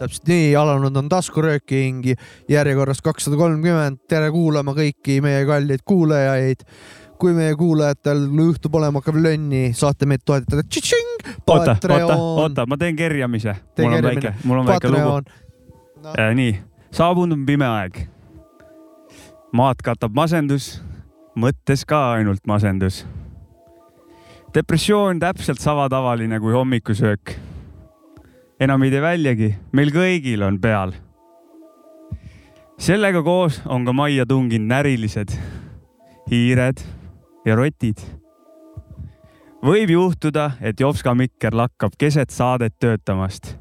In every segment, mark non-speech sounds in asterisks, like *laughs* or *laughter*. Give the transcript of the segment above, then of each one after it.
täpselt nii, alanud on taskurööking järjekorras kakssada kolmkümmend. tere kuulama kõiki meie kalleid kuulajaid. Kui meie kuulajatel juhtub olema ka lönni, saate meid toetada. oota, oota, oota, ma teen kerjamise. mul on väike, mul on väike lugu no.. Äh, nii, saabunud on pime aeg. maad katab masendus, mõttes ka ainult masendus. depressioon täpselt sama tavaline kui hommikusöök enam ei tee väljagi, meil kõigil on peal. sellega koos on ka majja tunginud närilised, hiired ja rotid. võib juhtuda, et Jopska mikker lakkab keset saadet töötamast.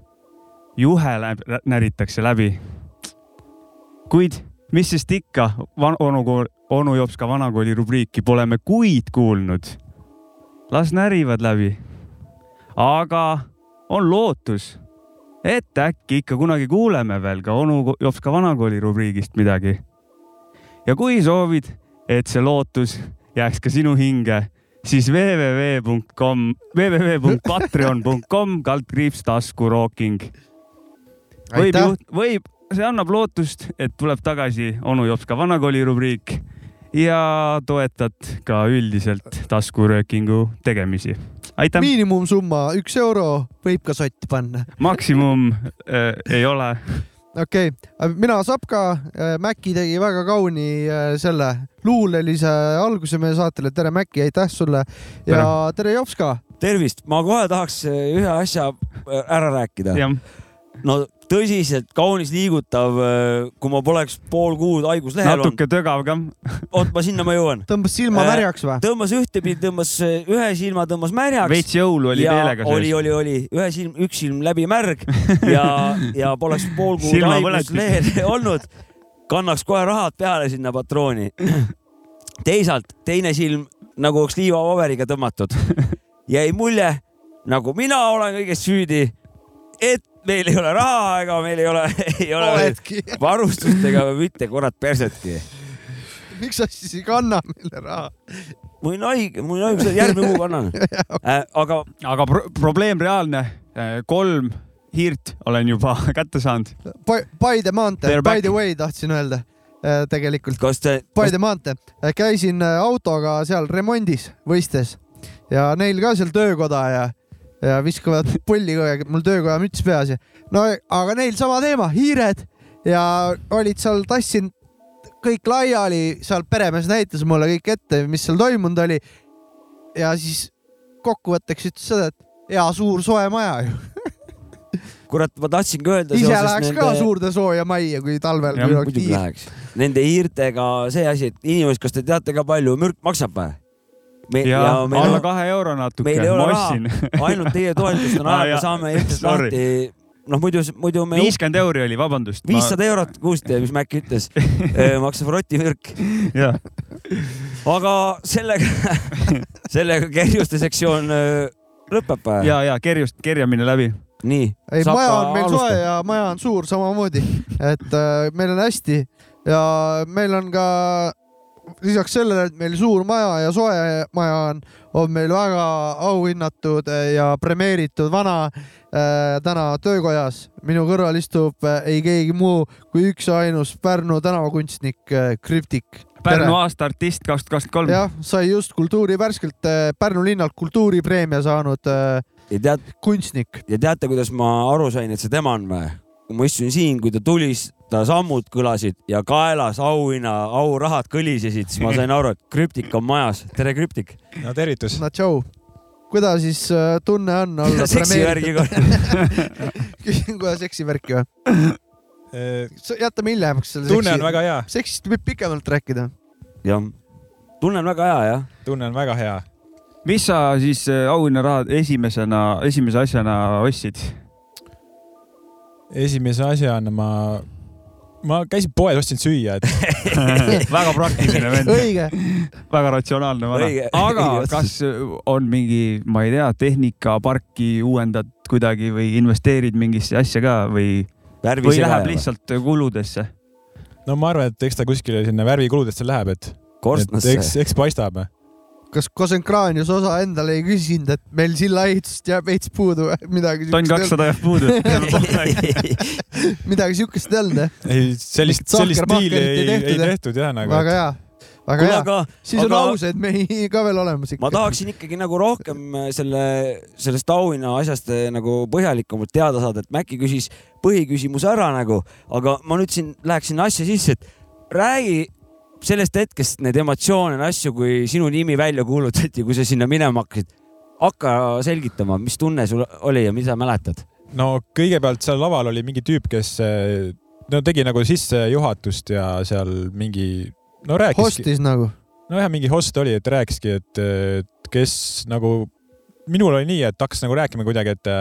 juhe läb, näritakse läbi. kuid mis sest ikka, onu, onu Jopska vanakooli rubriiki pole me kuid kuulnud. las närivad läbi. aga on lootus et äkki ikka kunagi kuuleme veel ka onu Jopska vanakooli rubriigist midagi. ja kui soovid, et see lootus jääks ka sinu hinge, siis www.com, www.patreon.com kaldkriips taskurooking. võib võib, see annab lootust, et tuleb tagasi onu Jopska vanakooli rubriik ja toetad ka üldiselt taskuröökingu tegemisi aitäh. miinimumsumma üks euro, võib ka sotti panna. maksimum äh, ei ole. Okei okay., mina Sapka äh,, Mäkki tegi väga kauni äh, selle luulelise alguse meie saatele. tere, Mäkki, aitäh sulle ja tere, tere, Jopska. tervist, ma kohe tahaks äh, ühe asja ära rääkida. no tõsiselt kaunis liigutav, äh, kui ma poleks pool kuud haiguslehel natuke olnud. tögav ka. oot, ma sinna ma jõuan. tõmbas silma äh, märjaks või? tõmbas ühtepidi, tõmbas äh, ühe silma tõmbas märjaks. veits jõulu oli meelega sees. oli, oli, oli ühe silm, üks silm läbi märg ja, ja poleks pool kuud haiguslehel *laughs* olnud, kannaks kohe rahad peale sinna patrooni. teisalt teine silm nagu oleks liivapaberiga tõmmatud. jäi mulje, nagu mina olen kõiges süüdi et meil ei ole raha ega meil ei ole, *laughs* ei ole Oledki. varustust ega mitte kurat persetki. miks sa siis ei kanna meile raha? mul on haige, mul on haige, järgmine kuu kannan *laughs* äh,. aga. aga pro probleem reaalne, äh, kolm hiirt olen juba *laughs* kätte saanud. Paide maantee, by the way tahtsin öelda äh, tegelikult. kas te? Paide maantee, äh, käisin autoga seal remondis võistes ja neil ka seal töökoda ja ja viskavad *laughs* pulli kogu aeg, mul töökoja müts peas ja no aga neil sama teema, hiired ja olid seal, tassin kõik laiali, seal peremees näitas mulle kõik ette, mis seal toimunud oli. ja siis kokkuvõtteks ütles seda, et hea suur soe maja ju *laughs* kurat, ma tahtsingi öelda. ise läheks nende... ka suurde sooja majja, kui talvel. muidugi läheks. Nende hiirtega see asi, et inimesed, kas te teate ka palju mürk maksab või? Me, ja, ja meil alla kahe euro natuke. meil ei ole raha, *laughs* ainult teie toetust on *laughs* aega, saame *laughs* ilmselt lahti noh, muidu, muidu me. viiskümmend euri oli, vabandust. viissada ma... eurot, kuulsite, mis Mac ütles maksab rotimürk. aga sellega sellega kerjuste sektsioon lõpeb. ja, ja kerjust, kerjamine läbi. nii. ei, maja on meil soe ja maja on suur samamoodi, et äh, meil on hästi ja meil on ka lisaks sellele, et meil suur maja ja soe maja on, on meil väga auhinnatud ja premeeritud vana äh, täna töökojas. minu kõrval istub äh, ei keegi muu kui üks ja ainus Pärnu tänavakunstnik äh, Krüptik. Pärnu aasta artist kaks tuhat kakskümmend kolm. jah, sai just kultuuri värskelt äh, Pärnu linnalt kultuuripreemia saanud äh, ja tead, kunstnik. ja teate, kuidas ma aru sain, et see tema on või? kui ma istusin siin, kui ta tulis ta sammud kõlasid ja kaelas auhinna, aurahad kõlisesid, siis ma sain aru, et krüptik on majas. tere, krüptik. no tervitus. no tšau. kuidas siis äh, tunne on *laughs* olla seksivärgiga *laughs* küsin kohe seksivärki või? Äh, jätame hiljemaks selle. tunne seksi... on väga hea. seksist võib pikemalt rääkida. jah, tunne on väga hea, jah. tunne on väga hea. mis sa siis äh, auhinnarahad esimesena, esimese asjana ostsid? esimese asjana ma ma käisin poes, ostsin süüa, et *laughs* väga praktiline vend. õige. väga ratsionaalne vana. aga kas on mingi, ma ei tea, tehnikaparki uuendad kuidagi või investeerid mingisse asja ka või, või läheb lihtsalt kuludesse? no ma arvan, et eks ta kuskile sinna värvikuludesse läheb, et, et eks, eks paistab kas Kosenkraanius osa endale ei küsinud, et meil silla ehitust jääb veits puudu või midagi? tonn kakssada jääb puudu *laughs* midagi siukest ei olnud jah? ei, sellist, sellist diili ei, ei, ei tehtud jah nagu. väga hea väga hea aga,, siis aga... on ausad mehi ka veel olemas ikka. ma tahaksin ikkagi nagu rohkem äh, selle, sellest auhinna asjast äh, nagu põhjalikumalt teada saada, et Mäkki küsis põhiküsimuse ära nagu, aga ma nüüd siin läheksin asja sisse, et räägi sellest hetkest neid emotsioone ja asju, kui sinu nimi välja kuulutati, kui sa sinna minema hakkasid, hakka selgitama, mis tunne sul oli ja mida mäletad? no kõigepealt seal laval oli mingi tüüp, kes no tegi nagu sissejuhatust ja seal mingi, no rääkiski. hostis nagu? nojah, mingi host oli, et rääkiski, et, et kes nagu, minul oli nii, et hakkas nagu rääkima kuidagi, et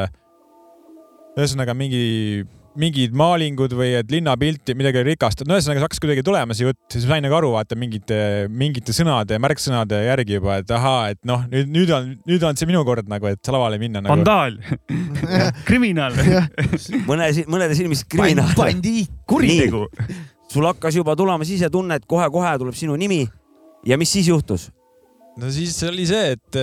ühesõnaga mingi mingid maalingud või et linnapilti, midagi rikastada, no ühesõnaga see hakkas kuidagi tulema see jutt, siis ma sain nagu aru vaata mingite, mingite sõnade ja märksõnade järgi juba, et ahaa, et noh, nüüd, nüüd on, nüüd on see minu kord nagu, et lavale minna nagu.. vandaal. *laughs* Kriminaal. Mõne, mõnede silmis kriminaal. bandiit, kuritegu. sul hakkas juba tulema sisetunne, et kohe-kohe tuleb sinu nimi. Ja mis siis juhtus? no siis oli see, et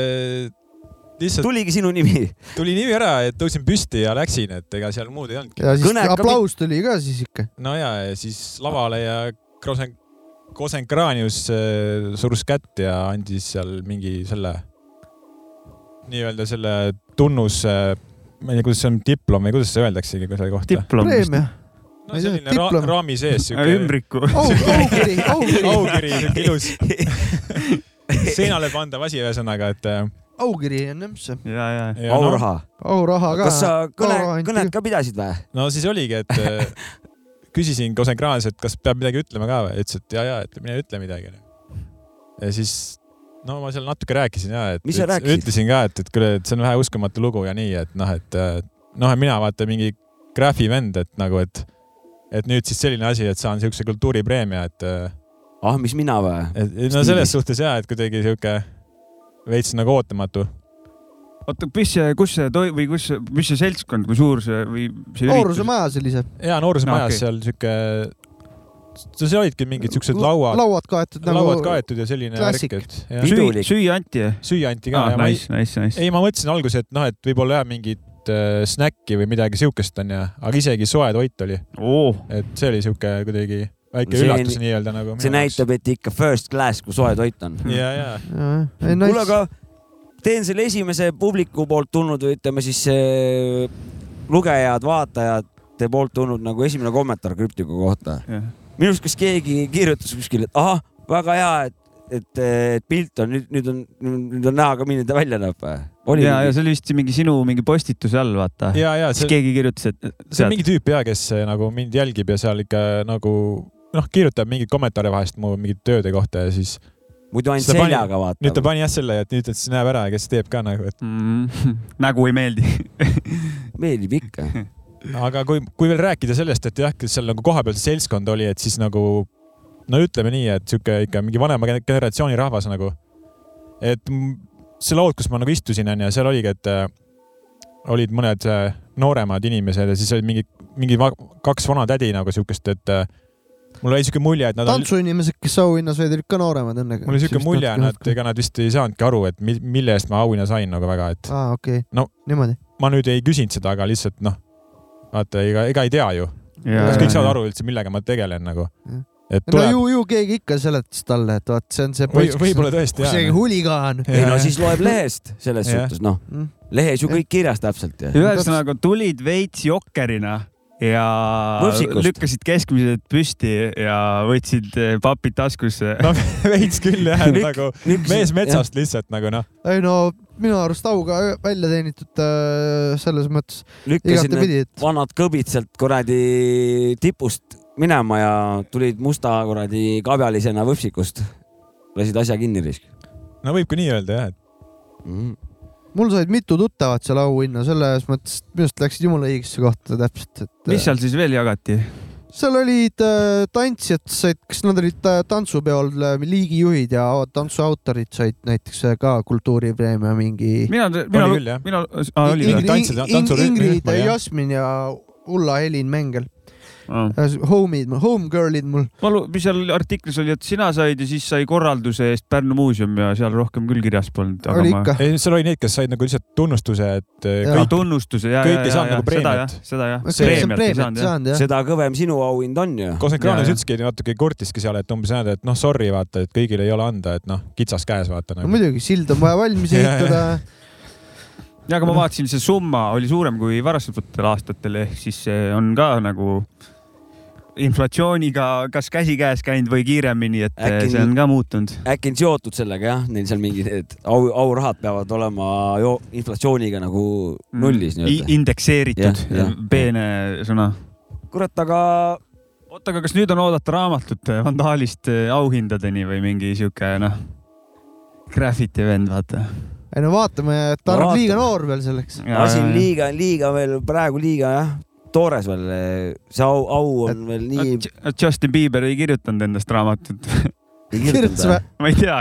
lihtsalt. tuligi sinu nimi? tuli nimi ära, et tõusin püsti ja läksin, et ega seal muud ei olnudki. ja siis Kõne aplaus tuli ka siis ikka. no ja, ja siis lavale ja Krosen, Kosen Kranius äh, surus kätt ja andis seal mingi selle, nii-öelda selle tunnus, ma ei tea, kuidas see on, diplom või kuidas see öeldaksegi selle kohta? diplom vist no selline ra raami sees siuke. ümbriku aukiri, aukiri. aukiri, siuke ilus *laughs* seinale pandav asi, ühesõnaga, et äh, aukiri on see. ja, ja, ja. auraha no,. auraha ka. kas sa kõne, kõnet ka pidasid või? no siis oligi, et äh, *laughs* küsisin konsenkraanselt, kas peab midagi ütlema ka või, ütles, et ja, ja, et mine ütle midagi. ja siis no ma seal natuke rääkisin ja, et ütlesin ka, et, et kuule, et see on vähe uskumatu lugu ja nii, et noh, et noh, et mina vaata mingi graafi vend, et nagu, et, et nüüd siis selline asi, et saan siukse kultuuripreemia, et. ah, mis mina või? no selles suhtes ja, et kuidagi sihuke veits nagu ootamatu. oota, mis see, kus see toi- või kus, mis see seltskond, kui suur see või see nooruse maja sellise. ja nooruse majas no, okay. seal sihuke, seal olidki mingid siuksed lauad. lauad kaetud nagu. lauad kaetud ja selline värk, et. süüa, süüa anti? süüa anti ka ah,. Nice, nice, nice. ei, ma mõtlesin alguses, et noh, et võib-olla jah, mingit äh, snäkki või midagi siukest onju, aga isegi soe toit oli oh.. et see oli siuke kuidagi väike see, üllatus nii-öelda nagu. see näitab, et ikka first class, kui soe toit on. ja, ja. kuule, aga teen selle esimese publiku poolt tulnud või ütleme siis lugejad, vaatajate poolt tulnud nagu esimene kommentaar krüptiku kohta. minu arust, kas keegi kirjutas kuskil, et ahah, väga hea, et et, et pilt on nüüd, nüüd on, nüüd on näha ka, milline ta välja näeb või? ja, ja see oli vist mingi sinu mingi postituse all, vaata. siis keegi kirjutas, et. see on mingi tüüp ja, kes nagu mind jälgib ja seal ikka nagu noh, kirjutab mingeid kommentaare vahest mu mingite tööde kohta ja siis muidu ainult seljaga vaatab. nüüd ta pani jah selle, et nüüd ta siis näeb ära, kes teeb ka nagu, et mm,. *laughs* nägu ei meeldi *laughs* meeldib ikka. aga kui, kui veel rääkida sellest, et jah, kes seal nagu kohapeal see seltskond oli, et siis nagu no ütleme nii, et sihuke ikka mingi vanema generatsiooni rahvas nagu. et see laud, kus ma nagu istusin, onju, seal oligi, et äh, olid mõned äh, nooremad inimesed ja siis olid mingi, mingi kaks vana tädi nagu siukest, et äh, mul oli siuke mulje, et nad tantsuinimesed, kes auhinna said, olid ka nooremad õnnega. mul oli siuke mulje, et ega nad vist ei saanudki aru, et mille eest ma auhinna sain nagu väga, et. aa, okei okay. no, niimoodi. ma nüüd ei küsinud seda, aga lihtsalt noh, vaata, ega, ega ei tea ju. kas kõik saavad aru üldse, millega ma tegelen nagu? et tuleb... no ju, ju keegi ikka seletas talle, et vaat see on see poiss Või,, võib-olla tõesti jah. see huligaan. ei no siis loeb lehest selles suhtes, noh. Mm. lehes ju kõik kirjas täpselt. ühesõnaga tulid veits jokkerina ja Võrsikust. lükkasid keskmised püsti ja võtsid eh, papid taskusse. no *laughs* veits küll jah, et nagu mees metsast jah. lihtsalt nagu noh. ei no minu arust auga välja teenitud äh, selles mõttes. lükkasid need vanad kõbid sealt kuradi tipust minema ja tulid musta kuradi kabjalisena võpsikust. lasid asja kinni risk. no võib ka nii öelda jah, et mm mul said mitu tuttavat seal auhinna, selles mõttes minu arust läksid jumala õigesse kohta täpselt, et. mis seal siis veel jagati? seal olid äh, tantsijad said, kas nad olid äh, tantsupeol äh, liigijuhid ja tantsuautorid said näiteks äh, ka kultuuripreemia mingi. mina, mina mina, aa oli Ingrid- Ingrid. Jasmin ja Ulla Helin Mengel. Home'id, homegirl'id mul. Palu, mis seal artiklis oli, et sina said ja siis sai korralduse eest Pärnu muuseum ja seal rohkem küll kirjas polnud. oli ikka. ei, seal oli neid, kes said nagu lihtsalt tunnustuse, et Jaa. ka kõik, tunnustuse ja, kõik ja, ei ja, saanud ja nagu seda jah seda jah. preemiat ei saanud jah. seda kõvem sinu auhind on ju. ekraanis jah. ütleski natuke kurtiski seal, et umbes näed, et noh, sorry, vaata, et kõigile ei ole anda, et noh, kitsas käes, vaata no nagu.. muidugi, sild on vaja valmis *laughs* ehitada. ja aga ma vaatasin, see summa oli suurem kui varasematel aastatel, ehk siis see on ka nagu inflatsiooniga kas käsikäes käinud või kiiremini, et Äkki see on ka muutunud. äkki on seotud sellega jah, neil seal mingid need au, aurahad peavad olema jo- inflatsiooniga nagu nullis nii-öelda. indekseeritud peene sõna. kurat, aga oota, aga kas nüüd on oodata raamatut Vandaalist auhindadeni või mingi sihuke noh, graffiti vend, vaata. ei no vaatame, ta on liiga noor veel selleks. asi on liiga, liiga veel praegu liiga jah, toores veel. see au, au on veel nii. Justin Bieber ei kirjutanud endast raamatut. kirjutas või? ma ei tea.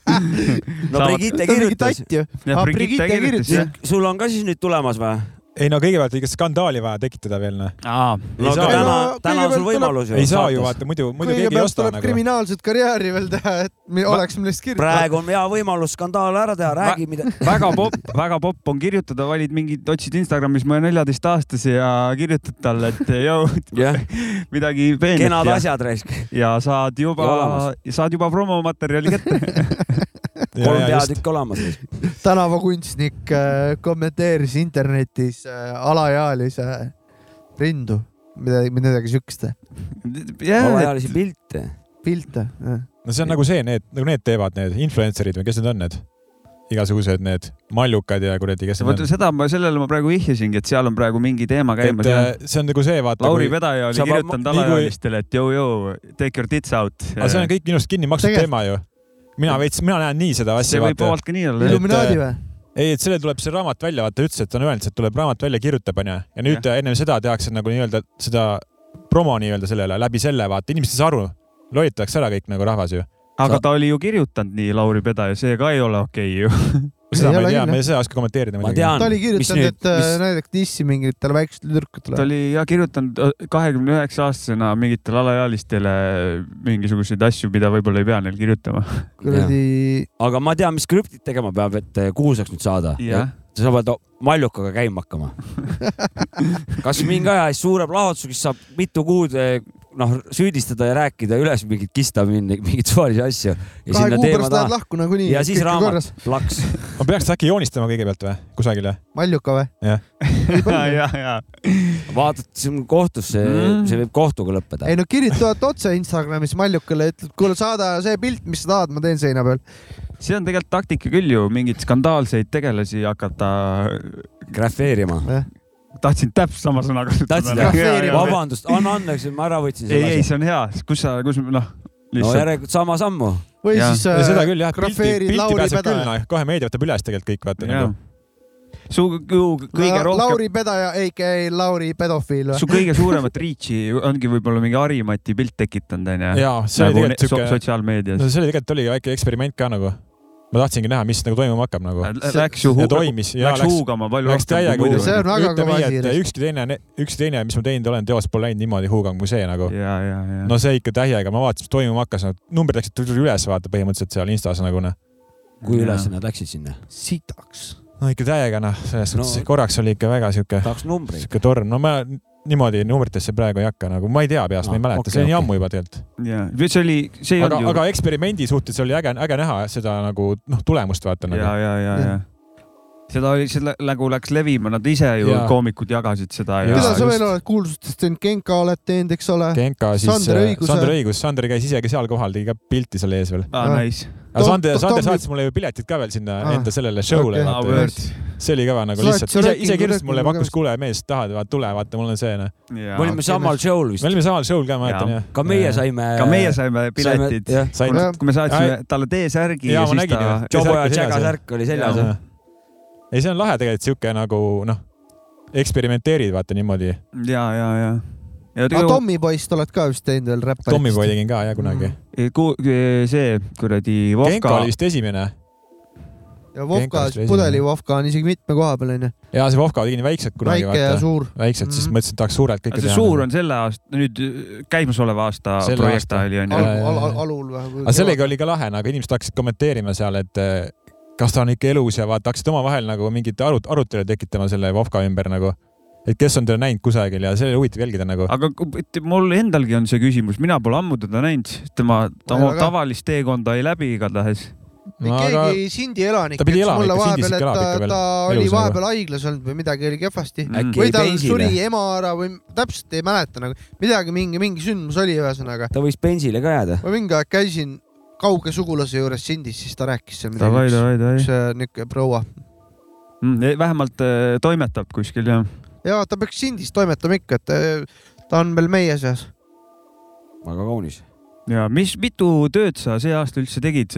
*laughs* no Brigitte kirjutas. Aa, Brigitte kirjutas, jah. sul on ka siis nüüd tulemas või? Ei no kõigepealt ikka skandaali vaja tekitada veel noh. no aga täna täna on sul võimalus ju. ei saa ju vaata, muidu, muidu keegi ei osta tuleb nagu. kriminaalset karjääri veel teha, et me oleks millest kirjutada. praegu on hea võimalus skandaal ära teha, räägi mida. *laughs* väga popp, väga popp on kirjutada, valid mingit, otsid Instagramis mõne neljateistaastase ja kirjutad talle, et jõu, *laughs* jah, midagi peenet kenad ja, asjad raisk. ja saad juba saad juba promomaterjali kätte. *laughs* kolm peatükki olemas. *laughs* tänavakunstnik äh, kommenteeris internetis äh, alaealise rindu, midagi, midagi siukest, alaealisi pilte. pilte. no see on nagu see, need, nagu need teevad need influencer'id või kes need on need? igasugused need mallukad ja kuradi, kes vot seda ma, sellele ma praegu vihjasingi, et seal on praegu mingi teema et käimas. äh, see on nagu see, vaata. Lauri Pedaja oli kirjutanud kui- alaealistele, et jõu-jõu, take your tits out. aga see on kõik minu arust kinni makstud teema ju. Mina veits, mina näen nii seda see asja, võib vaata. vabalt ka nii olla. Illuminaadi või? ei, et selle tuleb see raamat välja, vaata ütles, et ta on öelnud, et tuleb raamat välja, kirjutab onju. ja nüüd ja. ennem seda tehakse nagu nii-öelda seda promo nii-öelda sellele läbi selle, vaata inimesed ei saa aru. lollitatakse ära kõik nagu rahvas ju. aga Sa- ta oli ju kirjutanud nii, Lauri Pedaja, see ka ei ole okei ju. *laughs* seda Ei ma ei tea, ma ei saa oska kommenteerida muidugi. ta oli, kirjutanud, et äh, mis näidake dissi mingitele väikestele ta tüdrukutele. oli ja kirjutanud kahekümne üheksa aastasena mingitele alaealistele mingisuguseid asju, mida võib-olla ei pea neil kirjutama. kuradi, aga ma tean, mis krüptid tegema peab, et eh, kuulsaks nüüd saada. jah, sa pead mallukaga käima hakkama. *laughs* kas mingi aja eest suure plahvatusega, siis saab mitu kuud noh, süüdistada ja rääkida üles mingit kista mingeid suvalisi asju. ja kahe sinna kuu pärast lähed lahku nagunii. ja siis raamat, plaks. *laughs* ma peaks äkki joonistama kõigepealt või kusagile? Maljuka või? Jah. ja, ja. vaatad, see on kohtusse Mm., see võib kohtuga lõppeda ei. no kirjutavad otse Instagramis Maljukale, ütled, kuule saada see pilt, mis sa tahad, ma teen seina peal. see on tegelikult taktika küll ju, mingeid skandaalseid tegelasi hakata. grafeerima. Tahtsin täpselt sama sõna kasutada. vabandust, anna andeks, et ma ära võtsin ei, ei, see on hea, kus sa, kus noh, no lihtsalt järelikult sama sammu. või Jah. siis ja seda äh, küll jah, pilti, pilti Lauri pääseb küll, Pedaja. noh, kohe meedia võtab üles tegelikult kõik, vaata nagu. su kõige rohkem, Lauri Pedaja, AKA Lauri pedofiil su kõige suuremat reach'i ongi võib-olla mingi Harimati pilt tekitanud onju. jaa, see oli nagu tegelikult siuke, sotsiaalmeedias no. see oli tegelikult oli väike eksperiment ka nagu. Ma tahtsingi näha, mis nagu toimuma hakkab nagu. Läks ju toimis ja läks läks, huugama palju läks rohkem kui muidu See. on väga kõva asi, ükski teine, ükski teine, mis ma teinud olen, teos pole läinud niimoodi huugama kui see nagu. ja, ja, ja. no see ikka täiega, ma vaatasin, mis toimuma hakkas, numbrid läksid üles vaata põhimõtteliselt seal Instas nagu noh. kui üles nad läksid sinna? sitaks. no ikka täiega noh, selles No- suhtes korraks oli ikka väga siuke, tahaks numbreid. siuke torm, no ma niimoodi numbritesse praegu ei hakka nagu, ma ei tea peast, ma ei Ah, mäleta, okei, see on nii okei. ammu juba tegelikult. ja, see oli, see ei aga, olnud ju. aga eksperimendi suhtes oli äge, äge näha seda nagu noh, tulemust vaata ja, nagu. ja, ja, ja seda oli, see nagu läks levima, nad ise ju Jaa. koomikud jagasid seda ja Jaa, keda sa just. veel oled kuulsustest teinud, Genka oled teinud, eks ole? Genka siis, Sander Sander Õigus, Sander käis isegi seal kohal, tegi ka pilti seal ees veel. ah,. Nice. Aga Sander, Sander saatis mulle ju piletid ka veel sinna Ah. enda sellele show'le. Ah, okay. word.. see oli kõva nagu Sa lihtsalt, ise, ise kirjutas mulle, pakkus, kuule mees, tahad, vaata tule, vaata mul on see noh. me olime samal show'l vist me. olime samal show'l ka, ma mäletan jah. ka meie saime. ka meie saime piletid. kui me saatsime talle T-särgi ja ma siis nägin ta ju. Jobo ja särk oli seljas, särk oli seljas. Jaa. ei, see on lahe tegelikult siuke nagu noh, eksperimenteerid vaata niimoodi. ja, ja, ja ja aga Tommypoist oled ka vist teinud veel räpparit? Tommyboy tegin ka jah kunagi. Ku- see kuradi Genka Vovka oli vist esimene ja Vovka pudeli Vovka on isegi mitme koha peal onju. ja see Vovka tegin väiksed kunagi väike ja vaata, suur. väiksed, siis Mhm. mõtlesin, et tahaks suurelt kõike see teha. suur on selle aasta, nüüd käimasoleva aasta Selle projekt aasta. oli onju Al- Jaa, jaa, al- jaa. alul või? aga sellega oli ka lahe, nagu inimesed hakkasid kommenteerima seal, et eh, kas ta on ikka elus ja vaata hakkasid omavahel nagu mingit arut-, arutelu tekitama selle Vovka ümber nagu. Et kes on teda näinud kusagil ja see oli huvitav jälgida nagu. aga mul endalgi on see küsimus, mina pole ammu teda näinud, tema ta oma tavalist teekonda ei läbi igatahes. no,. keegi Sindi elanik ta pidi ütles mulle vahepeal, et ta, ta oli vahepeal haiglas olnud või midagi oli kehvasti. Mm. Või tal suri ema ära või täpselt ei mäleta nagu, midagi, mingi, mingi sündmus oli ühesõnaga. ta võis bensile ka jääda. ma mingi aeg käisin kauge sugulase juures Sindis, siis ta rääkis seal midagi. üks äh, niuke proua. vähemalt äh, toimetab kuskil jah. Ja ta peaks Sindis toimetama ikka, et äh, ta on veel meie seas. väga kaunis. ja mis, mitu tööd sa see aasta üldse tegid,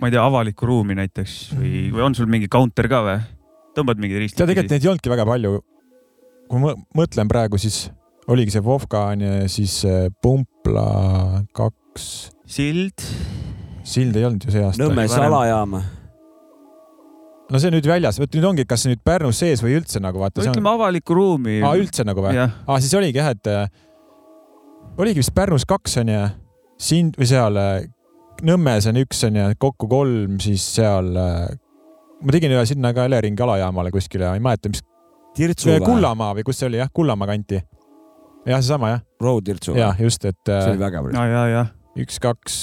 ma ei tea, avalikku ruumi näiteks või, või on sul mingi counter ka või? tõmbad mingeid risti? tead, tegelikult neid ei olnudki väga palju. kui ma mõtlen praegu, siis oligi see Vovka onju, siis eh, Pumpla kaks, sild. Sild ei olnud ju see aasta. Nõmme salajaam. No see on nüüd väljas, vot nüüd ongi, kas nüüd Pärnus sees või üldse nagu vaata. ütleme avalikku ruumi. aa, üldse nagu või? aa, siis oligi jah, et äh, oligi vist Pärnus kaks onju, siin või seal äh, Nõmmes on üks onju, kokku kolm, siis seal äh, ma tegin ühe sinna ka Eleringi alajaamale kuskile, ei mäleta, mis? Kullamaa või kus see oli jah, Kullamaa kanti. jah, seesama jah, Road Tirtsu või? jah, just, et see äh, oli vägev. ja, ja, ja. üks, kaks,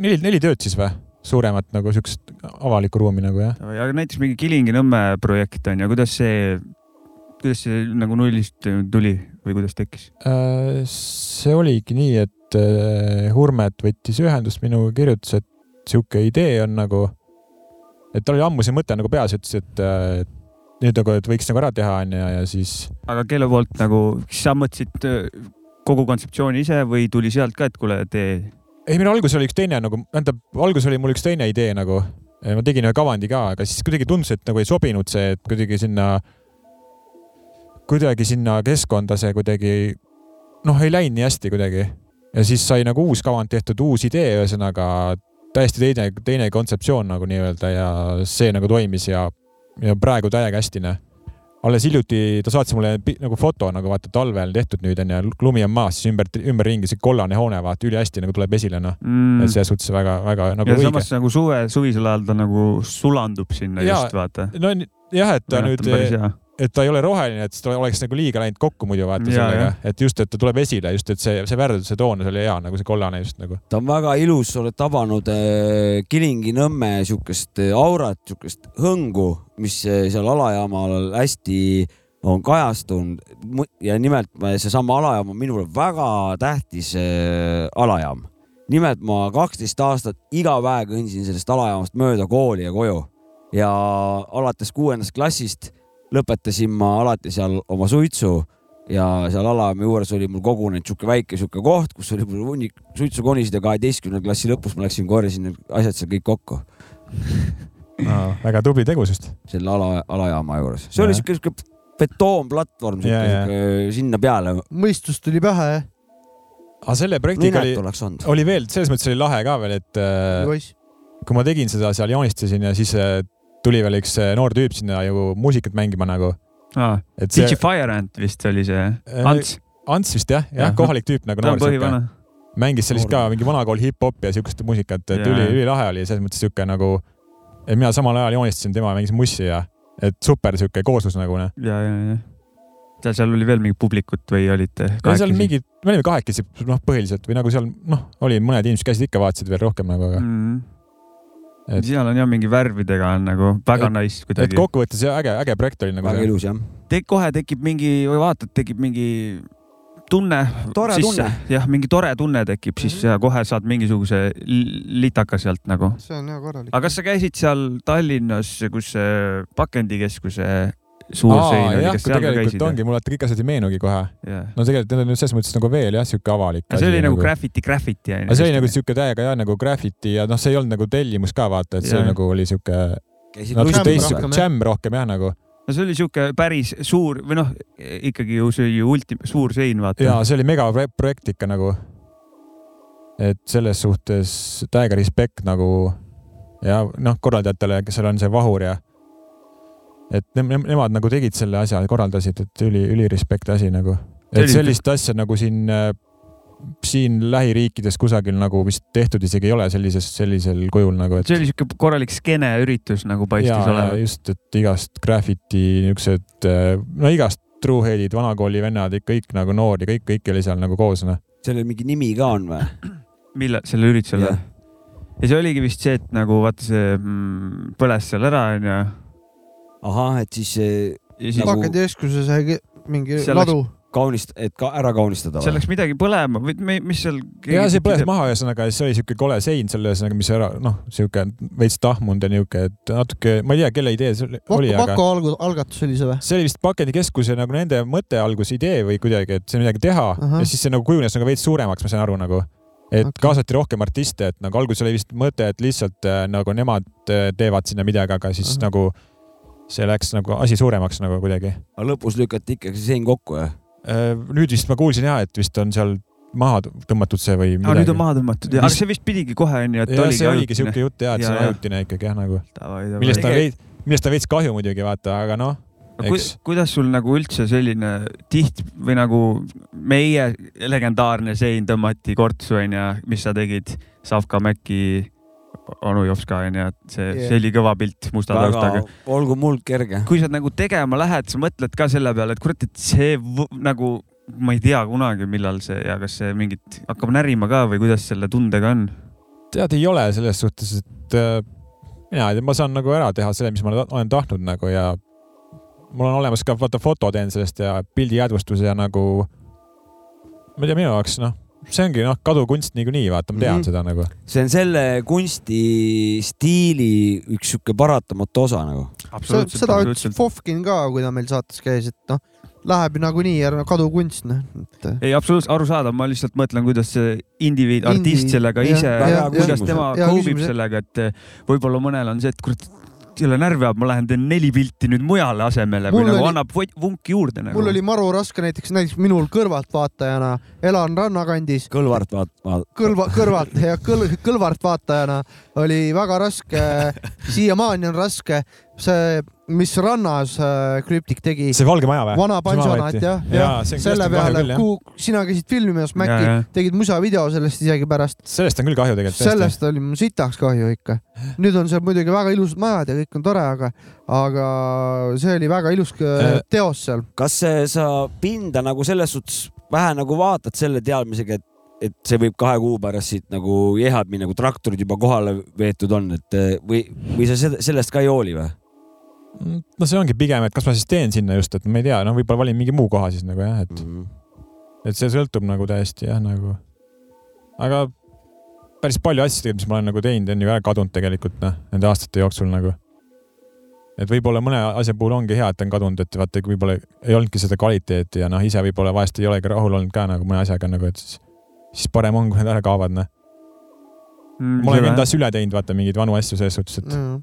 neli, neli tööd siis või? Suuremat nagu siukest avalikku ruumi nagu jah. aga näiteks mingi Kilingi-Nõmme projekt on ju, kuidas see, kuidas see nagu nullist tuli või kuidas tekkis? Äh, see oligi nii, et äh, Hurmet võttis ühendust minuga, kirjutas, et sihuke idee on nagu, et tal oli ammu see mõte nagu peas, ütles, et äh, nüüd nagu, et võiks nagu ära teha onju ja siis aga kelle poolt nagu, kas sa mõtlesid kogu kontseptsiooni ise või tuli sealt ka, et kuule, tee? ei, meil alguses oli üks teine nagu, tähendab, alguses oli mul üks teine idee nagu. ma tegin ühe kavandi ka, aga siis kuidagi tundus, et nagu ei sobinud see, et kuidagi sinna, kuidagi sinna keskkonda see kuidagi noh, ei läinud nii hästi kuidagi. ja siis sai nagu uus kavand tehtud, uus idee, ühesõnaga täiesti teine, teine kontseptsioon nagu nii-öelda ja see nagu toimis ja, ja praegu täiega hästi, noh alles hiljuti ta saatis mulle nagu foto nagu vaata talvel tehtud nüüd onju, lumi on maas, siis ümber, ümberringi see kollane hoone vaata ülihästi nagu tuleb esile noh. Mm. et selles suhtes väga-väga nagu ja õige. samas nagu suve, suvisel ajal ta nagu sulandub sinna Jaa. just vaata. no jah, et ta nüüd, päris hea. Et ta ei ole roheline, et ta oleks nagu liiga läinud kokku muidu vaata Jaa, sellega et just, et ta tuleb esile just, et see, see värduse toon oli hea nagu see kollane just nagu. ta on väga ilus, sa oled tabanud äh, Kilingi-Nõmme siukest äh, aurat, siukest hõngu, mis äh, seal alajaamal hästi on kajastunud ja nimelt ma- seesama alajaam on minule väga tähtis äh, alajaam. nimelt ma kaksteist aastat iga päev kõndisin sellest alajaamast mööda kooli ja koju ja alates kuuendast klassist lõpetasin ma alati seal oma suitsu ja seal alajaama juures oli mul kogunenud sihuke väike sihuke koht, kus oli mul hunnik suitsukonisid ja kaheteistkümnenda klassi lõpus ma läksin, korjasin need asjad seal kõik kokku väga tubli tegus just. selle ala, alajaama juures. see oli Jah. sihuke, sihuke betoonplatvorm, Ja, ja. sihuke sinna peale. mõistus tuli pähe, jah, aga selle projektiga oli oleks olnud. oli veel, selles mõttes oli lahe ka veel, et äh, kui ma tegin seda seal joonistasin ja siis äh, tuli veel üks äh, noor tüüp sinna ju muusikat mängima nagu. aa, et see DJ, Fire Ant vist oli see, Äh, Ants, Ants vist jah, jah Jah., kohalik tüüp nagu ta on põhivana. mängis sellist ka mingi vanakooli hip-hopi ja siukest muusikat, et üli, ülilahe oli ja selles mõttes siuke nagu, et mina samal ajal joonistasin, tema mängis mussi ja et super siuke kooslus nagu noh. ja, ja, ja. seal, seal oli veel mingit publikut või olite seal? mingid, me olime kahekesi noh, põhiliselt või nagu seal noh, oli mõned inimesed käisid ikka vaatasid veel rohkem nagu, aga Mm. Et- seal on jah mingi värvidega on nagu väga Et- nice et kuidagi. kokkuvõttes jah, äge, äge projekt oli nagu väga ilus jah. Te, kohe tekib mingi, või vaatad, tekib mingi tunne. Tore tunne.. jah, mingi tore tunne tekib siis Mhm. ja kohe saad mingisuguse li- litaka sealt nagu. see on hea korralik. aga kas sa käisid seal Tallinnas, kus see pakendikeskuse suur sein oli, kas seal ka käisid? ongi, mul vaata kõik asjad ei meenugi kohe. jah, no tegelikult need on nüüd selles mõttes nagu veel jah, sihuke avalik. see oli nagu graffiti, graffiti aga see oli nagu sihuke täiega jah, nagu graffiti ja noh, see ei olnud nagu tellimus ka vaata, et see Jah. nagu oli sihuke natuke teistsugune džämm rohkem jah nagu. no see oli sihuke päris suur või noh, ikkagi ju see oli ju ulti-, suur sein, vaata. ja see oli megaprojekt ikka nagu. et selles suhtes täiega respekt nagu ja noh, korraldajatele, kes seal on see Vahur ja et ne ne nemad nagu tegid selle asja, korraldasid, et üli, ülirespekt asi nagu. et sellist asja nagu siin, siin lähiriikides kusagil nagu vist tehtud isegi ei ole sellises, sellisel kujul nagu, et. see oli siuke korralik skeene üritus nagu paistis olevat. just, et igast graffiti niisugused, no igast truehead'id, vanakooli vennad, kõik nagu noori, kõik, kõik oli seal nagu koos, noh. sellel mingi nimi ka on või? mille, sellel üritusel või? ja see oligi vist see, et nagu vaata see mm, põles seal ära onju. Ahah, et siis see. Nagu... pakendikeskuse sai mingi see ladu kaunist-, et ka ära kaunistada. seal läks midagi põlema või mis seal. ja see põles maha ühesõnaga, siis oli siuke kole sein seal ühesõnaga, mis ära, noh, siuke veits tahmunud ja niuke, et natuke, ma ei tea, kelle idee see oli. Vako aga... algu, algatus oli see või? see oli vist pakendikeskuse nagu nende mõte algus, idee või kuidagi, et see midagi teha uh -huh. ja siis see nagu kujunes nagu veits suuremaks, ma sain aru nagu et okay. kaasati rohkem artiste, et nagu alguses oli vist mõte, et lihtsalt äh, nagu nemad äh, teevad sinna midagi, aga siis uh -huh. nagu see läks nagu asi suuremaks nagu kuidagi. aga lõpus lükati ikkagi see sein kokku, jah? Äh, nüüd vist ma kuulsin ja, et vist on seal maha tõmmatud see või midagi. nüüd on maha tõmmatud ja, aga see vist pidigi kohe onju, et ja, oligi. see oligi siuke jutt ja, et ja, see on ajutine ikkagi jah nagu. millest on veits, millest on veits kahju muidugi vaata, aga noh Ku, kuidas sul nagu üldse selline tiht või nagu meie legendaarne sein tõmmati kortsu onju, mis sa tegid Savka Mäki onu Jopska onju, et see yeah., see oli kõva pilt musta taustaga. olgu muld kerge. kui sa nagu tegema lähed, sa mõtled ka selle peale, et kurat, et see nagu, ma ei tea kunagi, millal see ja kas see mingit hakkab närima ka või kuidas selle tundega on? tead, ei ole selles suhtes, et äh, mina ei tea, ma saan nagu ära teha selle, mis ma olen tahtnud nagu ja mul on olemas ka, vaata foto teen sellest ja pildi jäädvustuse ja nagu, ma ei tea, minu jaoks noh, see ongi noh, kadukunst niikuinii, vaata, ma tean mm -hmm. seda nagu. see on selle kunstistiili üks sihuke paratamatu osa nagu. seda ütles Fofkin ka, kui ta meil saates käis, et noh, läheb ju nagunii ära kadukunst, noh et.... ei, absoluutselt arusaadav, ma lihtsalt mõtlen, kuidas see indiviid, artist sellega ise, kuidas tema cope ib sellega, et võib-olla mõnel on see, et kurat jõle närvi ajab, ma lähen teen neli pilti nüüd mujale asemele mul või nagu oli, annab vunki juurde nagu. mul oli maru raske näiteks, näiteks minul kõrvaltvaatajana, elan rannakandis. Kõlvart vaat-, vaat-. Kõlva, kõrvalt *laughs* ja kõl-, kõlvartvaatajana oli väga raske *laughs* siiamaani on raske see, mis rannas äh, Krüptik tegi. see Valge Maja või? vana pansionaat jah, jah, selle peale, kuhu sina käisid filmimas, Mäkki, tegid musavideo sellest isegi pärast. sellest on küll kahju tegelikult. sellest oli mul sitaks kahju ikka. nüüd on seal muidugi väga ilusad majad ja kõik on tore, aga, aga see oli väga ilus äh, teos seal. kas sa pinda nagu selles suhtes vähe nagu vaatad selle teadmisega, et et see võib kahe kuu pärast siit nagu jehad minna, kui traktorid juba kohale veetud on, et või, või sa sellest ka ei hooli või? No see ongi pigem, et kas ma siis teen sinna just, et ma ei tea, noh, võib-olla valin mingi muu koha siis nagu jah, et mm, -hmm. et see sõltub nagu täiesti jah, nagu. aga päris palju asju tegelikult, mis ma olen nagu teinud, on ju ära kadunud tegelikult noh, nende aastate jooksul nagu. et võib-olla mõne asja puhul ongi hea, et on kadunud, et vaata, kui võib-olla ei olnudki seda kvaliteeti ja noh, ise võib-olla vahest ei olegi rahul olnud ka nagu mõne asjaga nagu, et siis, siis parem on, kui need ära kaovad, noh mm,. ma olen enda asju üle teinud, vaata mingeid vanu asju selles suhtes, et mm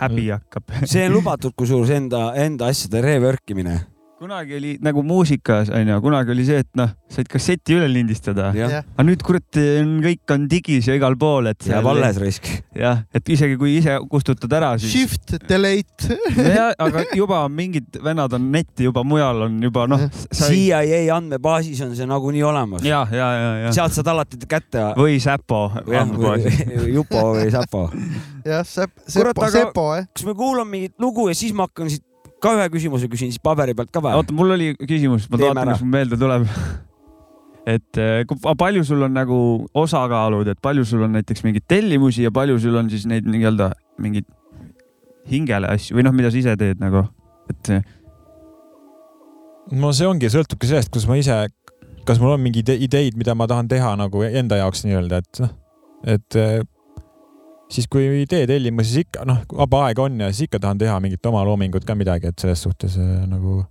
häbi hakkab. See on lubatud, kusjuures enda, enda asjade rework imine kunagi oli nagu muusikas onju, kunagi oli see, et noh, said kasseti üle lindistada. aga nüüd kurat, kõik on digis ja igal pool, et. jääb alles raisk. jah, et isegi kui ise kustutad ära, siis. Shift, delete *laughs* jah, aga juba mingid vennad on netti juba mujal on juba noh sai.... CIA andmebaasis on see nagunii olemas. ja, ja, ja, ja. sealt saad alati kätte. või Säpo andmebaasis. Jupo või Säpo. jah, Säp-, Sepo, Sepo, jah. kas me kuulame mingit lugu ja siis ma hakkan siit ka ühe küsimuse küsin siis paberi pealt ka või? oota, mul oli küsimus, ma vaatan, kas mul meelde tuleb *laughs* et eh, palju sul on nagu osakaalud, et palju sul on näiteks mingeid tellimusi ja palju sul on siis neid nii-öelda mingeid hingele asju või noh, mida sa ise teed nagu, et. no see ongi, sõltubki sellest, kus ma ise, kas mul on mingeid ideid, mida ma tahan teha nagu enda jaoks nii-öelda, et noh, et eh, siis kui ei tee tellimusi, siis ikka noh, vaba aega on ja siis ikka tahan teha mingit oma loomingut ka midagi, et selles suhtes äh, nagu.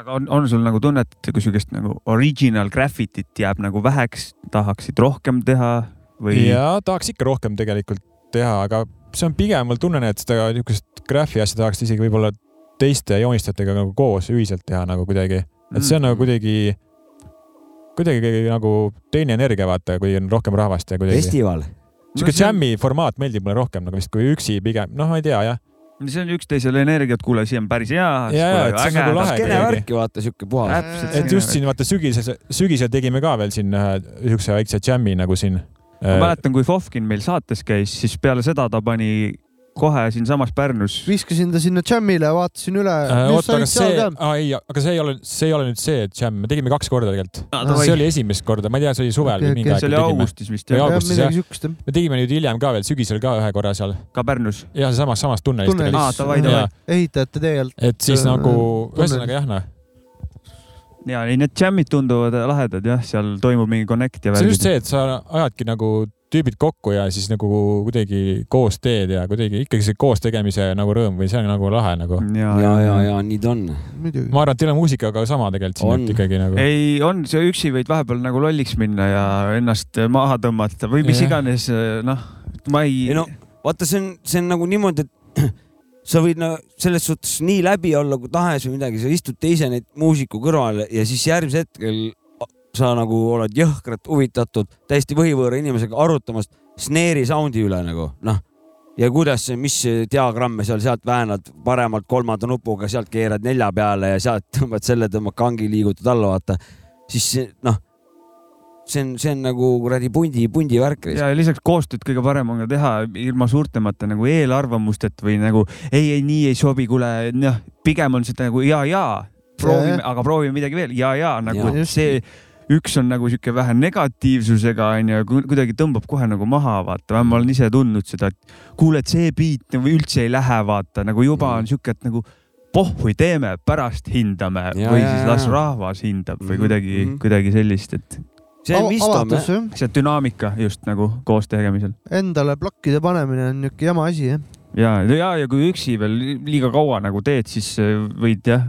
aga on, on sul nagu tunnet, et kui sihukest nagu original graffitit jääb nagu väheks, tahaksid rohkem teha või? ja tahaks ikka rohkem tegelikult teha, aga see on pigem, ma tunnen, et seda niisugust graffi asja tahaks isegi võib-olla teiste joonistajatega nagu koos ühiselt teha nagu kuidagi, et see on nagu kuidagi, kuidagi nagu teine energia, vaata, kui on rohkem rahvast ja kuidagi. festival. Sihuke džämmi formaat meeldib mulle rohkem nagu vist kui üksi pigem, noh, ma ei tea jah. see on üksteisele energiat, kuule, see on päris hea. Jaa, et see on nagu lahe kene värki, vaata siuke puhas. Et just siin vaata sügisel, sügisel tegime ka veel siin ühe siukse väikse džämmi nagu siin. ma mäletan, kui Fofkin meil saates käis, siis peale seda ta pani kohe siinsamas Pärnus. viskasin ta sinna džämmile, vaatasin üle. Äh, oota, aga see, ei, aga see ei ole, see ei ole nüüd see džämm, me tegime kaks korda tegelikult. see oli esimest korda, ma ei tea, see oli suvel või mingi aeg see oli augustis vist Või jah, augustis, jah. me tegime nüüd hiljem ka veel sügisel ka ühe korra seal ka Pärnus. ja samas, samas tunnelis Tunnelis. Aa, ehitajate tee alt. et siis Äh, nagu, ühesõnaga jah, noh, ja ei, need džämmid tunduvad lahedad jah, seal toimub mingi connect ja see on just see, et sa ajadki nagu tüübid kokku ja siis nagu kuidagi koos teed ja kuidagi ikkagi see koos tegemise nagu rõõm või see on nagu lahe nagu. ja, ja, ja, ja nii ta on. ma arvan, et teil on muusikaga sama tegelikult siin, et ikkagi nagu. ei, on see üksi võid vahepeal nagu lolliks minna ja ennast maha tõmmata või mis Jah. iganes, noh, ma ei, ei no vaata, see on, see on nagu niimoodi, et *clears throat* sa võid no, selles suhtes nii läbi olla kui tahes või midagi, sa istud teise neid muusiku kõrval ja siis järgmisel hetkel sa nagu oled jõhkralt huvitatud täiesti võhivõõra inimesega arutamast snare'i sound'i üle nagu noh ja kuidas, mis diagramme seal sealt väänad paremalt kolmanda nupuga, sealt keerad nelja peale ja sealt *laughs* tõmbad selle, tõmbad kangi, liigutad alla, vaata. siis see, noh, see on, see on nagu kuradi pundi, pundi värk. ja lisaks koostööd kõige parem on ka teha ilma suurtemate nagu eelarvamusteta või nagu ei, ei nii ei sobi, kuule, noh, pigem on seda nagu ja, ja proovime, aga proovime midagi veel ja, ja nagu ja. see üks on nagu sihuke vähe negatiivsusega onju, kuidagi tõmbab kohe nagu maha, vaata, ma olen ise tundnud seda, et kuule, et see beat nagu üldse ei lähe, vaata. Nagu juba on sihuke, et nagu pohhui teeme, pärast hindame. Ja, või siis las rahvas hindab või Mhm, kuidagi mm. -hmm. kuidagi sellist, et see jah, see dünaamika just nagu koos tegemisel. Endale plokkide panemine on niuke jama asi jah, ja, ja, ja kui üksi veel liiga kaua nagu teed, siis äh, võid jah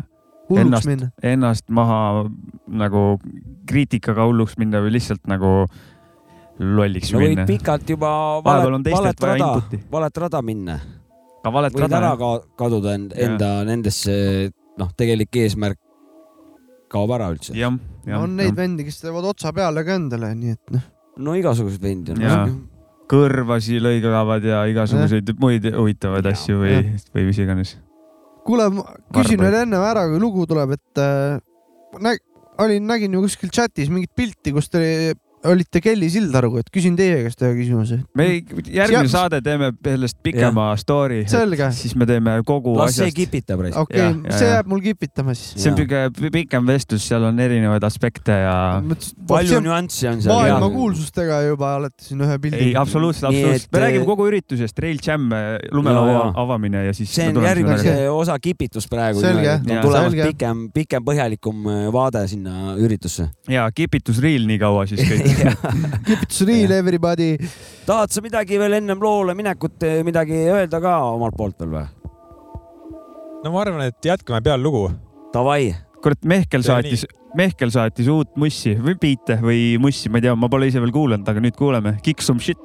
Ennast- ennast maha nagu kriitikaga hulluks minna või lihtsalt nagu lolliks no minna. pikalt juba valet, valet rada, valet rada minna. ka valet võid rada ära ka kaduda end, Jah. enda nendesse, noh, tegelik eesmärk kaob ära üldse. on neid vendi, kes teevad otsa peale ka endale, nii et noh, no igasuguseid vendi on Jaa.. kõrvasi lõigavad ja igasuguseid muid huvitavaid asju või, või mis iganes. kuule, ma küsin veel ennem ära, kui lugu tuleb, et äh, nä-, olin, nägin ju kuskil chatis mingit pilti, kus te olite Kelly Sildaruga, et küsin teie käest ühe küsimuse. me järgmine Siia- saade teeme sellest pikema story, selge, siis me teeme kogu las see asjast. kipitab reis. okei Jah, okay,, see jääb mul kipitama siis. see on pigem pikem vestlus, seal on erinevaid aspekte ja palju nüansse on seal. maailma kuulsustega juba olete siin ühe pildi. ei, absoluutselt, absoluutselt, et, me räägime äh, kogu üritusest, Rail Jam, lumelava Jaa. avamine ja siis. see on järgmine osa kipitus praegu. Tulemas pikem, pikem põhjalikum äh, vaade sinna üritusse. ja kipitus Real nii kaua siis kõik. *laughs* *laughs* Kipitus real everybody. tahad sa midagi veel ennem loole minekut eh, midagi öelda ka omalt poolt veel või? no ma arvan, et jätkame peale lugu. Davai, kurat, Mehkel saatis, Mehkel saatis uut mussi või biite või mussi, ma ei tea, ma pole ise veel kuulanud, aga nüüd kuuleme. Kick some shit.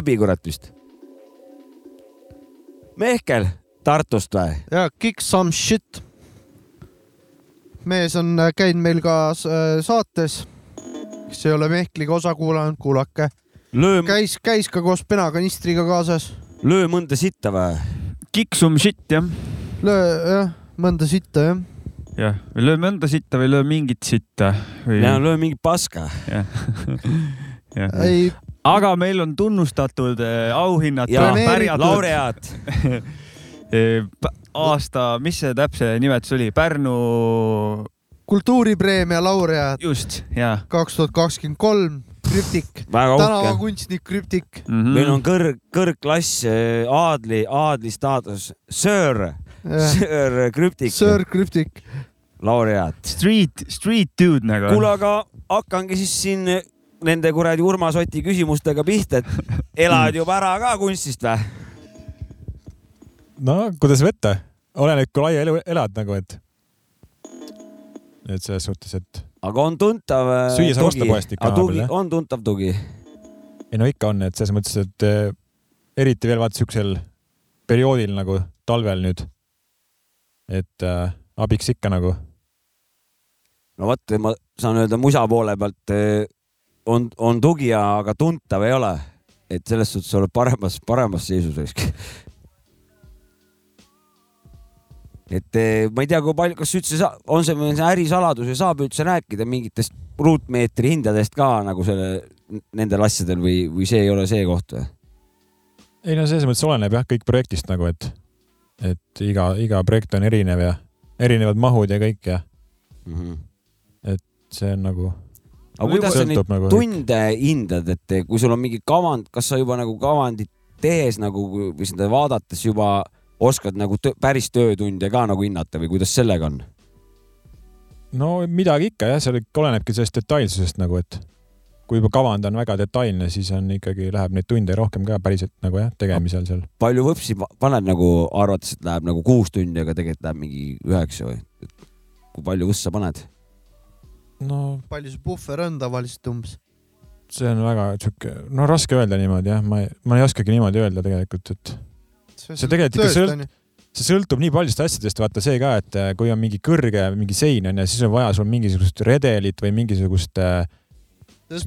Läbi, kurat vist. Mehkel Tartust või? ja Kick Some Shit. mees on äh, käinud meil ka äh, saates. kes ei ole Mehkliga osa kuulanud, kuulake. käis, käis ka koos penakanistriga kaasas. löö mõnda sitta või? Kick Some Shit jah. löö jah, mõnda sitta jah jah, või löö mõnda sitta või löö mingit sitta või.... ja löö mingit paska. *laughs* ei, aga meil on tunnustatud äh, auhinnad. laureaat *laughs* aasta, mis see täpse nimetus oli, Pärnu? kultuuripreemia laureaat. just, ja. kaks tuhat kakskümmend kolm, krüptik. tänavakunstnik, krüptik mm. -hmm. meil on kõrg, kõrgklass, aadli, aadli staatus, söör, söör krüptik. söör krüptik. laureaat. Street, street dude nagu. kuule, aga hakkangi siis siin nende kuradi Urmas Oti küsimustega pihta, et elad juba ära ka kunstist või? no kuidas võtta, oleneb, kui laia elu elad nagu, et, et selles suhtes, et. aga on tuntav. Äh, süüa saab osta poest ikka. tugi, on tuntav tugi? ei no ikka on, et selles mõttes, et äh, eriti veel vaata siuksel perioodil nagu talvel nüüd. et äh, abiks ikka nagu. no vot, ma saan öelda musa poole pealt äh, on, on tugi, aga tuntav ei ole. et selles suhtes oled paremas, paremas seisus et eh, ma ei tea, kui palju, kas üldse on see, see ärisaladus ja saab üldse rääkida mingitest ruutmeetri hindadest ka nagu selle, nendel asjadel või, või see ei ole see koht või? ei no selles mõttes oleneb jah, kõik projektist nagu, et, et iga, iga projekt on erinev ja erinevad mahud ja kõik ja mm. -hmm. et see on nagu. Aga kuidas sa neid nagu tunde hindad, et kui sul on mingi kavand, kas sa juba nagu kavandit tehes nagu või seda vaadates juba oskad nagu töö, päris töötunde ka nagu hinnata või kuidas sellega on? no midagi ikka jah, seal olenebki sellest detailsusest nagu, et kui juba kavand on väga detailne, siis on ikkagi, läheb neid tunde rohkem ka päriselt nagu jah, tegemisel seal. palju võpsi paned nagu arvates, et läheb nagu kuus tundi, aga tegelikult läheb mingi üheksa või? kui palju võssa paned? No. Palju see puhver on tavaliselt umbes? see on väga sihuke, no raske öelda niimoodi jah, ma, ma ei oskagi niimoodi öelda tegelikult, et see tegelikult ikka sõlt-, see sõltub nii paljudest asjadest, vaata see ka, et äh, kui on mingi kõrge mingi sein on ja siis on vaja sul mingisugust redelit või mingisugust äh,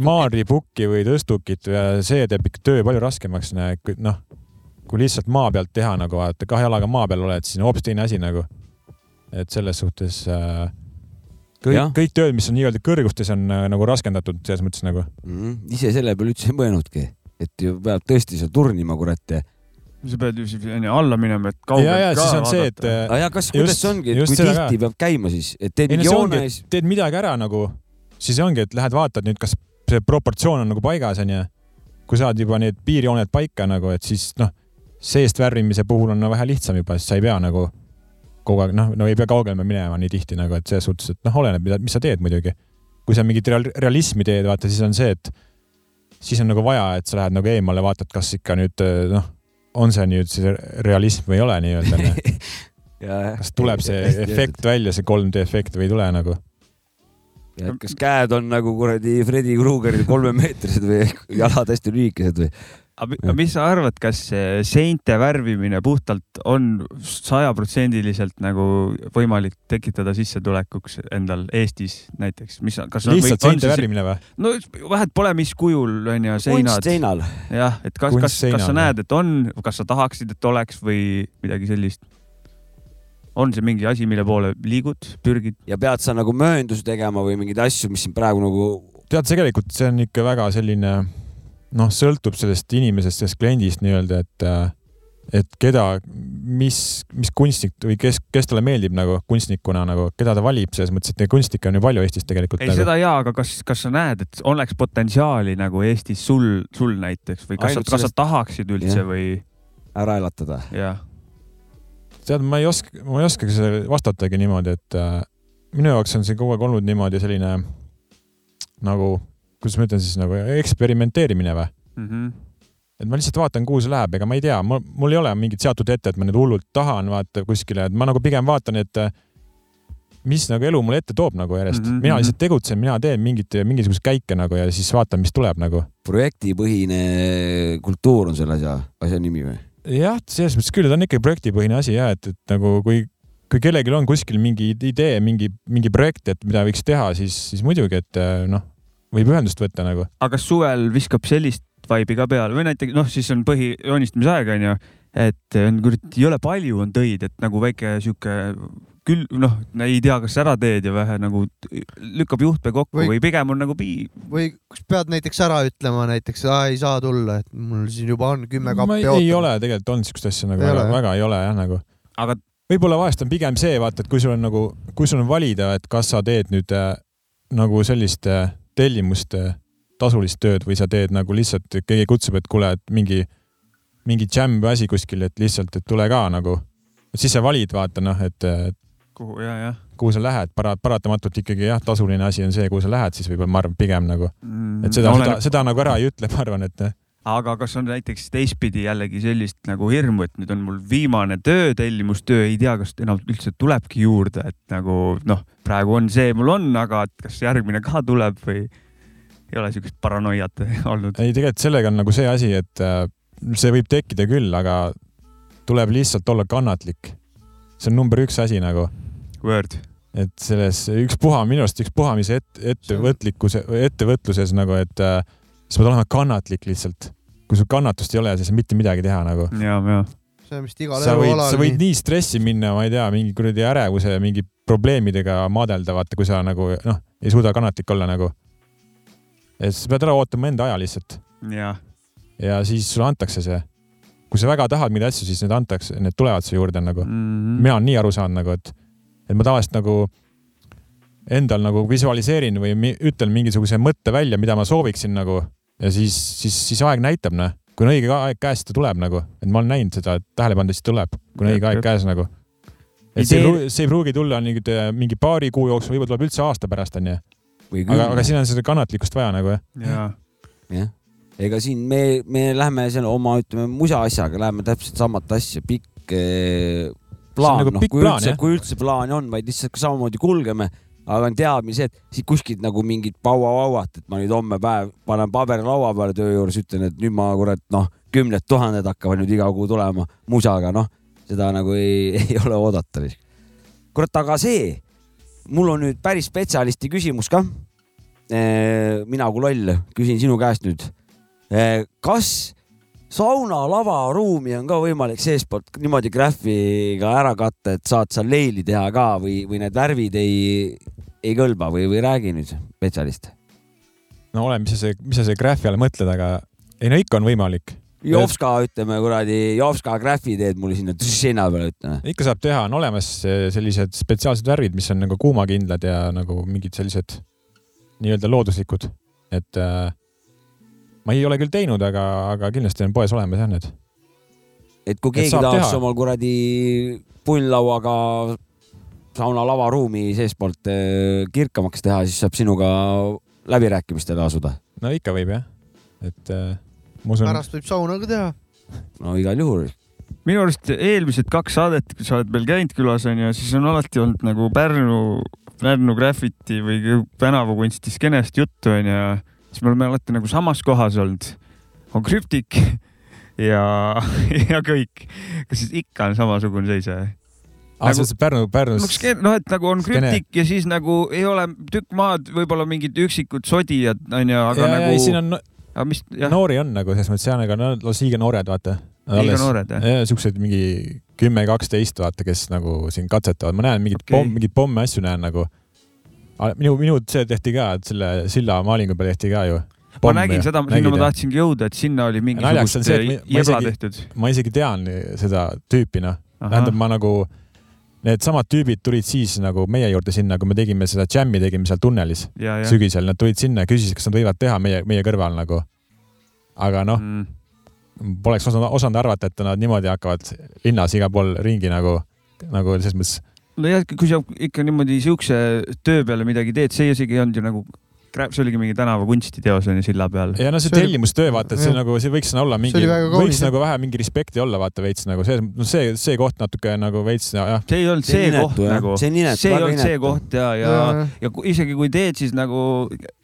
maaripukki või tõstukit ja see teeb ikka töö palju raskemaks, noh, kui lihtsalt maa pealt teha nagu vaata, kahe jalaga maa peal oled, siis on hoopis teine asi nagu. et selles suhtes äh, kõik, kõik tööd, mis on nii-öelda kõrgustes, on äh, nagu raskendatud selles mõttes nagu mm. ise selle peale üldse ei mõelnudki, et ju peab tõesti seal turnima, kurat sa pead ju siis alla minema, et kaugelt ja, ja, ka siis on see, et. aga ja kas, kuidas see ongi, et kui tihti peab käima siis, et teed mingi joone ja siis. teed midagi ära nagu, siis ongi, et lähed vaatad nüüd, kas see proportsioon on nagu paigas, onju. kui saad juba need piirjooned paika nagu, et siis noh, seest värvimise puhul on no, vähe lihtsam juba, sest sa ei pea nagu kogu aeg, noh, no ei pea kaugemale minema nii tihti nagu, et selles suhtes, et noh, oleneb, mida, mis sa teed muidugi. kui sa mingit real, realismi teed, vaata, siis on see, et siis on nagu vaja, et sa lähed nagu eemale, vaatad, kas ikka nüüd noh on see nüüd see realism või ei ole nii-öelda *laughs* kas tuleb see efekt välja, see 3D efekt või ei tule nagu? ja kas käed on nagu kuradi Freddy Kruegeril kolmemeetrised või *laughs* jalad hästi lühikesed või? Aga mis sa arvad, kas seinte värvimine puhtalt on sajaprotsendiliselt nagu võimalik tekitada sissetulekuks endal Eestis näiteks, mis, kas lihtsalt või, seinte värvimine või? no vahet pole, mis kujul on ju seinad. kunstseinal. jah, et kas, kas, kas sa näed, et on, kas sa tahaksid, et oleks või midagi sellist? on see mingi asi, mille poole liigud, pürgid? ja pead sa nagu mööndusi tegema või mingeid asju, mis siin praegu nagu. tead, tegelikult see on ikka väga selline noh, sõltub sellest inimesest, sellest kliendist nii-öelda, et, äh, et keda, mis, mis kunstnik või kes, kes talle meeldib nagu kunstnikuna nagu, keda ta valib, selles mõttes, et neid kunstnikke on ju palju Eestis tegelikult. ei nagu. seda jaa, aga kas, kas sa näed, et oleks potentsiaali nagu Eestis sul, sul näiteks või kas, sa, kas sellest... sa tahaksid üldse ja. või? ära elatada. jah. tead, ma ei oska, ma ei oskagi sellele vastatagi niimoodi, et äh, minu jaoks on see kogu aeg olnud niimoodi selline nagu kuidas ma ütlen siis nagu eksperimenteerimine või mm? -hmm. et ma lihtsalt vaatan, kuhu see läheb, ega ma ei tea, mul, mul ei ole mingit seatud ette, et ma nüüd hullult tahan vaata kuskile, et ma nagu pigem vaatan, et mis nagu elu mulle ette toob nagu järjest mm. -hmm. mina mhm. lihtsalt tegutsen, mina teen mingit, mingisuguseid käike nagu ja siis vaatan, mis tuleb nagu. projektipõhine kultuur on selle asja, asja nimi või? jah, selles mõttes küll, ta on ikkagi projektipõhine asi ja et, et nagu kui, kui kellelgi on kuskil mingi idee, mingi, mingi projekt, et mida võiks teha, siis, siis muidugi, et noh, võib ühendust võtta nagu. aga kas suvel viskab sellist vibe'i ka peale või näiteks noh, siis on põhi joonistamise aeg onju, et on kurat jõle palju on töid, et nagu väike sihuke küll noh, ei tea, kas ära teed ja vähe nagu lükkab juhtme kokku Või- või, pigem on nagu pii-, või kus pead näiteks ära ütlema näiteks, ei saa tulla, et mul siin juba on kümme kappi ei, ei ole tegelikult olnud siukest asja nagu Ei väga, väga ei ole jah nagu. aga võib-olla vahest on pigem see, vaata, et kui sul on nagu, kui sul on valida, et kas sa teed nüüd äh, nagu sellist äh, tellimust äh, tasulist tööd või sa teed nagu lihtsalt, keegi kutsub, et kuule, et mingi, mingi džämm või asi kuskil, et lihtsalt, et tule ka nagu. siis sa valid, vaata noh, et kuhu ja, jah kuhu sa lähed, para-, paratamatult ikkagi jah, tasuline asi on see, kuhu sa lähed, siis võib-olla ma arvan pigem nagu, mm,. et seda, seda, seda nagu ära ei ütle, ma arvan, et aga kas on näiteks teistpidi jällegi sellist nagu hirmu, et nüüd on mul viimane töö, tellimustöö, ei tea, kas enam üldse tulebki juurde, et nagu noh, praegu on see, mul on, aga et kas järgmine ka tuleb või ei ole siukest paranoiat *laughs* olnud? ei, tegelikult sellega on nagu see asi, et äh, see võib tekkida küll, aga tuleb lihtsalt olla kannatlik. see on number üks asi nagu, Word. et selles ükspuha, minu arust ükspuha, mis et, ettevõtlikkuse, ettevõtluses nagu, et äh, sa pead olema kannatlik lihtsalt. kui sul kannatust ei ole, siis ei saa mitte midagi teha nagu. ja, ja see on vist igal elualal sa võid nii stressi minna, ma ei tea, mingi kuradi ärevuse, mingi probleemidega maadelda, vaata, kui sa nagu noh, ei suuda kannatlik olla nagu. et sa pead ära ootama enda aja lihtsalt ja ja siis sulle antakse see. kui sa väga tahad mingeid asju, siis need antakse, need tulevad su juurde nagu. mm. mina olen nii aru saanud nagu, et, et ma tavaliselt nagu endal nagu visualiseerin või mi, ütlen mingisuguse mõtte välja, mida ma sooviksin nagu ja siis, siis, siis aeg näitab, noh. kui on õige aeg käes, ta tuleb nagu, et ma olen näinud seda, et tähele pannud, siis tuleb, kui on õige aeg käes nagu. et see ei pruugi, see ei pruugi tulla nüüd äh, mingi paari kuu jooksul, võib-olla tuleb üldse aasta pärast onju, või aga, aga siin on seda kannatlikkust vaja nagu jah. ja jah. ega siin me, me lähme seal oma, ütleme, musa asjaga läheme täpselt samat asja, pikk eh, plaan, nagu noh, kui plaan, üldse kui üldse plaani on, vaid lihtsalt ka samamoodi kulgeme, aga on teadmise, et siit kuskilt nagu mingit paua-vauat, et ma nüüd homme päev panen paberi laua peale töö juures, ütlen, et nüüd ma kurat noh, kümned tuhanded hakkavad nüüd iga kuu tulema musaga, noh, seda nagu ei, *laughs* ei ole oodata. kurat, aga see, mul on nüüd päris spetsialisti küsimus ka. mina kui loll küsin sinu käest nüüd. kas sauna lavaruumi on ka võimalik seestpoolt niimoodi graafiga ära katta, et saad seal leili teha ka või, või need värvid ei, ei kõlba või, või räägi nüüd spetsialist. no ole, mis sa see, mis sa selle graafi all mõtled, aga ei no ikka on võimalik Jovska, ütleme kuradi, Jovska graafi teed mulle sinna seina peale, ütleme. ikka saab teha, on olemas eh, sellised spetsiaalsed värvid, mis on nagu kuumakindlad ja nagu mingid sellised nii-öelda looduslikud, et äh, ma ei ole küll teinud, aga, aga kindlasti on poes olemas jah need. et kui Et keegi saab tahaks teha. omal kuradi punnlauaga sauna lavaruumi seestpoolt eh, kirkamaks teha, siis saab sinuga läbirääkimistele asuda. no ikka võib jah, et äh, ma usun, pärast võib sauna ka teha. no igal juhul. minu arust eelmised kaks saadet, kui sa oled meil käinud külas onju, siis on alati olnud nagu Pärnu, Pärnu graffiti või tänavakunsti skeenest juttu onju. siis me oleme alati nagu samas kohas olnud. on krüptik *laughs* ja, ja kõik. kas siis ikka on samasugune seis või? Nagu... nagu- Pärnu, Pärnus no, skeen- noh, et nagu on krüptik ja siis nagu ei ole tükk maad, võib-olla mingid üksikud sodijad onju, aga ja, nagu siin on aga mis, noori on nagu selles mõttes jah, aga nad on liiga noored, vaata. liiga noored jah? siuksed mingi kümme, kaksteist, vaata, kes nagu siin katsetavad, ma näen Okei. okay. pomm, mingeid pomme asju näen nagu. minu, minu see tehti ka, et selle silla maalingu peal tehti ka ju. ma nägin seda, sinna ma tahtsingi jõuda, et sinna oli mingisugust jebla isegi- tehtud. ma isegi tean seda tüüpi, noh. tähendab, ma nagu, needsamad tüübid tulid siis nagu meie juurde sinna, kui me tegime seda džämmi, tegime seal tunnelis ja, ja. sügisel, nad tulid sinna ja küsisid, kas nad võivad teha meie, meie kõrval nagu. aga noh, mm.. poleks osanud, osanud arvata, et nad niimoodi hakkavad linnas igal pool ringi nagu, nagu selles mõttes. nojah, kui sa ikka niimoodi siukse töö peale midagi teed, see isegi ei olnud ju nagu see oligi mingi tänava kunstiteos on ju silla peal. ja no see See tellimustöö, vaata, et see jah. nagu, see võiks olla mingi võiks nagu vähe mingi respekti olla, vaata veits nagu see, no see, see koht natuke nagu veits jah, see ei olnud See see, on koht jah. nagu, See on inetu, see ei olnud see koht ja, ja, ja ku- isegi kui teed, siis nagu,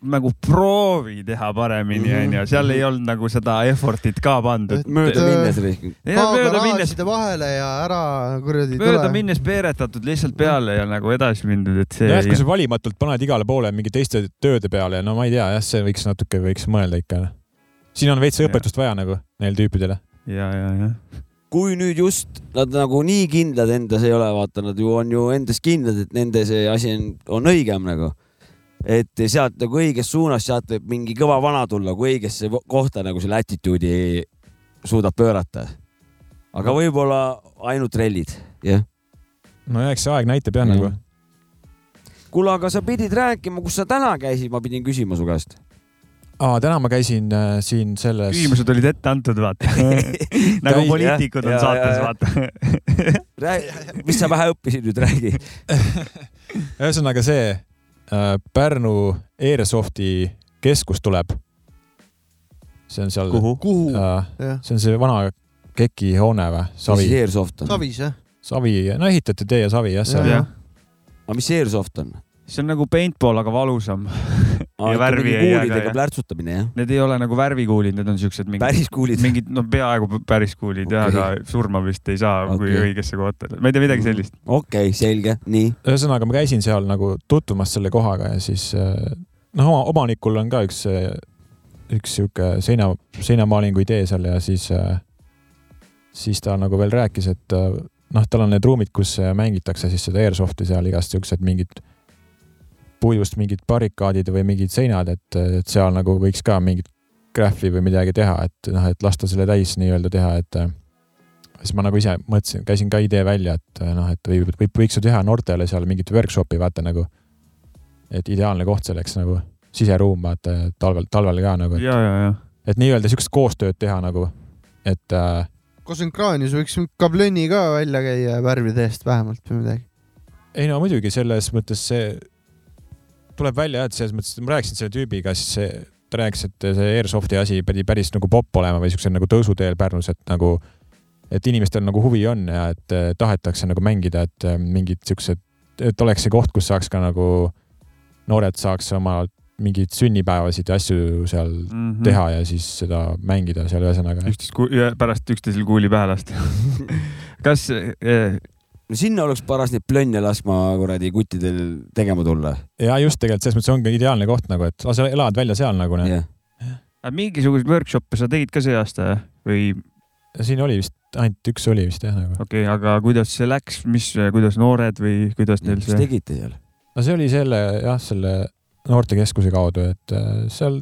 nagu proovi teha paremini, Mhm. onju, seal ei olnud nagu seda effort'it ka pandud. mööda minnes või? mööda minnes, vahele ja ära kuradi mööda minnes peeretatud lihtsalt peale ja nagu edasi mindud, et see jah, kui sa valimatult paned igale poole mingi teiste tööde peale, no ma ei tea jah, see võiks natuke, võiks mõelda ikka. siin on veits Jah. õpetust vaja nagu neil tüüpidele. ja, ja, ja. kui nüüd just nad nagu nii kindlad endas ei ole, vaata, nad ju on ju endas kindlad, et nende see asi on, on õigem nagu. et sealt nagu õiges suunas, sealt võib mingi kõva vana tulla, kui õigesse kohta nagu selle attitude'i suudab pöörata. aga võib-olla ainult rallid, jah. no eks see aeg näitab jah nagu. kuule, aga sa pidid rääkima, kus sa täna käisid, ma pidin küsima su käest. aa, täna ma käisin äh, siin selles. küsimused olid ette antud, vaata. *laughs* nagu poliitikud on saates, ja, ja. vaata. *laughs* mis sa vähe õppisid nüüd, räägi. *laughs* ühesõnaga see äh, Pärnu Airsofti keskus tuleb. see on seal, kuhu? kuhu? äh, see on see vana KEK-i hoone või, mis Savi, Airsoft on? Savis jah? Savi, no ehitati tee ja Savi jah, seal Jah. jah, aga mis Airsoft on? see on nagu paintball, aga valusam. Ja värvi ei jää kuulidega jah. plärtsutamine, jah? Need ei ole nagu värvikuulid, need on siuksed mingid, päris kuulid? mingid, no peaaegu päris kuulid jah, Okei. aga surma vist ei saa okay., kui õigesse kohta. ma ei tea midagi sellist. okei okay,, selge, nii. ühesõnaga ma käisin seal nagu tutvumas selle kohaga ja siis äh, noh, oma omanikul on ka üks, üks sihuke seina, seinamaalingu idee seal ja siis, siis ta nagu veel rääkis, et noh, tal on need ruumid, kus äh, mängitakse siis seda airsofti seal igast siuksed mingid puidust mingid barrikaadid või mingid seinad, et, et seal nagu võiks ka mingit graffi või midagi teha, et noh, et lasta selle täis nii-öelda teha, et äh, siis ma nagu ise mõtlesin, käisin ka idee välja, et äh, noh, et võib, võib, võiks ju teha noortele seal mingit workshop'i, vaata nagu. et ideaalne koht selleks nagu, siseruum, vaata talvel, talvel ka nagu, ja. et nii-öelda siukest koostööd teha nagu, et äh, koos Kraanis võiks kablõnni ka välja käia värvide eest vähemalt või midagi. ei no muidugi selles mõttes see tuleb välja jah, et selles mõttes, et ma rääkisin selle tüübiga, siis see, ta rääkis, et see Airsofti asi pidi päris nagu popp olema või siukse nagu tõusuteel Pärnus, et nagu, et inimestel nagu huvi on ja et eh, tahetakse nagu mängida, et eh, mingid siuksed, et oleks see koht, kus saaks ka nagu noored saaks oma mingeid sünnipäevasid ja asju seal Mm -hmm. teha ja siis seda mängida seal ühesõnaga. üksteist, pärast üksteisel kuuli pähe lasta. *laughs* kas eh, no sinna oleks paras neid plönne laskma kuradi kuttidel tegema tulla. ja just tegelikult selles mõttes ongi ideaalne koht nagu, et sa elad välja seal nagu jah, aga mingisuguseid workshop'e sa tegid ka see aasta või siin oli vist, ainult üks oli vist jah nagu. okei okay,, aga kuidas see läks, mis, kuidas noored või kuidas teil mis see? tegite seal? no see oli selle jah, selle noortekeskuse kaudu, et äh, seal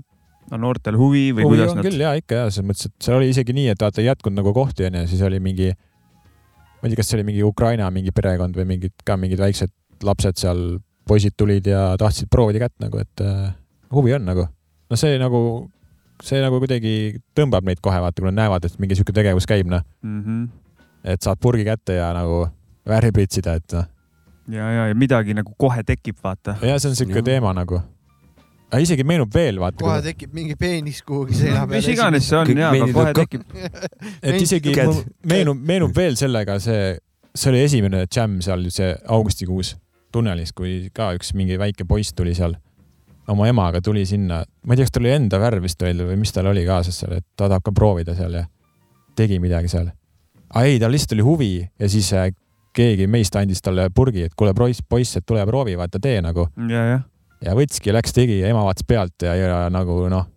no noortel huvi või huvi kuidas nad küll ja ikka ja selles mõttes, et seal oli isegi nii, et vaata ei jätkunud nagu kohti onju, siis oli mingi, ma ei tea, kas see oli mingi Ukraina mingi perekond või mingid ka mingid väiksed lapsed seal, poisid tulid ja tahtsid proovida kätt nagu, et äh, huvi on nagu. no see nagu, see nagu kuidagi tõmbab neid kohe vaata, kui nad näevad, et mingi sihuke tegevus käib noh, mm? -hmm. et saad purgi kätte ja nagu värvi pritsida, et noh. ja, ja, ja midagi nagu kohe tekib, vaata. ja see on sihuke teema nagu. Aga isegi meenub veel vaata kohe, tekib mingi peenis kuhugi seina peale. mis iganes see on ja, aga kohe tekib. *laughs* et isegi meenub, meenub veel sellega see, see oli esimene džämm seal see augustikuus tunnelis, kui ka üks mingi väike poiss tuli seal oma emaga tuli sinna, ma ei tea, kas tal oli enda värv vist veel või mis tal oli kaasas seal, et ta tahab ka proovida seal ja tegi midagi seal. aga ei, tal lihtsalt oli huvi ja siis äh, keegi meist andis talle purgi, et kuule poiss, poiss, et tule proovi, vaata tee nagu ja, jah. Ja võtski, läks tegi ja ema vaatas pealt ja, ja nagu noh,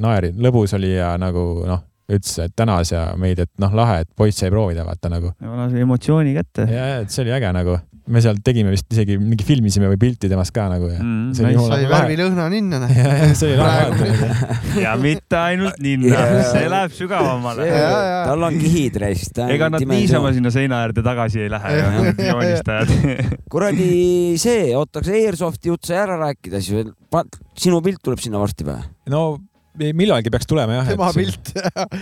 naeri, lõbus oli ja nagu noh, ütles, et tänas ja meid, et noh, lahe, et poiss sai proovida, vaata nagu. lase emotsiooni kätte. ja, ja, et see oli äge nagu. me seal tegime vist isegi mingi filmisime või pilti temast ka nagu ja Mm, sai lahe. värvilõhna ninna. ja, ja see oli lahe vaata. ja mitte ainult ninna Jaa., see läheb sügavamale. Tal on kihid reis. ega nad niisama sinna seina äärde tagasi ei lähe, *laughs* joonistajad. kuradi see, oota, kas Airsofti jutt sai ära rääkida siis veel? sinu pilt tuleb sinna varsti või? no millalgi peaks tulema jah. tema pilt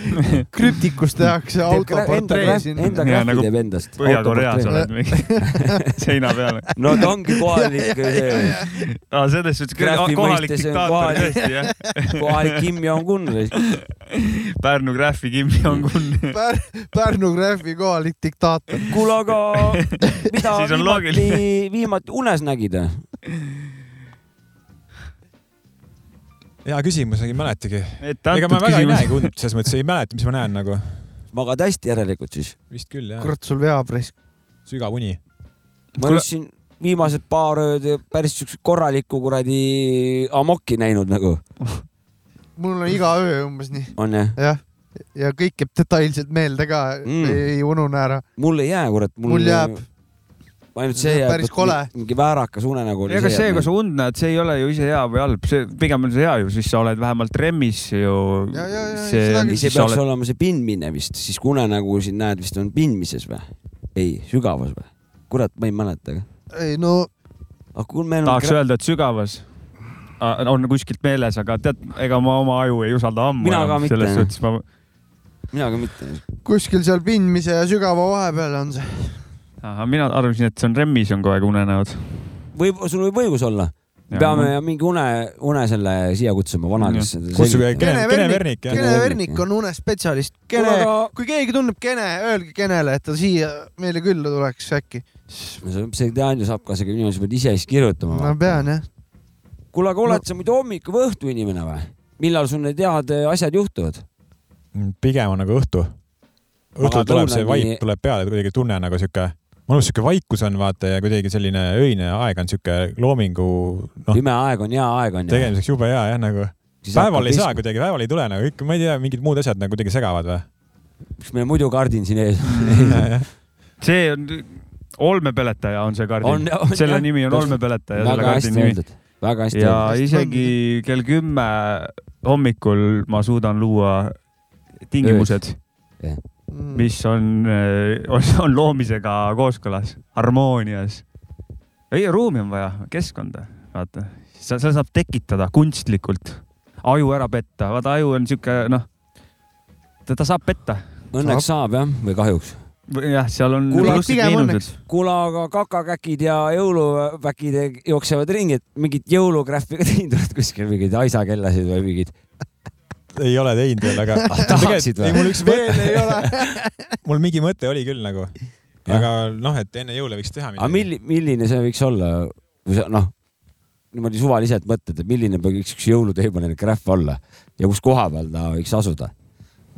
*laughs* krüptikus tehakse autoportree sinna. enda Jaa, graffi nagu teeb endast. Põhja-Koreas oled mingi *laughs* seina peal. no ta ongi kohalik aa, selles suhtes Graffi kohalik diktaator tõesti jah. kohalik Kim Jong-un. *laughs* Pärnu Graffi Kim Jong-un. Pär, Pärnu Graffi kohalik diktaator. kuule, aga mida Siis on viimati, viimati unes nägid? Hea küsimus, ei mäletagi. et ega ma väga ei küsimus näegi und, selles mõttes ei mäleta, mis ma näen nagu. magad hästi järelikult siis? vist küll jah, kurat, sul veab raisk. sügav uni. ma just siin viimased paar ööd päris siukest korralikku kuradi amokki näinud nagu, *laughs* mul on iga öö umbes nii, on jah? jah. ja kõik jääb detailselt meelde ka mm., ei unune ära. mul ei jää, kurat. mul jääb. Ainult see. Päris kole. mingi väärakas unenägu oli. ega see, kui sa und näed, see ei ole ju ise hea või halb, see pigem on see hea ju, siis sa oled vähemalt remmis ju. See see peaks oled, olema see pindmine vist, siis kui unenägu siin näed, vist on pindmises või? ei, sügavas või? kurat, ma ei mäleta. ei no on tahaks öelda, et sügavas ah, on kuskilt meeles, aga tead, ega ma oma aju ei usalda ammu. Mina ka mitte, selles suhtes ma, mina ka mitte. kuskil seal pindmise ja sügava vahepeal on see. Mina arvasin, et see on remmis on kogu aeg unenäod. võib, sul võib õigus olla. peame mingi une, une selle siia kutsuma, vana, kes. kutsuge Kene Kene, Vernik. Kene Vernik on unespetsialist. Kene, kui keegi tunneb Kene, öelge Kenele, et ta siia meile külla tuleks äkki. see teadja saab ka, see inimene peab ise siis kirjutama ma. pean jah. kuule, aga oled sa muidu hommiku või õhtu inimene või? millal sul need head äh, asjad juhtuvad? pigem on nagu õhtu. õhtul tuleb see vaip tuleb peale, kuidagi tunne nagu sihuke, mõnus sihuke vaikus on vaata ja kuidagi selline öine aeg on sihuke loomingu noh, pime aeg on hea aeg on tegemiseks jube hea jah nagu. päeval ei saa. kuidagi, päeval ei tule nagu ikka, ma ei tea, mingid muud asjad nagu kuidagi segavad või? miks meil muidu kardin siin ees? *laughs* see on, olmepeletaja on see On- kardin selle jah. nimi on olmepeletaja, selle väga hästi öeldud, väga hästi ja öeldud. isegi kell kümme hommikul ma suudan luua tingimused, Mm. Mis on, on, on loomisega kooskõlas, harmoonias. ei, ruumi on vaja, keskkonda, vaata, seda saab tekitada kunstlikult, aju ära petta, vaata aju on sihuke noh, teda saab petta. Õnneks saab jah, või kahjuks. jah, seal on Kuule, plussid pigem miinused. kuule, aga kakakäkid ja jõuluväkid jooksevad ringi, et mingit jõulugraffi ka teinud oled kuskil, mingeid aisakellasid või mingeid? *laughs* ei ole teinud veel, aga *laughs* tahaksid või ei, mul üks veel mõte, ei ole. *laughs* mul mingi mõte oli küll nagu, aga noh, et enne jõule võiks teha aga midagi. milli-, milline see võiks olla, kui sa noh, niimoodi suvaliselt mõtled, et milline võiks üks jõuluteemaline graff olla ja kus koha peal ta võiks asuda?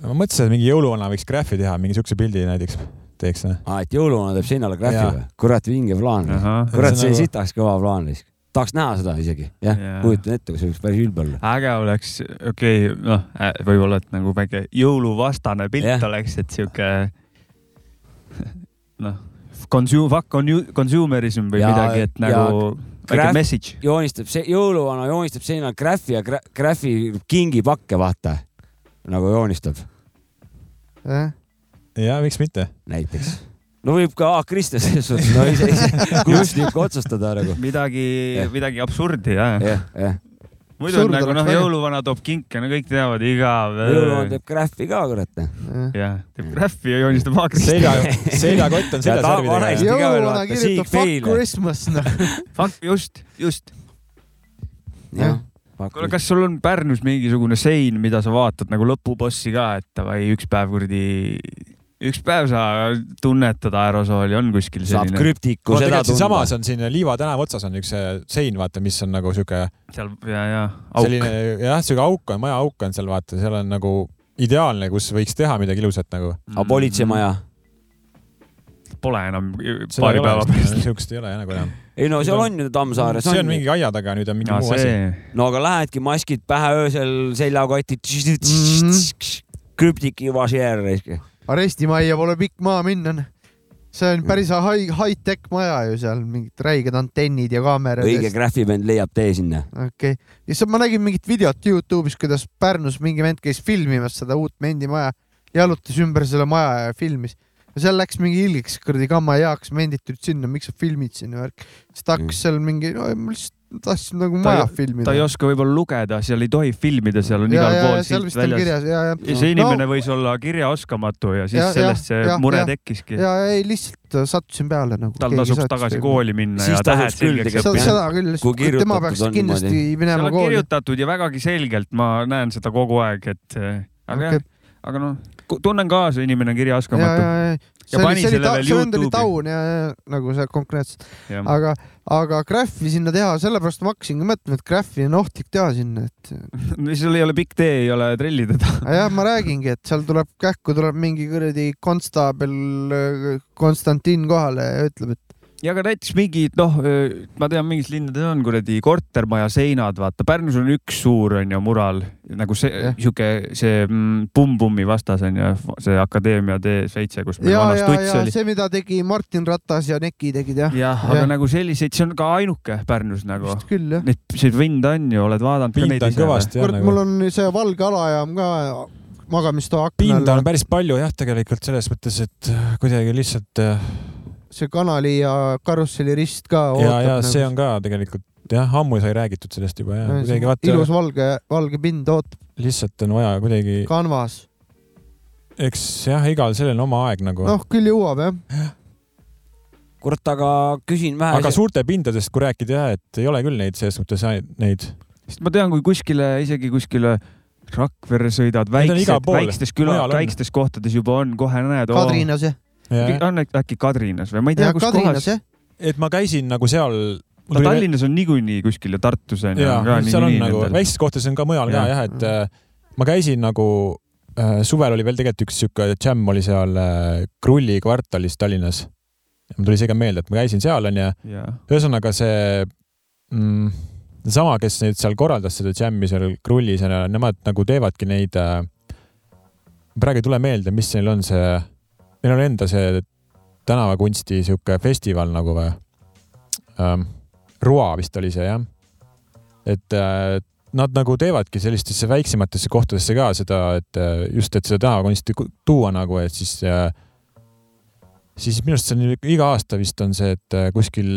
ma mõtlesin, et mingi jõuluvana võiks graffi teha, mingi siukse pildi näiteks teeks. aa, et jõuluvana teeb seinale graffi Jaa. või? kurat, vinge plaan. kurat, See nagu- sitaks kõva plaan. Tahaks näha seda isegi, jah Jaa. kujutan ette, kas see võiks päris ülbe olla. äge oleks, okei okay,, noh, võib-olla, et nagu väike jõuluvastane pilt Jah. oleks, et sihuke noh, consume, fuck consumerism või Ja- midagi, et nagu väike message. joonistab see, jõuluvana joonistab seinale graffi ja gra- graffi kingipakke, vaata. nagu joonistab jah, ja miks mitte. näiteks. No võib ka Aa Kriste selles suhtes, no ise, ise *laughs* kunstnik otsustada nagu. midagi Jah., midagi absurdi jah. jah, jah. muidu on Absurd nagu noh, jõuluvana toob kinke, no kõik teavad igav. jõuluvana teeb graffi ka, kurat. jah, teeb graffi ja joonistab haakrit. selja, *laughs* seljakott on seljasärvidega jõuluvana kirjutab fuck Christmas, noh. *laughs* Fuck, just, just. jah. kuule, kas sul on Pärnus mingisugune sein, mida sa vaatad nagu lõpubossi ka, et davai, üks päev kuradi, üks päev sa tunnetad aerosooli, on kuskil saab selline, krüptiku no seda tegelikult siinsamas tunda. on siin Liiva tänava otsas on üks äh, sein, vaata, mis on nagu sihuke seal ja, ja auk selline jah, sihuke auk on, maja auk on seal vaata, seal on nagu ideaalne, kus võiks teha midagi ilusat nagu. aga politseimaja? Pole enam Seda paari päeva pärast. siukest ei ole nagu enam. ei no seal on ju Tammsaares see on mingi aia taga nüüd on mingi muu asi. no aga lähedki maskid pähe öösel, seljakotid. Mhm. krüptik juba seer raisk. Arestimajja pole pikk maa minna. see on päris high, high-tech maja ju seal, mingid räiged antennid ja kaamerad. õige graffivend leiab tee sinna. okei okay., ja siis ma nägin mingit videot Youtube'is, kuidas Pärnus mingi vend käis filmimas seda uut mendimaja, jalutas ümber selle maja ja filmis. ja seal läks mingi ilgiks kuradi kamma heaks, mendid tulid sinna, miks sa filmid siin ja värk. siis ta hakkas seal mingi no,, ma lihtsalt tahtsin nagu Ta maja filmida. ta ei oska võib-olla lugeda, seal ei tohi filmida, seal on ja, igal ja, pool silt väljas. ja, ja. ja see inimene võis olla kirjaoskamatu ja siis Ja- sellest see ja- mure ja- tekkiski. ja ei lihtsalt sattusin peale nagu. tal tasuks tagasi. kooli minna Siis ja tähed selgeks õppida. seda küll tema peaks kindlasti minema kooli. kirjutatud ja vägagi selgelt, ma näen seda kogu aeg, et äh, aga Okei. jah, aga noh, tunnen kaasa, inimene on ja, kirjaoskamatu. See oli, see oli see vend oli taun ja, ja nagu see konkreetselt, aga, aga Graffi sinna teha, sellepärast ma hakkasingi mõtlema, et Graffi on ohtlik teha sinna, et *laughs* sul ei ole pikk tee, ei ole trellide taha. aga jah, ma räägingi, et seal tuleb kähku tuleb mingi kuradi konstaabel Konstantin kohale ja ütleb, et ja aga näiteks mingid noh, ma tean, mingis linnades on kuradi kortermaja seinad, vaata Pärnus on üks suur on ju mural nagu see Jah. sihuke see mm, Pumm-Pummi vastas on ju see Akadeemia T7, kus meil ja, vanas ja, tuts ja oli. see, mida tegi Martin Ratas ja Neki tegid jah. jah, aga Jah. nagu selliseid, see on ka ainuke Pärnus nagu. vist küll jah. Neid, see vind on ju, oled vaadanud ka pind neid on ise kõvasti jah nagu mul. on see valge alajaam ka magamistoa akna pinda on päris palju jah, tegelikult selles mõttes, et kuidagi lihtsalt äh, see kanali ja karusselli rist ka ja, ja ootab see nagu. on ka tegelikult jah, ammu sai räägitud sellest juba ja Ja kuidagi vaata ilus valge, valge pind ootab, lihtsalt on vaja kuidagi, kanvas. eks jah, igal sellel on oma aeg nagu. noh, küll jõuab jah. kurat, aga küsin vähe aga. suurte pindadest, kui rääkida jah, et ei ole küll neid selles mõttes neid, sest ma tean, kui kuskile, isegi kuskile Rakverre sõidad, väiksed, väikstes küla Mujal, on. väikstes kohtades juba on, kohe näed. Kadrinas jah. On äkki Kadrinas või ma ei tea, kus Kadrinas kohas. et ma käisin nagu seal. no Tallinnas on niikuinii kuskil ja Tartus on ju. seal on nagu, väikses kohtades on ka mujal ka Jah. et äh, ma käisin nagu äh, suvel oli veel tegelikult üks sihuke džämm oli seal äh, Krulli kvartalis Tallinnas. mul tuli isegi meelde, et ma käisin seal onju, ja, ühesõnaga see mm,, sama, kes nüüd seal korraldas seda džämmi seal Krullis ja nemad nagu teevadki neid äh,. praegu ei tule meelde, mis neil on see, neil on enda see tänavakunsti sihuke festival nagu või ähm,. Rua vist oli see jah. et äh, nad nagu teevadki sellistesse väiksematesse kohtadesse ka seda, et äh, just, et seda tänavakunsti ku- tuua nagu, et siis äh, siis minu arust see on iga aasta vist on see, et äh, kuskil,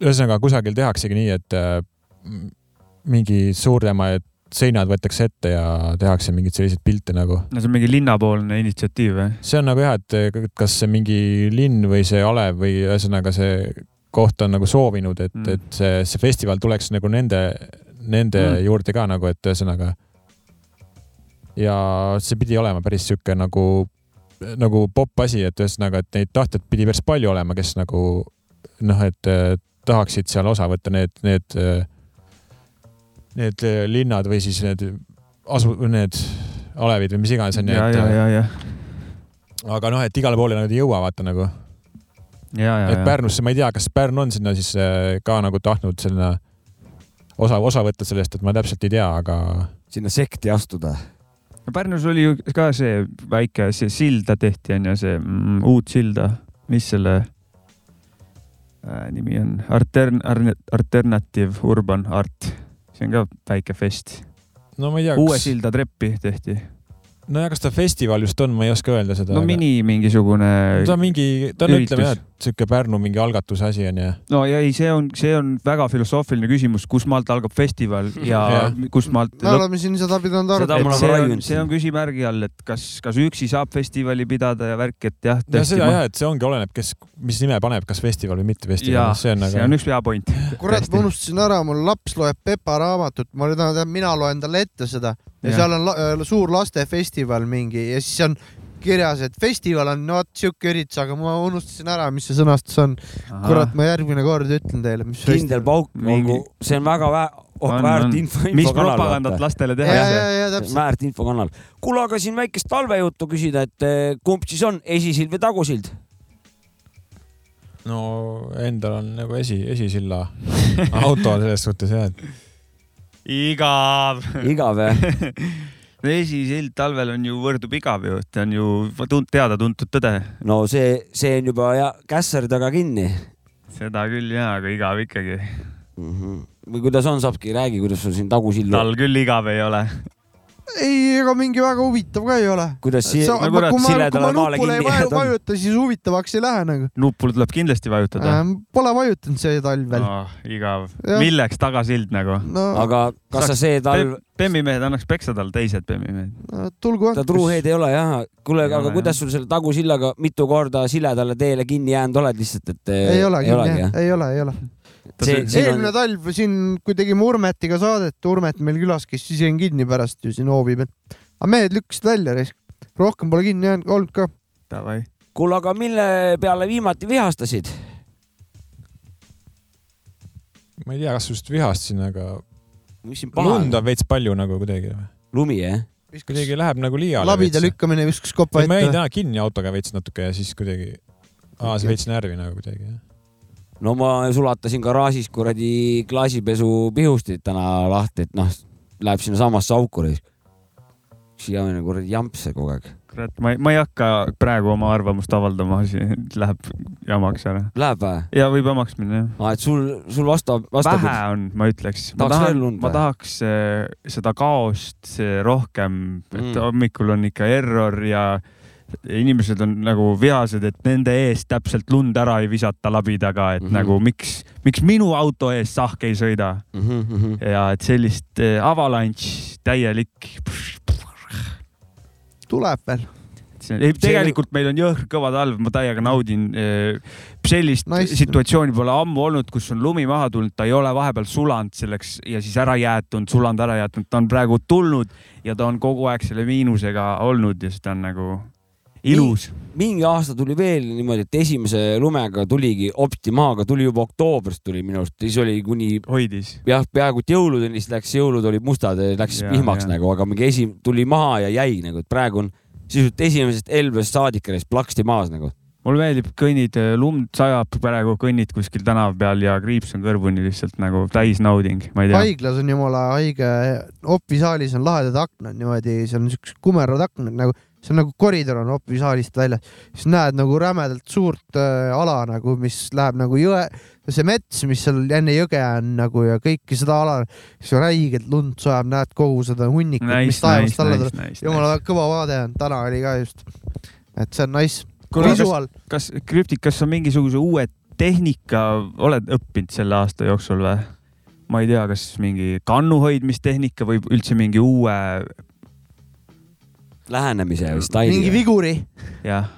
ühesõnaga kusagil tehaksegi nii, et äh, mingi suuremad seinad võetakse ette ja tehakse mingeid selliseid pilte nagu. no see on mingi linnapoolne initsiatiiv või? see on nagu jah, et kas see mingi linn või see alev või ühesõnaga see koht on nagu soovinud, et Mm. et see, see festival tuleks nagu nende, nende Mm. juurde ka nagu, et ühesõnaga. ja see pidi olema päris sihuke nagu, nagu popp asi, et ühesõnaga, et neid tahtjaid pidi päris palju olema, kes nagu noh, et tahaksid seal osa võtta, need, need, need äh, linnad või siis need asu, need alevid või mis iganes on ju, ja, ja, ja, ja, aga noh, et igale poole nad ei jõua, vaata nagu. ja, ja, et. Pärnusse, ma ei tea, kas Pärnu on sinna siis äh, ka nagu tahtnud sinna osa, osa võtta sellest, et ma täpselt ei tea, aga sinna sekti astuda. Pärnus oli ju ka see väike, see silda tehti onju, see mm, uut silda, mis selle äh, nimi on, Altern-, Alternative Urban Art, see on ka väike fest. no ma ei tea, uue kas, silda treppi tehti, nojah, kas ta festival just on, ma ei oska öelda seda. no mini mingisugune. ta on mingi, ta on, ütleme jah, et sihuke Pärnu mingi algatuse asi on ju. no ja ei, see on, see on väga filosoofiline küsimus, kus maalt algab festival *laughs* ja Jah. kus maalt me oleme siin seda pidanud arutama ma. see on, see on küsimärgi all, et kas, kas üksi saab festivali pidada ja värk, et jah. ja seda jah, et see ongi, oleneb, kes, mis nime paneb, kas festival või mitte festival, see on see nagu on üks hea point. kurat, ma unustasin ära, mul laps loeb Pepa raamatut, ma nüüd, mina loen talle ette seda ja, ja seal on la, äh, suur lastefestival mingi ja siis on kirjas, et festival on vot siuke üritus, aga ma unustasin ära, mis see sõnastus on. kurat, ma järgmine kord ütlen teile, mis kindel pauk, Mingi- see on väga vä- oh, On, väärt on. info, mis infokanal. propagandat lastele ja, teha väärt infokanal. kuule, aga siin väikest talvejuttu küsida, et eh, kumb siis on, esisild või tagusild? no endal on nagu esi, esisilla auto selles suhtes jah, et igav. igav jah? *laughs* esisild talvel on ju, võrdub igav ju, see on ju tunt-, teada-tuntud tõde. no see, see on juba ja kässari taga kinni seda küll jaa, aga igav ikkagi. mm. -hmm. või kuidas on, Sapki, räägi, kuidas sul siin tagusild tal küll igav ei ole. ei, ega mingi väga huvitav ka ei ole. kuidas si- Sa- no kui kurat, siledale ma maale nupule ei kinni vaju- jääda on. vajuta, siis huvitavaks ei lähe nagu nupule tuleb kindlasti vajutada äh,. Pole vajutanud see talv veel. oh,. igav. Jah. milleks tagasild nagu? no aga kas sa see talv, bemmimehed annaks peksa talle, teised bemmimehed. no, tulgu ta truuhead ei ole jah. kuule, aga ole, kuidas sul selle tagusillaga mitu korda siledale teele kinni jäänud oled lihtsalt, et ei ole kinni jah?, ei ole, ei ole. see, siin eelmine on, talv siin, kui tegime Urmetiga saadet, Urmet meil külas käis, siis jäin kinni pärast ju siin hoovi peal. aga mehed lükkasid välja, rohkem pole kinni jäänud, olnud ka. Davai. kuule, aga mille peale viimati vihastasid? ma ei tea, kas just vihastasin, aga lund on? veits palju nagu kuidagi. lumi jah? kuidagi läheb nagu liiale. labida. lükkamine viskas kopa ma jäin ette. täna kinni autoga veits natuke ja siis kuidagi ajas veits närvi nagu kuidagi jah. No ma sulatasin garaažis kuradi klaasipesu pihustid täna lahti, et noh, läheb sinnasamasse auku. siiamaani kuradi jampse kogu aeg. kurat, ma ei, ma ei hakka praegu oma arvamust avaldama, läheb jamaks ära. Läheb või? ja võib jamaks minna jah. aa, et sul, sul vastab, vastab. vähe on, ma ütleks. ma Tahaks tahan ma tahaks eh, seda kaost eh, rohkem, et Mm. hommikul on ikka error ja inimesed on nagu vihased, et nende eest täpselt lund ära ei visata labidaga, et mm. -hmm. nagu miks, miks minu auto ees sahk ei sõida mm. -hmm. ja et sellist eh, avalanš täielik. tuleb veel. ei, tegelikult meil on jõhker kõva talv, ma täiega naudin. sellist Nice. situatsiooni pole ammu olnud, kus on lumi maha tulnud, ta ei ole vahepeal sulanud selleks ja siis ära jäetunud, sulanud ära jäetunud, ta on praegu tulnud ja ta on kogu aeg selle miinusega olnud ja siis ta on nagu ilus. mingi aasta tuli veel niimoodi, et esimese lumega tuligi optimaaga, tuli juba oktoobris tuli minu arust, siis oli kuni hoidis. jah, peaaegu et jõuludeni, siis läks, jõulud olid mustad, läks Ja, pihmaks ja. nagu, aga mingi esi-, tuli maha ja jäi nagu, et praegu on sisuliselt esimesest Elvest saadik käis plaksti maas nagu. mulle meeldib, kõnnid, lund sajab praegu, kõnnid kuskil tänava peal ja kriips on kõrvuni lihtsalt nagu täisnauding, ma ei tea. haiglas on jumala haige, opisaalis on lahedad aknad niimoodi, seal on siuksed kumerad aknad nagu, see on nagu koridor on opisaalist väljas, siis näed nagu rämedalt suurt äh, ala nagu, mis läheb nagu jõe, see mets, mis seal enne jõge on nagu ja kõike seda ala, siis räigelt lund sajab, näed kogu seda hunnikut, mis Nice, taevast nice, alla tuleb. nice, jumala nice. kõva vaade on, täna oli ka just, et see on nice. Kas- kas Krüptik, kas sa mingisuguse uue tehnika oled õppinud selle aasta jooksul või? ma ei tea, kas mingi kannu hoidmistehnika või üldse mingi uue, lähenemise või mingi staili. viguri, jah.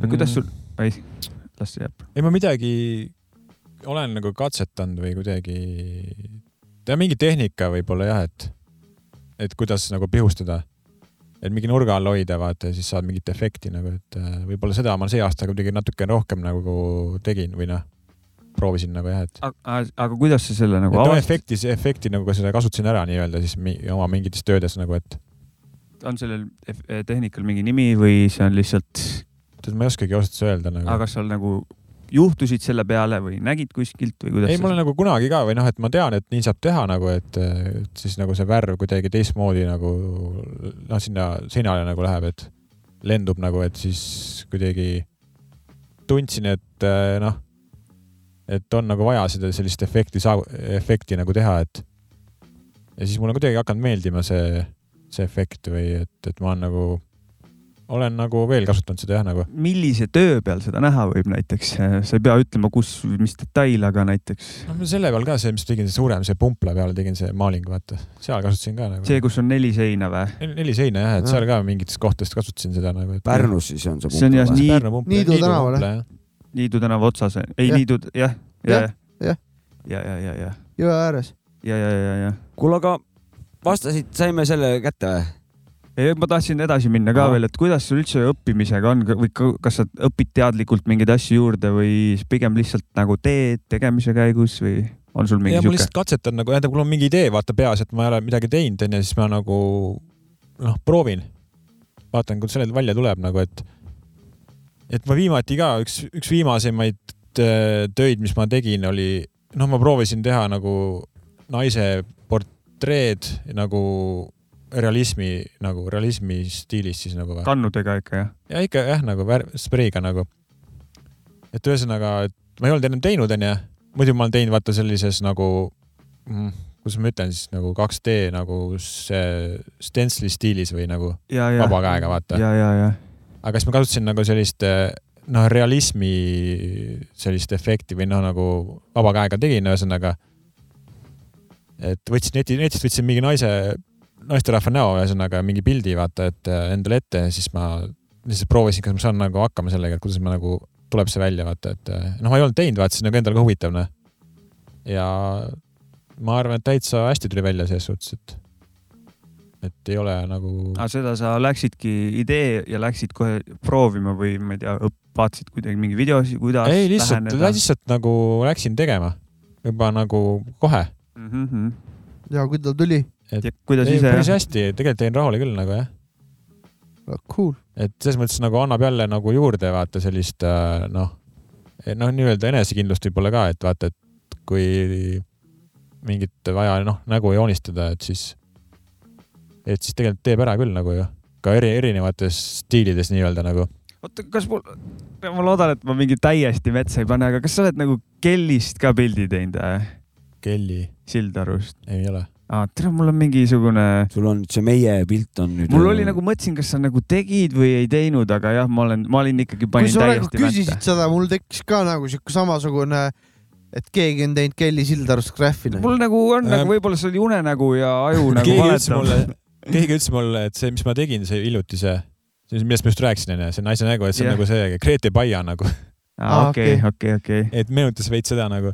või kuidas sul, ei, las see jääb. ei, ma midagi olen nagu katsetanud või kuidagi, tean mingi tehnika võib-olla jah, et, et kuidas nagu pihustada. et mingi nurga all hoida, vaata ja siis saad mingit efekti nagu, et äh, võib-olla seda ma see aasta kuidagi natuke rohkem nagu tegin või noh, proovisin nagu jah, et. aga, aga kuidas sa selle nagu no efekti, efekti nagu ka seda kasutasin ära nii-öelda siis mi, oma mingites töödes nagu, et on sellel ef- tehnikal mingi nimi või see on lihtsalt, tead, ma ei oskagi ausalt öelda nagu. aga kas seal nagu juhtusid selle peale või nägid kuskilt või kuidas ei, ma olen nagu kunagi ka või noh, et ma tean, et nii saab teha nagu, et et siis nagu see värv kuidagi teistmoodi nagu noh, sinna seinale nagu läheb, et lendub nagu, et siis kuidagi tundsin, et eh, noh, et on nagu vaja seda sellist efekti, efekti nagu teha, et ja siis mulle on kuidagi hakanud meeldima see, see efekt või et, et ma olen nagu, olen nagu veel kasutanud seda jah, nagu millise töö peal seda näha võib näiteks, sa ei pea ütlema, kus, mis detail, aga näiteks noh, ma selle peal ka see, mis tegin, see suurem, see pumpla peal tegin see maaling, vaata, seal kasutasin ka nagu. see, kus on neli seina või? neli, neli seina jah, et seal ka mingites kohtades kasutasin seda nagu. Pärnus siis on see See on jah pump. nii- Pärnu pump. Niidu tänaval, Niidu tänava otsas, ei Jah. Niidu, jah, ja, Jah, jah. ja, ja, ja, ja, jõe ääres. ja, ja, ja, ja kuule, aga vastasid, saime selle kätte või? ei, ma tahtsin edasi minna ka Ahah. veel, et kuidas sul üldse õppimisega on või ka- kas sa õpid teadlikult mingeid asju juurde või pigem lihtsalt nagu teed tegemise käigus või on sul mingi ja ma sihuke? lihtsalt katsetan nagu, tähendab, mul on mingi idee vaata peas, et ma ei ole midagi teinud onju, siis ma nagu noh, proovin. vaatan, kuidas sellel välja tuleb nagu, et et ma viimati ka üks, üks viimasemaid äh, töid, mis ma tegin, oli noh, ma proovisin teha nagu naise portreed nagu realismi nagu realismi stiilis siis nagu või? kannudega ikka jah? ja ikka jah, nagu spreiga nagu. et ühesõnaga, et ma ei olnud ennem teinud, onju. muidu ma olen teinud vaata sellises nagu mm, kuidas ma ütlen siis nagu 2D nagu see stencil'i stiilis või nagu ja, ja, vaba käega, vaata. aga siis ma kasutasin nagu sellist noh, realismi sellist efekti või noh, nagu vaba käega tegin, ühesõnaga. Et võtsin neti, netist võtsin mingi naise, naisterahva näo, ühesõnaga mingi pildi, vaata, et eh, endale ette, siis ma lihtsalt proovisin, kas ma saan nagu hakkama sellega, et kuidas ma nagu, tuleb see välja, vaata, et eh, noh, ma ei olnud teinud, vaata, siis nagu endale ka huvitav, noh. ja ma arvan, et täitsa hästi tuli välja selles suhtes, et, et ei ole nagu aga seda sa läksidki idee ja läksid kohe proovima või ma ei tea, vaatasid kuidagi mingi videosi, kuidas ei, lihtsalt, lihtsalt nagu läksin tegema juba nagu kohe. mm. -hmm. ja kui ta tuli, kuidas ise päris hästi, tegelikult jäin rahule küll nagu jah, cool. et selles mõttes nagu annab jälle nagu juurde vaata sellist äh, noh, noh, nii-öelda enesekindlust võib-olla ka, et vaata, et kui mingit vaja noh nägu joonistada, et siis, et siis tegelikult teeb ära küll nagu ju ka eri, erinevates stiilides nii-öelda nagu. oota, kas mul, ma loodan, et ma mingi täiesti metsa ei pane, aga kas sa oled nagu kellist ka pildi teinud äh, Kelly Sildarust ei ole. ah,? tere, mul on mingisugune, sul on see meie pilt on nüüd. mul oli nagu mõtlesin, kas sa nagu tegid või ei teinud, aga jah, ma olen, ma olin ikkagi kui panin sa praegu täiesti küsisid mätta. seda, mul tekkis ka nagu sihuke samasugune, et keegi on teinud Kelly Sildarust graffi. mul nagu on Äh, nagu võib-olla see oli unenägu ja aju nagu valetab., keegi ütles mulle, et see, mis ma tegin, see hiljuti see, millest ma just rääkisin, onju, see naise nägu, et see on Jah. nagu see Grete Baia nagu, okei, okei, okei. et meenutas veits seda nagu.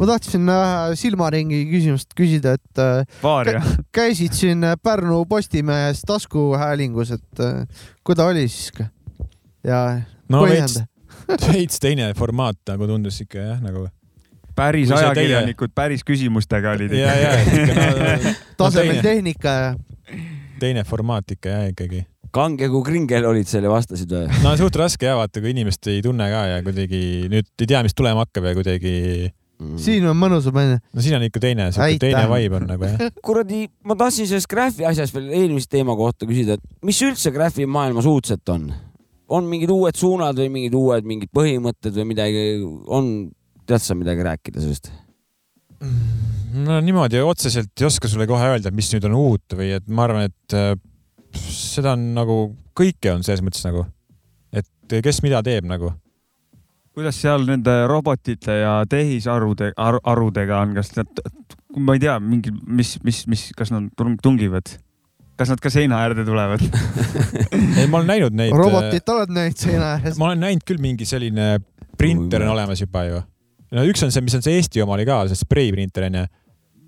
Ma tahtsin äh, silmaringi küsimust küsida, et äh, *laughs* käisid siin äh, Pärnu Postimehes taskuhäälingus, et kui ta oli siis ja no veits põhjenda. *laughs* veits teine formaat nagu tundus ikka jah, nagu. päris ajakirjanikud päris küsimustega olid ja, ja, et ikka no, *laughs* tasemel teine. tehnika ja teine formaat ikka jah, ikkagi. kange kui kringel olid seal ja vastasid või? no suht raske jah, vaata, kui inimest ei tunne ka ja kuidagi nüüd ei tea, mis tulema hakkab ja kuidagi, siin on mõnusam onju. no siin on ikka teine, siuke teine vibe on nagu jah. *laughs* kuradi, ma tahtsin sellest graafi asjast veel eelmise teema kohta küsida, et mis üldse graafi maailmas uudset on? on mingid uued suunad või mingid uued mingid põhimõtted või midagi, on, tead sa midagi rääkida sellest? no niimoodi otseselt ei oska sulle kohe öelda, mis nüüd on uut või et ma arvan, et äh, seda on nagu kõike on selles mõttes nagu, et kes mida teeb nagu. Kuidas seal nende robotite ja tehisarude ar,, arudega on, kas nad, ma ei tea, mingi, mis, mis, mis, kas nad tung- tungivad? kas nad ka seina äärde tulevad? *laughs* ei, ma olen näinud neid. robotit oled näinud seina ääres? ma olen näinud küll mingi selline printer on olemas juba ju. no üks on see, mis on see Eesti oma oli ka, see spreiprinter onju.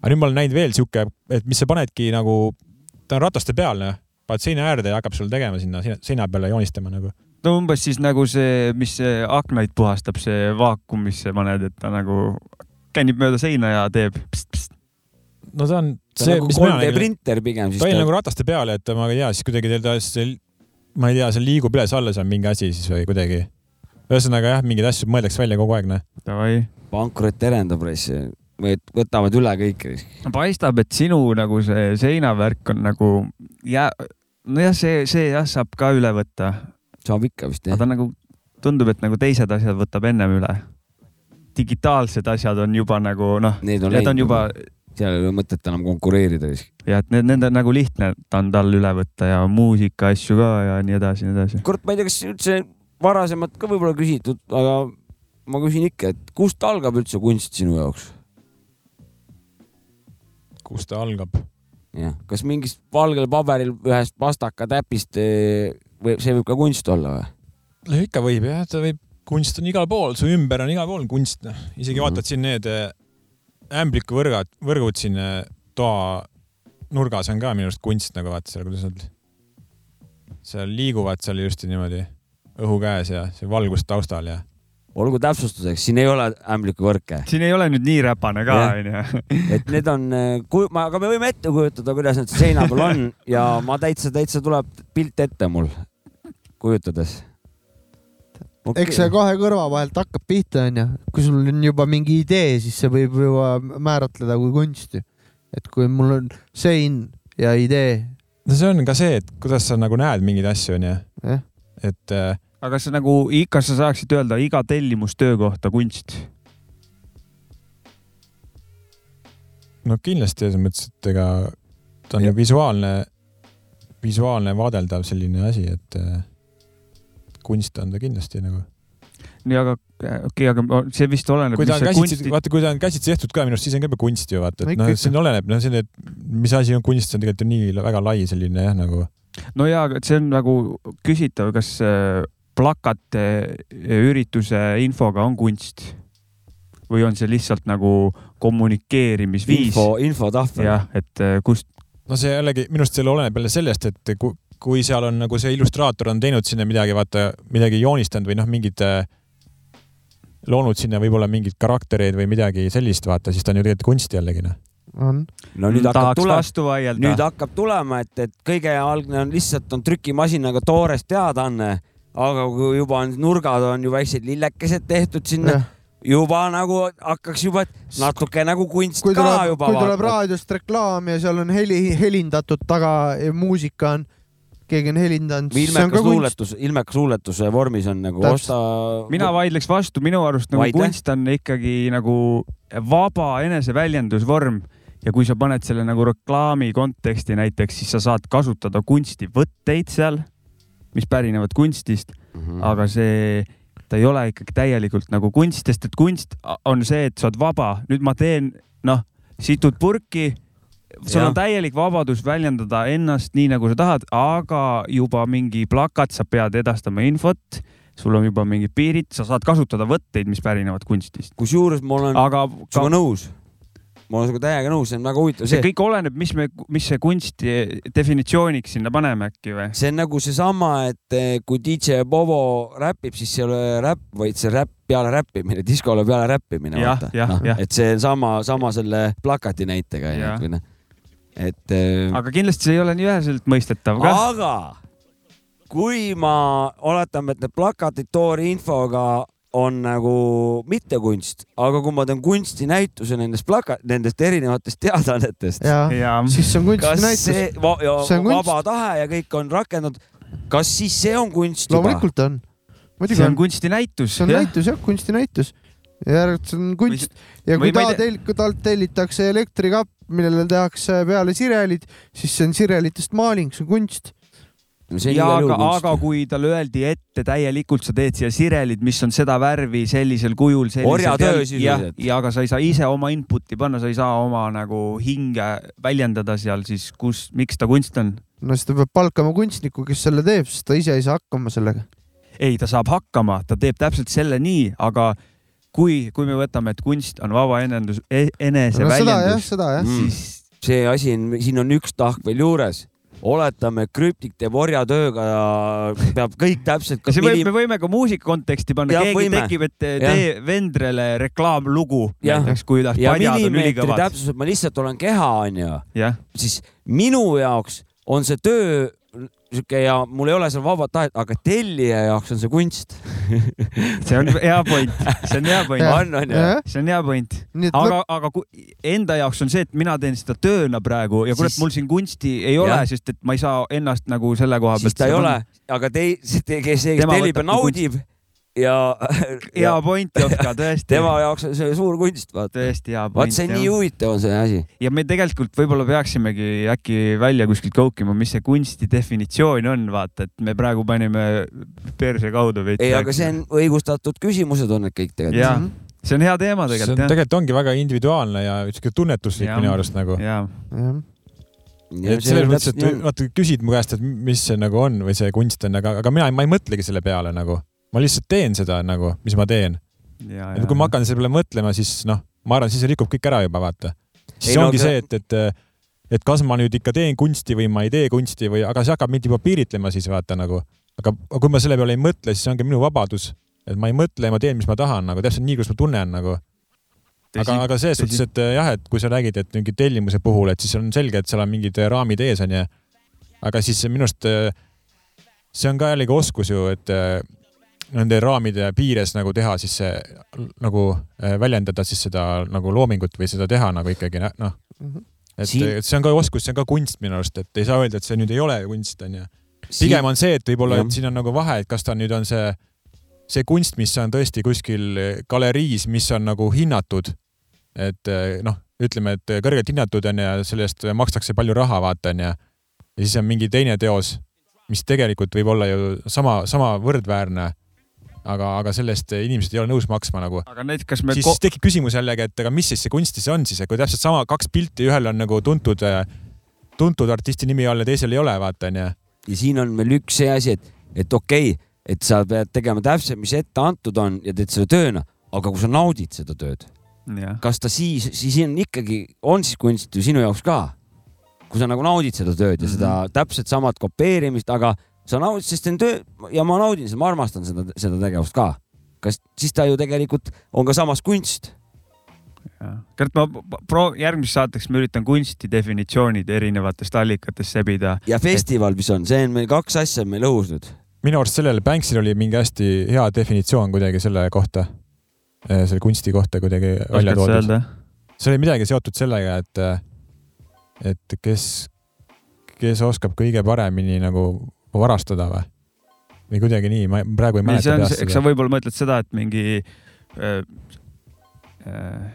aga nüüd ma olen näinud veel sihuke, et mis sa panedki nagu, ta on rataste peal noh, paned seina äärde ja hakkab sul tegema sinna seina peale joonistama nagu. No umbes siis nagu see, mis see aknaid puhastab, see vaakumisse paned, et ta nagu kännib mööda seina ja teeb pst,. Pst. no ta on see see, on mis nagu mina 3D nägin, printer pigem siis ta oli. nagu rataste peal, et ma ei tea, siis kuidagi teil ta see, ma ei tea, see liigub üles-alla, see on mingi asi siis või kuidagi. ühesõnaga jah, mingeid asju mõeldakse välja kogu aeg noh. Davai. pankrot terendab raisk, või võtavad üle kõik. paistab, et sinu nagu see seinavärk on nagu jää, nojah, see, see jah, saab ka üle võtta, saab ikka vist aga jah. ta nagu tundub, et nagu teised asjad võtab ennem üle. digitaalsed asjad on juba nagu noh, Need on need on juba seal ei ole mõtet enam konkureerida vist. ja et need, nende nagu lihtne on tal üle võtta ja muusika asju ka ja nii edasi, nii edasi. kurat, ma ei tea, kas üldse varasemalt ka võib-olla küsitud, aga ma küsin ikka, et kust algab üldse kunst sinu jaoks? kus ta algab? jah, kas mingist valgel paberil ühest pastakatäpist eh, või see võib ka kunst olla või? no ikka võib jah, ta võib, kunst on igal pool, su ümber on igal pool kunst, noh. isegi Mhm. vaatad siin need äh, ämblikuvõrgad, võrgud siin äh, toa nurgas on ka minu arust kunst nagu vaata seal, kuidas nad seal liiguvad seal ilusti niimoodi õhu käes ja see valgus taustal ja olgu täpsustuseks, siin ei ole ämblikuvõrke, siin ei ole nüüd nii räpane ka onju. *laughs* et need on, aga me võime ette kujutada, kuidas need seina peal on *laughs* ja ma täitsa, täitsa tuleb pilt ette mul kujutades okay. eks see kahe kõrva vahelt hakkab pihta onju, kui sul on juba mingi idee, siis see võib juba määratleda kui kunsti. et kui mul on sein ja idee, no see on ka see, et kuidas sa nagu näed mingeid asju onju, et äh, aga kas sa nagu, kas sa saaksid öelda iga tellimustöö kohta kunst? no kindlasti selles mõttes, et ega ta on ju visuaalne, visuaalne vaadeldav selline asi, et äh, kunst on ta kindlasti nagu. nii, aga okei okay,, aga see vist oleneb. kui ta on käsitsi kunsti..., vaata, kui ta on käsitsi tehtud ka minu arust, siis on ka juba kunst ju vaata, et noh, siin oleneb, noh, see, mis asi on kunst, see on tegelikult ju nii väga lai selline jah, nagu. no ja, et see on nagu küsitav, kas äh, plakat ürituse infoga on kunst või on see lihtsalt nagu kommunikeerimisviis? info, infotahvel. jah, et äh, kust. no see jällegi minu arust selle oleneb jälle sellest, et kui seal on nagu see illustraator on teinud sinna midagi, vaata midagi joonistanud või noh, mingid äh, loonud sinna võib-olla mingeid karaktereid või midagi sellist, vaata, siis ta on ju tegelikult kunst jällegi noh on. no nüüd hakkab tulema, nüüd hakkab tulema, et, et kõige algne on lihtsalt on trükimasinaga toores teadaanne, aga kui juba on nurgad on ju väiksed lillekesed tehtud sinna, juba nagu hakkaks juba natuke nagu kunst kui ka tuleb, juba. kui tuleb raadiost reklaam ja seal on heli, helindatud taga, muusika on keegi on helindanud. ilmekas luuletus, ilmekas luuletuse vormis on nagu Täpselt. osta. mina vaidleks vastu, minu arust nagu Vaide. kunst on ikkagi nagu vaba eneseväljendusvorm ja kui sa paned selle nagu reklaami konteksti näiteks, siis sa saad kasutada kunstivõtteid seal, mis pärinevad kunstist mm, -hmm. aga see, ta ei ole ikkagi täielikult nagu kunst, sest et kunst on see, et sa oled vaba. nüüd ma teen, noh, situd purki sul ja. on täielik vabadus väljendada ennast nii, nagu sa tahad, aga juba mingi plakat, sa pead edastama infot, sul on juba mingid piirid, sa saad kasutada võtteid, mis pärinevad kunstist. kusjuures ma olen aga, sinuga ka... nõus ma olen sinuga täiega nõus, see on väga huvitav. see kõik oleneb, mis me, mis see kunsti definitsiooniks sinna paneme äkki või? see on nagu seesama, et eh, kui DJ Bobo räpib, siis see ei ole räpp, vaid see räpp peale räppimine, diskole peale räppimine. No, et see on sama, sama selle plakati näitega et. Äh, aga kindlasti see ei ole nii üheselt mõistetav ka. aga kui ma oletame, et need plakatid toore infoga on nagu mitte kunst, aga kui ma teen kunstinäituse nendest plaka-, nendest erinevatest teadaannetest. siis see on kunstinäitus. Va see on vaba kunst. tahe ja kõik on rakendatud. kas siis see on kunst juba? loomulikult on. see on kunstinäitus. see on ja. näitus jah, kunstinäitus järelikult see on kunst ja kui ta tel-, kui talt tellitakse elektrikapp, millele tehakse peale sirelid, siis see on sirelitest maaling, see on kunst. ja aga, aga kui talle öeldi ette täielikult, sa teed siia sirelid, mis on seda värvi sellisel kujul. orjatöö sisuliselt. ja aga sa ei saa ise oma input'i panna, sa ei saa oma nagu hinge väljendada seal, siis kus, miks ta kunst on? no siis ta peab palkama kunstniku, kes selle teeb, sest ta ise ei saa hakkama sellega. ei, ta saab hakkama, ta teeb täpselt selle nii, aga kui, kui me võtame, et kunst on vaba enendus, e-, eneseväljendus no,, mm. siis see asi on, siin on üks tahk veel juures oletame, krüptik teeb orjatööga ja peab kõik täpselt. kas võib, me võime ka muusika konteksti panna, keegi võime. tekib, et tee Vendrele reklaamlugu näiteks, kuidas padjad on ülikõvad. täpsused, ma lihtsalt olen keha, onju. siis minu jaoks on see töö sihuke ja mul ei ole seal vabat tahet, aga tellija jaoks on see kunst *laughs* see on hea point, see on hea point. *laughs* on, on ju? see on hea point. aga, aga enda jaoks on see, et mina teen seda tööna praegu ja kurat siis..., mul siin kunsti ei ole, sest et ma ei saa ennast nagu selle koha pealt. siis ta ei ole, aga te, see, kes tellib ja naudib kunst ja. *laughs* hea point, Jopka, tõesti. tema jaoks on see suur kunst, vaata. tõesti hea point. vaat see on nii huvitav on see asi. ja me tegelikult võib-olla peaksimegi äkki välja kuskilt koukima, mis see kunsti definitsioon on, vaata, et me praegu panime perse kaudu veits. ei, aga see on õigustatud küsimused on need kõik tegelikult. jah, see on hea teema tegelikult. see on, tegelikult ongi väga individuaalne ja siuke tunnetuslik minu arust nagu. jah ja et selles mõttes, et vaata, küsid mu käest, et mis see nagu on või see kunst on, aga, aga mina, ma ei mõtlegi selle peale nagu ma lihtsalt teen seda nagu, mis ma teen. ja kui ma hakkan selle peale mõtlema, siis noh, ma arvan, siis rikub kõik ära juba, vaata. siis Ei, ongi no, see, et, et, et kas ma nüüd ikka teen kunsti või ma ei tee kunsti või, aga see hakkab mind juba piiritlema siis vaata nagu. aga kui ma selle peale ei mõtle, siis ongi minu vabadus, et ma ei mõtle ja ma teen, mis ma tahan nagu täpselt nii, kuidas ma tunnen nagu aga, aga selles suhtes, et jah, et kui sa räägid, et mingi tellimuse puhul, et siis on selge, et seal on mingid raamid ees onju. aga siis minu arust see on ka jällegi oskus ju, et nende raamide piires nagu teha siis see nagu äh, väljendada siis seda nagu loomingut või seda teha nagu ikkagi noh -hmm. et siin... see on ka oskus, see on ka kunst minu arust, et ei saa öelda, et see nüüd ei ole kunst onju. pigem on see, et võib-olla, et siin on nagu vahe, et kas ta nüüd on see, see kunst, mis on tõesti kuskil galeriis, mis on nagu hinnatud. et äh, noh, ütleme, et kõrgelt hinnatud on ja selle eest makstakse palju raha, vaata onju. ja siis on mingi teine teos, mis tegelikult võib olla ju sama, sama võrdväärne. Aga, aga selle eest inimesed ei ole nõus maksma nagu. aga näiteks, kas me siis ko... tekib küsimus jällegi, et aga mis siis see kunst siis on siis, et kui täpselt sama kaks pilti, ühel on nagu tuntud, tuntud artisti nimi all ja teisel ei ole, vaata onju. ja siin on veel üks see asi, et, et okei okay,, et sa pead tegema täpselt, mis ette antud on ja teed selle tööna, aga kui sa naudid seda tööd, kas ta siis, siis on ikkagi, on siis kunst ju sinu jaoks ka? kui sa nagu naudid seda tööd ja seda mm -hmm. täpselt samat kopeerimist, aga sa naudid, sest see on töö ja ma naudin seda, ma armastan seda, seda tegevust ka. kas siis ta ju tegelikult on ka samas kunst? kurat, ma pro-, järgmises saateks ma üritan kunsti definitsioonid erinevatest allikatest sebida. ja festival mis on, see on meil kaks asja on meil õhus nüüd minu arust sellel Banksil oli mingi hästi hea definitsioon kuidagi selle kohta, äh, selle kunsti kohta kuidagi välja toodud. see oli midagi seotud sellega, et, äh, et kes, kes oskab kõige paremini nagu varastada või? või kuidagi nii, ma praegu ei mäleta peast seda. eks sa võib-olla mõtled seda, et mingi äh, äh,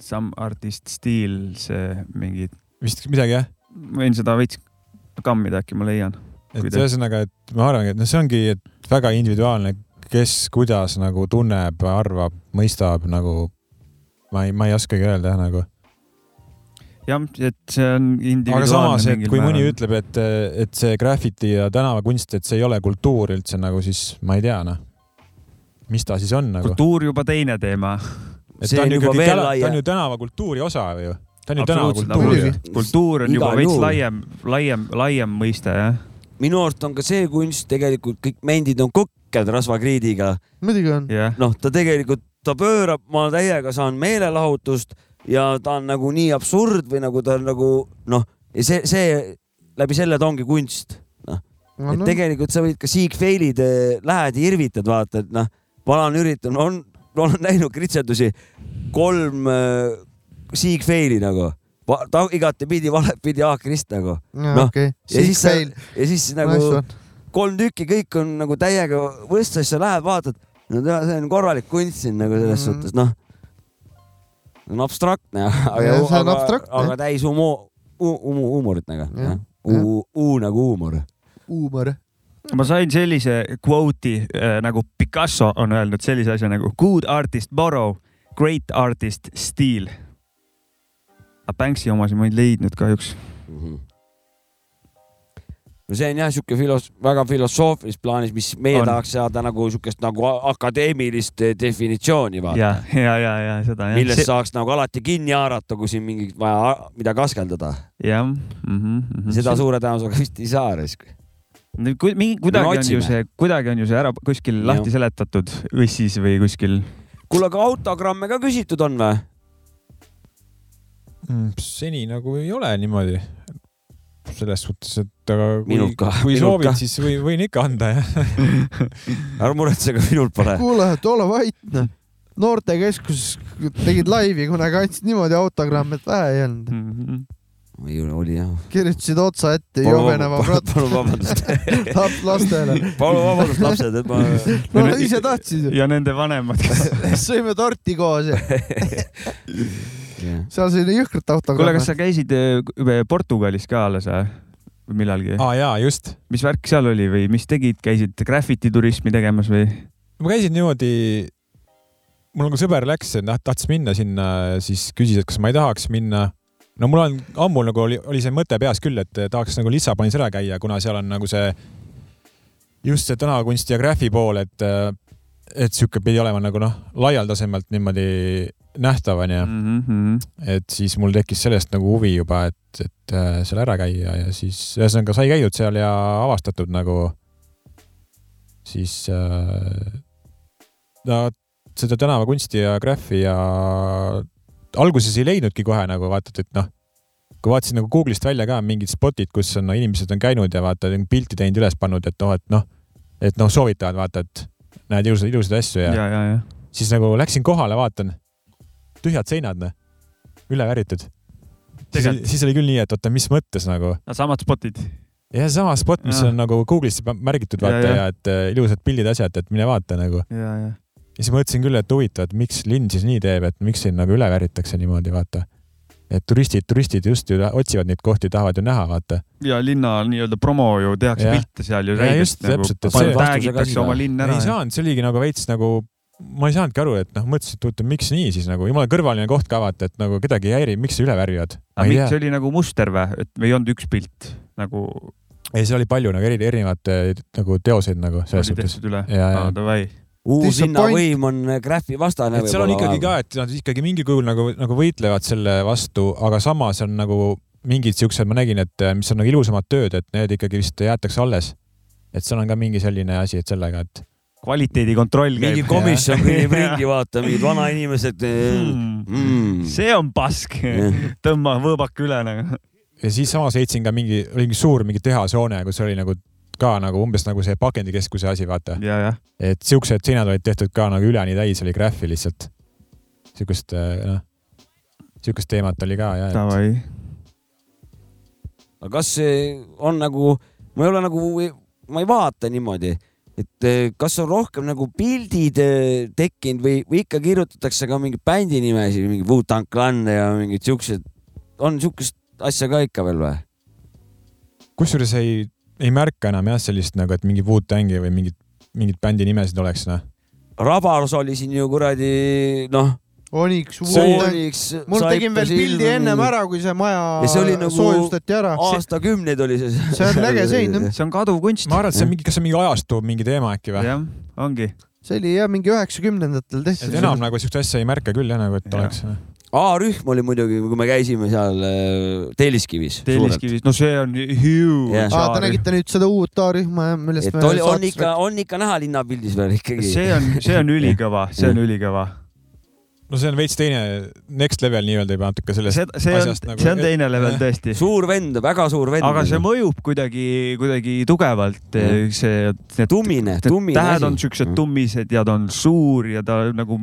some artist stiil, see mingi. vist midagi jah? võin seda veits kammida, äkki ma leian et ühesõnaga, et ma arvangi, et noh, see ongi väga individuaalne, kes kuidas nagu tunneb, arvab, mõistab nagu. ma ei, ma ei oskagi öelda jah nagu. Jah, et see on individuaalne. aga samas, et kui mõni määral. ütleb, et, et see graffiti ja tänavakunst, et see ei ole kultuur üldse nagu, siis ma ei tea noh, mis ta siis on nagu. kultuur juba teine teema. ta on, on ikkagi, ta on ju tänavakultuuri osa ju ta on ju tänavakultuur. kultuur on juba veits laiem, laiem, laiem mõiste jah minu arust on ka see kunst tegelikult, kõik mendid on kukked rasvakriidiga. muidugi on noh, ta tegelikult, ta pöörab, ma täiega saan meelelahutust ja ta on nagu nii absurd või nagu ta on nagu noh, see, see läbi selle ta ongi kunst. noh no,, et tegelikult sa võid ka siigfeilid lähed ja irvitad, vaata, et noh, ma olen üritanud, on, olen näinud kritsendusi, kolm äh, siigfeili nagu ta igatepidi valepidi haakrist nagu. noh okay., ja siis sa, ja siis nagu kolm tükki, kõik on nagu täiega võstsas, sa lähed, vaatad, no see on korralik kunst siin nagu selles mm. suhtes, noh. On abstraktne, *laughs* aga, aga, aga täis humo-, huumorit nagu, U, U nagu huumor. huumor ma sain sellise kvooti äh, nagu Picasso on öelnud sellise asja nagu good artist borrow, great artist steal aga Banksy omasid ma ei leidnud kahjuks mm. -hmm. No see on jah, sihuke filos-, väga filosoofilises plaanis, mis meie on. tahaks saada nagu siukest nagu akadeemilist eh, definitsiooni vaata. ja, ja, ja, ja seda jah. millest see... saaks nagu alati kinni haarata, kui siin mingit vaja midagi askeldada. jah mm. -hmm, mm -hmm. seda suure tõenäosusega vist ei saa risk Ku, mingi, kuidagi on ju see, kuidagi on ju see ära kuskil lahti seletatud või siis või kuskil. kuule, aga autogramme ka küsitud on või? Mm, seni nagu ei ole niimoodi. Selles suhtes, et aga kui, kui soovid, siis või, võin ikka anda jah *laughs* ära muretse, ka minul pole. kuule, ole vait noh noortekeskuses tegid laivi, kunagi andsid niimoodi autogramme, et vähe ei olnud mm. -hmm ei ole, oli jah. kirjutasid otsa ette jobeneva brat-. palun vabandust *laughs* lastele. palun vabandust, lapsed, et ma. *laughs* no nad ise tahtsid. ja nende vanemad sõime torti koos ja yeah.. seal selline jõhkrat autogramm. kuule, kas sa käisid äh, Portugalis ka alles või millalgi? aa jaa, just. mis värk seal oli või mis tegid, käisid graffiti turismi tegemas või? ma käisin niimoodi, mul nagu sõber läks, tahtis minna sinna, siis küsis, et kas ma ei tahaks minna. no mul on ammu nagu oli, oli see mõte peas küll, et tahaks nagu Lissabonis ära käia, kuna seal on nagu see just see tänavakunsti ja graffi pool, et et sihuke pidi olema nagu noh, laialdasemalt niimoodi nähtav onju mm. -hmm. et siis mul tekkis sellest nagu huvi juba, et, et äh, seal ära käia ja siis ühesõnaga sai käidud seal ja avastatud nagu siis äh, no, seda tänavakunsti ja graffi ja alguses ei leidnudki kohe nagu vaatad, et noh, kui vaatasin nagu Google'ist välja ka mingid spotid, kus on no, inimesed on käinud ja vaata pilti teinud, üles pannud, et noh, et noh, et noh, soovitavad vaata, et näed ilusaid, ilusaid asju ja, ja, ja, ja. siis nagu läksin kohale, vaatan tühjad seinad, noh, üle väritud. siis, siis oli küll nii, et oota, mis mõttes nagu. samad spotid? jah, sama spot, mis ja. on nagu Google'isse märgitud, vaata ja, ja. ja et uh, ilusad pildid, asjad, et mine vaata nagu. ja, ja. ja siis mõtlesin küll, et huvitav, et miks linn siis nii teeb, et miks siin nagu üle väritakse niimoodi, vaata. et turistid, turistid just ju otsivad neid kohti, tahavad ju näha, vaata. ja linna nii-öelda promo ju tehakse pilte seal ju nagu ei. saanud, see oligi nagu veits nagu ma ei saanudki aru, et noh, mõtlesin, et oota, miks nii siis nagu jumala kõrvaline koht ka vaata, et nagu kedagi ei häiri, miks sa üle värvivad? ma aga ei miks see oli nagu muster või, et ei olnud üks pilt nagu ei seal oli palju nagu eri, erinevaid eh, nagu teoseid nagu selles suhtes. üle? davai. uus linnavõim on Graffi vastane. et seal on ikkagi ka, et nad ikkagi mingil kujul nagu, nagu võitlevad selle vastu, aga samas on nagu mingid siuksed, ma nägin, et mis on nagu ilusamad tööd, et need ikkagi vist jäetakse alles. et seal on ka mingi selline asi, et sellega, et kvaliteedikontroll mingi käib. komisjon *laughs* kõnnib ringi, vaata mingid vanainimesed Hmm. mm.. see on pask, *laughs* tõmba võõbak üle nagu. ja siis samas leidsin ka mingi, oli mingi suur mingi tehashoone, kus oli nagu ka nagu umbes nagu see pakendikeskuse asi, vaata. et siuksed seinad olid tehtud ka nagu üleni täis oli graffi lihtsalt. siukest noh, siukest teemat oli ka ja, et davai. aga kas see on nagu, ma ei ole nagu, ma ei vaata niimoodi, et eh, kas on rohkem nagu pildid eh, tekkinud või, või ikka kirjutatakse ka mingeid bändi nimesid, mingi Wu-Tang Clan ja mingid siuksed, on siukest asja ka ikka veel või? kusjuures ei, ei märka enam jah sellist nagu, et mingi Wu-Tangi või mingit, mingit bändi nimesid oleks noh. Rabars oli siin ju kuradi noh, Oniks, Sooniks. mul tegin veel pildi ennem ära, kui see maja Ja see oli nagu- soojustati ära. aastakümneid oli see. See on äge *laughs* sein, jah. see on kaduv kunst. ma arvan, et see on mingi, kas see on mingi ajastu mingi teema äkki või? jah, ongi. see oli jah, mingi üheksakümnendatel et tehtud. enam nagu siukest asja ei märka küll jah, nagu et Jah. oleks. A-rühm oli muidugi, kui me käisime seal äh, Telliskivis. Telliskivis, no see on huge Jah. aa, te nägite nüüd seda uut A-rühma, millest et oli, on ikka, on ikka näha linnapildis veel ikkagi. see on, *laughs* see on ülikõva, see on ülikõva. No see on veits teine next level nii-öelda juba natuke sellest see, see on, asjast nagu- see on teine level tõesti. suur vend, väga suur vend. aga see mõjub kuidagi, kuidagi tugevalt, Mm. see, need tummine, tummine tähed on siuksed Mm. tummised ja ta on suur ja ta nagu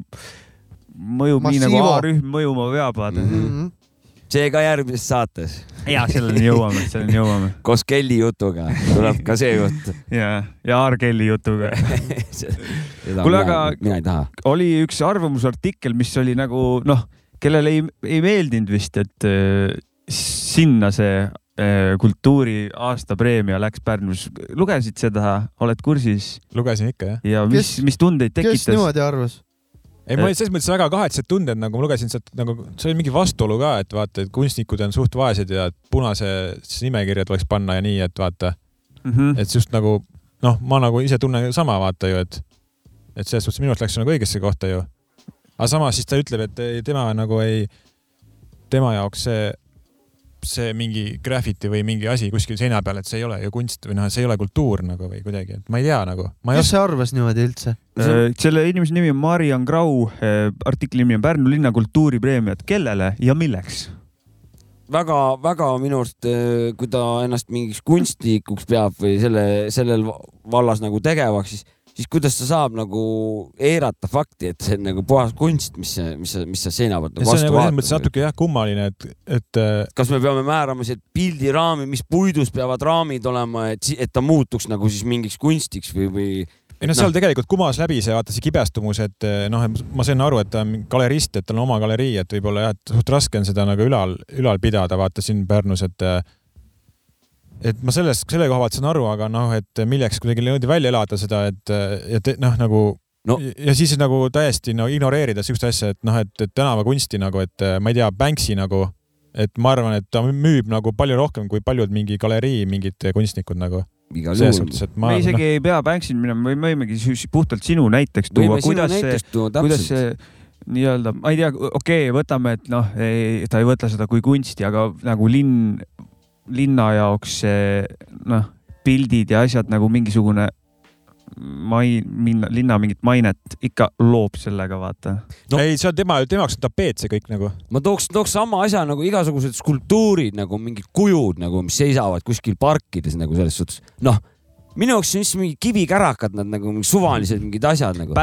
mõjub nii nagu Massiivo. A-rühm mõjuma peab, vaata. Mhm. See ka järgmises saates ja selleni jõuame, selleni jõuame koos Kelly jutuga tuleb ka see jutt. ja, ja R-Kelly jutuga. Kuule, aga- mina ei taha. oli üks arvamusartikkel, mis oli nagu noh, kellele ei, ei meeldinud vist, et äh, sinna see äh, kultuuri aastapreemia läks Pärnus. lugesid seda, oled kursis lugesin ikka jah. ja mis Kes-, mis tundeid kes tekitas? niimoodi arvas? ei, mul olid selles mõttes väga kahetsed tunded, nagu ma lugesin sealt nagu, see oli mingi vastuolu ka, et vaata, et kunstnikud on suht vaesed ja punasesse nimekirja tuleks panna ja nii, et vaata, Mhm. et just nagu noh, ma nagu ise tunnen sama, vaata ju, et, et selles suhtes minu arust läks nagu õigesse kohta ju. aga samas siis ta ütleb, et ei, tema nagu ei, tema jaoks see, see mingi graffiti või mingi asi kuskil seina peal, et see ei ole ju kunst või noh, see ei ole kultuur nagu või kuidagi, et ma ei tea nagu, ma ei kes oska. see arvas niimoodi üldse? Äh, selle inimese nimi on Mariann Grau, artikli nimi on Pärnu linna kultuuripreemiad, kellele ja milleks? väga-väga minu arust, kui ta ennast mingiks kunstnikuks peab või selle, sellel va- vallas nagu tegevaks, siis, siis kuidas ta saab nagu eirata fakti, et see on nagu puhas kunst, mis, mis, mis sa seina pealt nagu vastu nagu mõttes vaatad. natuke jah kummaline, et, et äh, kas me peame määrama siit pildiraami, mis puidust peavad raamid olema, et, et ta muutuks nagu siis mingiks kunstiks või, või ei noh, seal tegelikult kumas läbi see vaata see kibestumus, et eh, noh, ma sain aru, et ta on galerist, et tal on oma galerii, et võib-olla jah, et suht raske on seda nagu ülal, ülal pidada, vaata siin Pärnus, et eh, et ma sellest, selle koha pealt saan aru, aga noh, et milleks kuidagi niimoodi välja elada seda, et, et noh, nagu No. no. ja siis nagu täiesti no ignoreerida siukest asja, et noh, et, et tänavakunsti nagu, et eh, ma ei tea, Banksy nagu, et ma arvan, et ta müüb nagu palju rohkem kui paljud mingi galerii mingid kunstnikud nagu igal selles juhul. suhtes, et ma me isegi noh, ei pea Banksil minema, me võimegi puhtalt sinu näiteks tuua kuidas see, kuidas see nii-öelda, ma ei tea, okei okay,, võtame, et noh, ta ei võta seda kui kunsti, aga nagu linn, linna jaoks see noh, pildid ja asjad nagu mingisugune mai-, minna, linna mingit mainet ikka loob sellega, vaata. no- ei, see on tema, tema jaoks on tapeet see kõik nagu. ma tooks, tooks sama asja nagu igasugused skulptuurid nagu mingid kujud nagu, mis seisavad kuskil parkides nagu selles suhtes. noh, minu jaoks on lihtsalt mingid kivikärakad, nad nagu mingi suvalised mingid asjad nagu.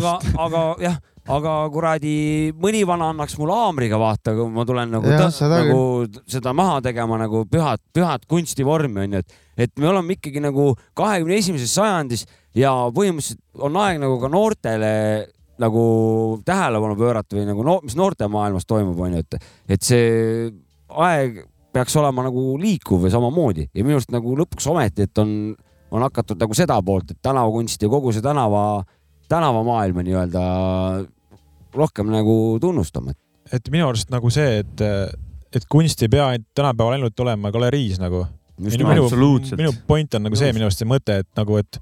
Aga aga jah, aga kuradi mõni vana annaks mulle haamriga vaata, kui ma tulen nagu, Jah, tõ- seda nagu seda maha tegema nagu pühad, pühad kunstivormi onju, et, et me oleme ikkagi nagu kahekümne esimeses sajandis ja põhimõtteliselt on aeg nagu ka noortele nagu tähelepanu pöörata või nagu no, mis noortemaailmas toimub, onju, et, et see aeg peaks olema nagu liikuv või samamoodi. Ja minu arust nagu lõpuks ometi, et on, on hakatud nagu seda poolt, et tänavakunsti ja kogu see tänava, tänavamaailma nii-öelda rohkem nagu tunnustama. et minu arust nagu see, et, et kunst ei pea tänapäeval ainult olema galeriis nagu. minu, minu, minu point on nagu see minu arust see mõte, et nagu, et,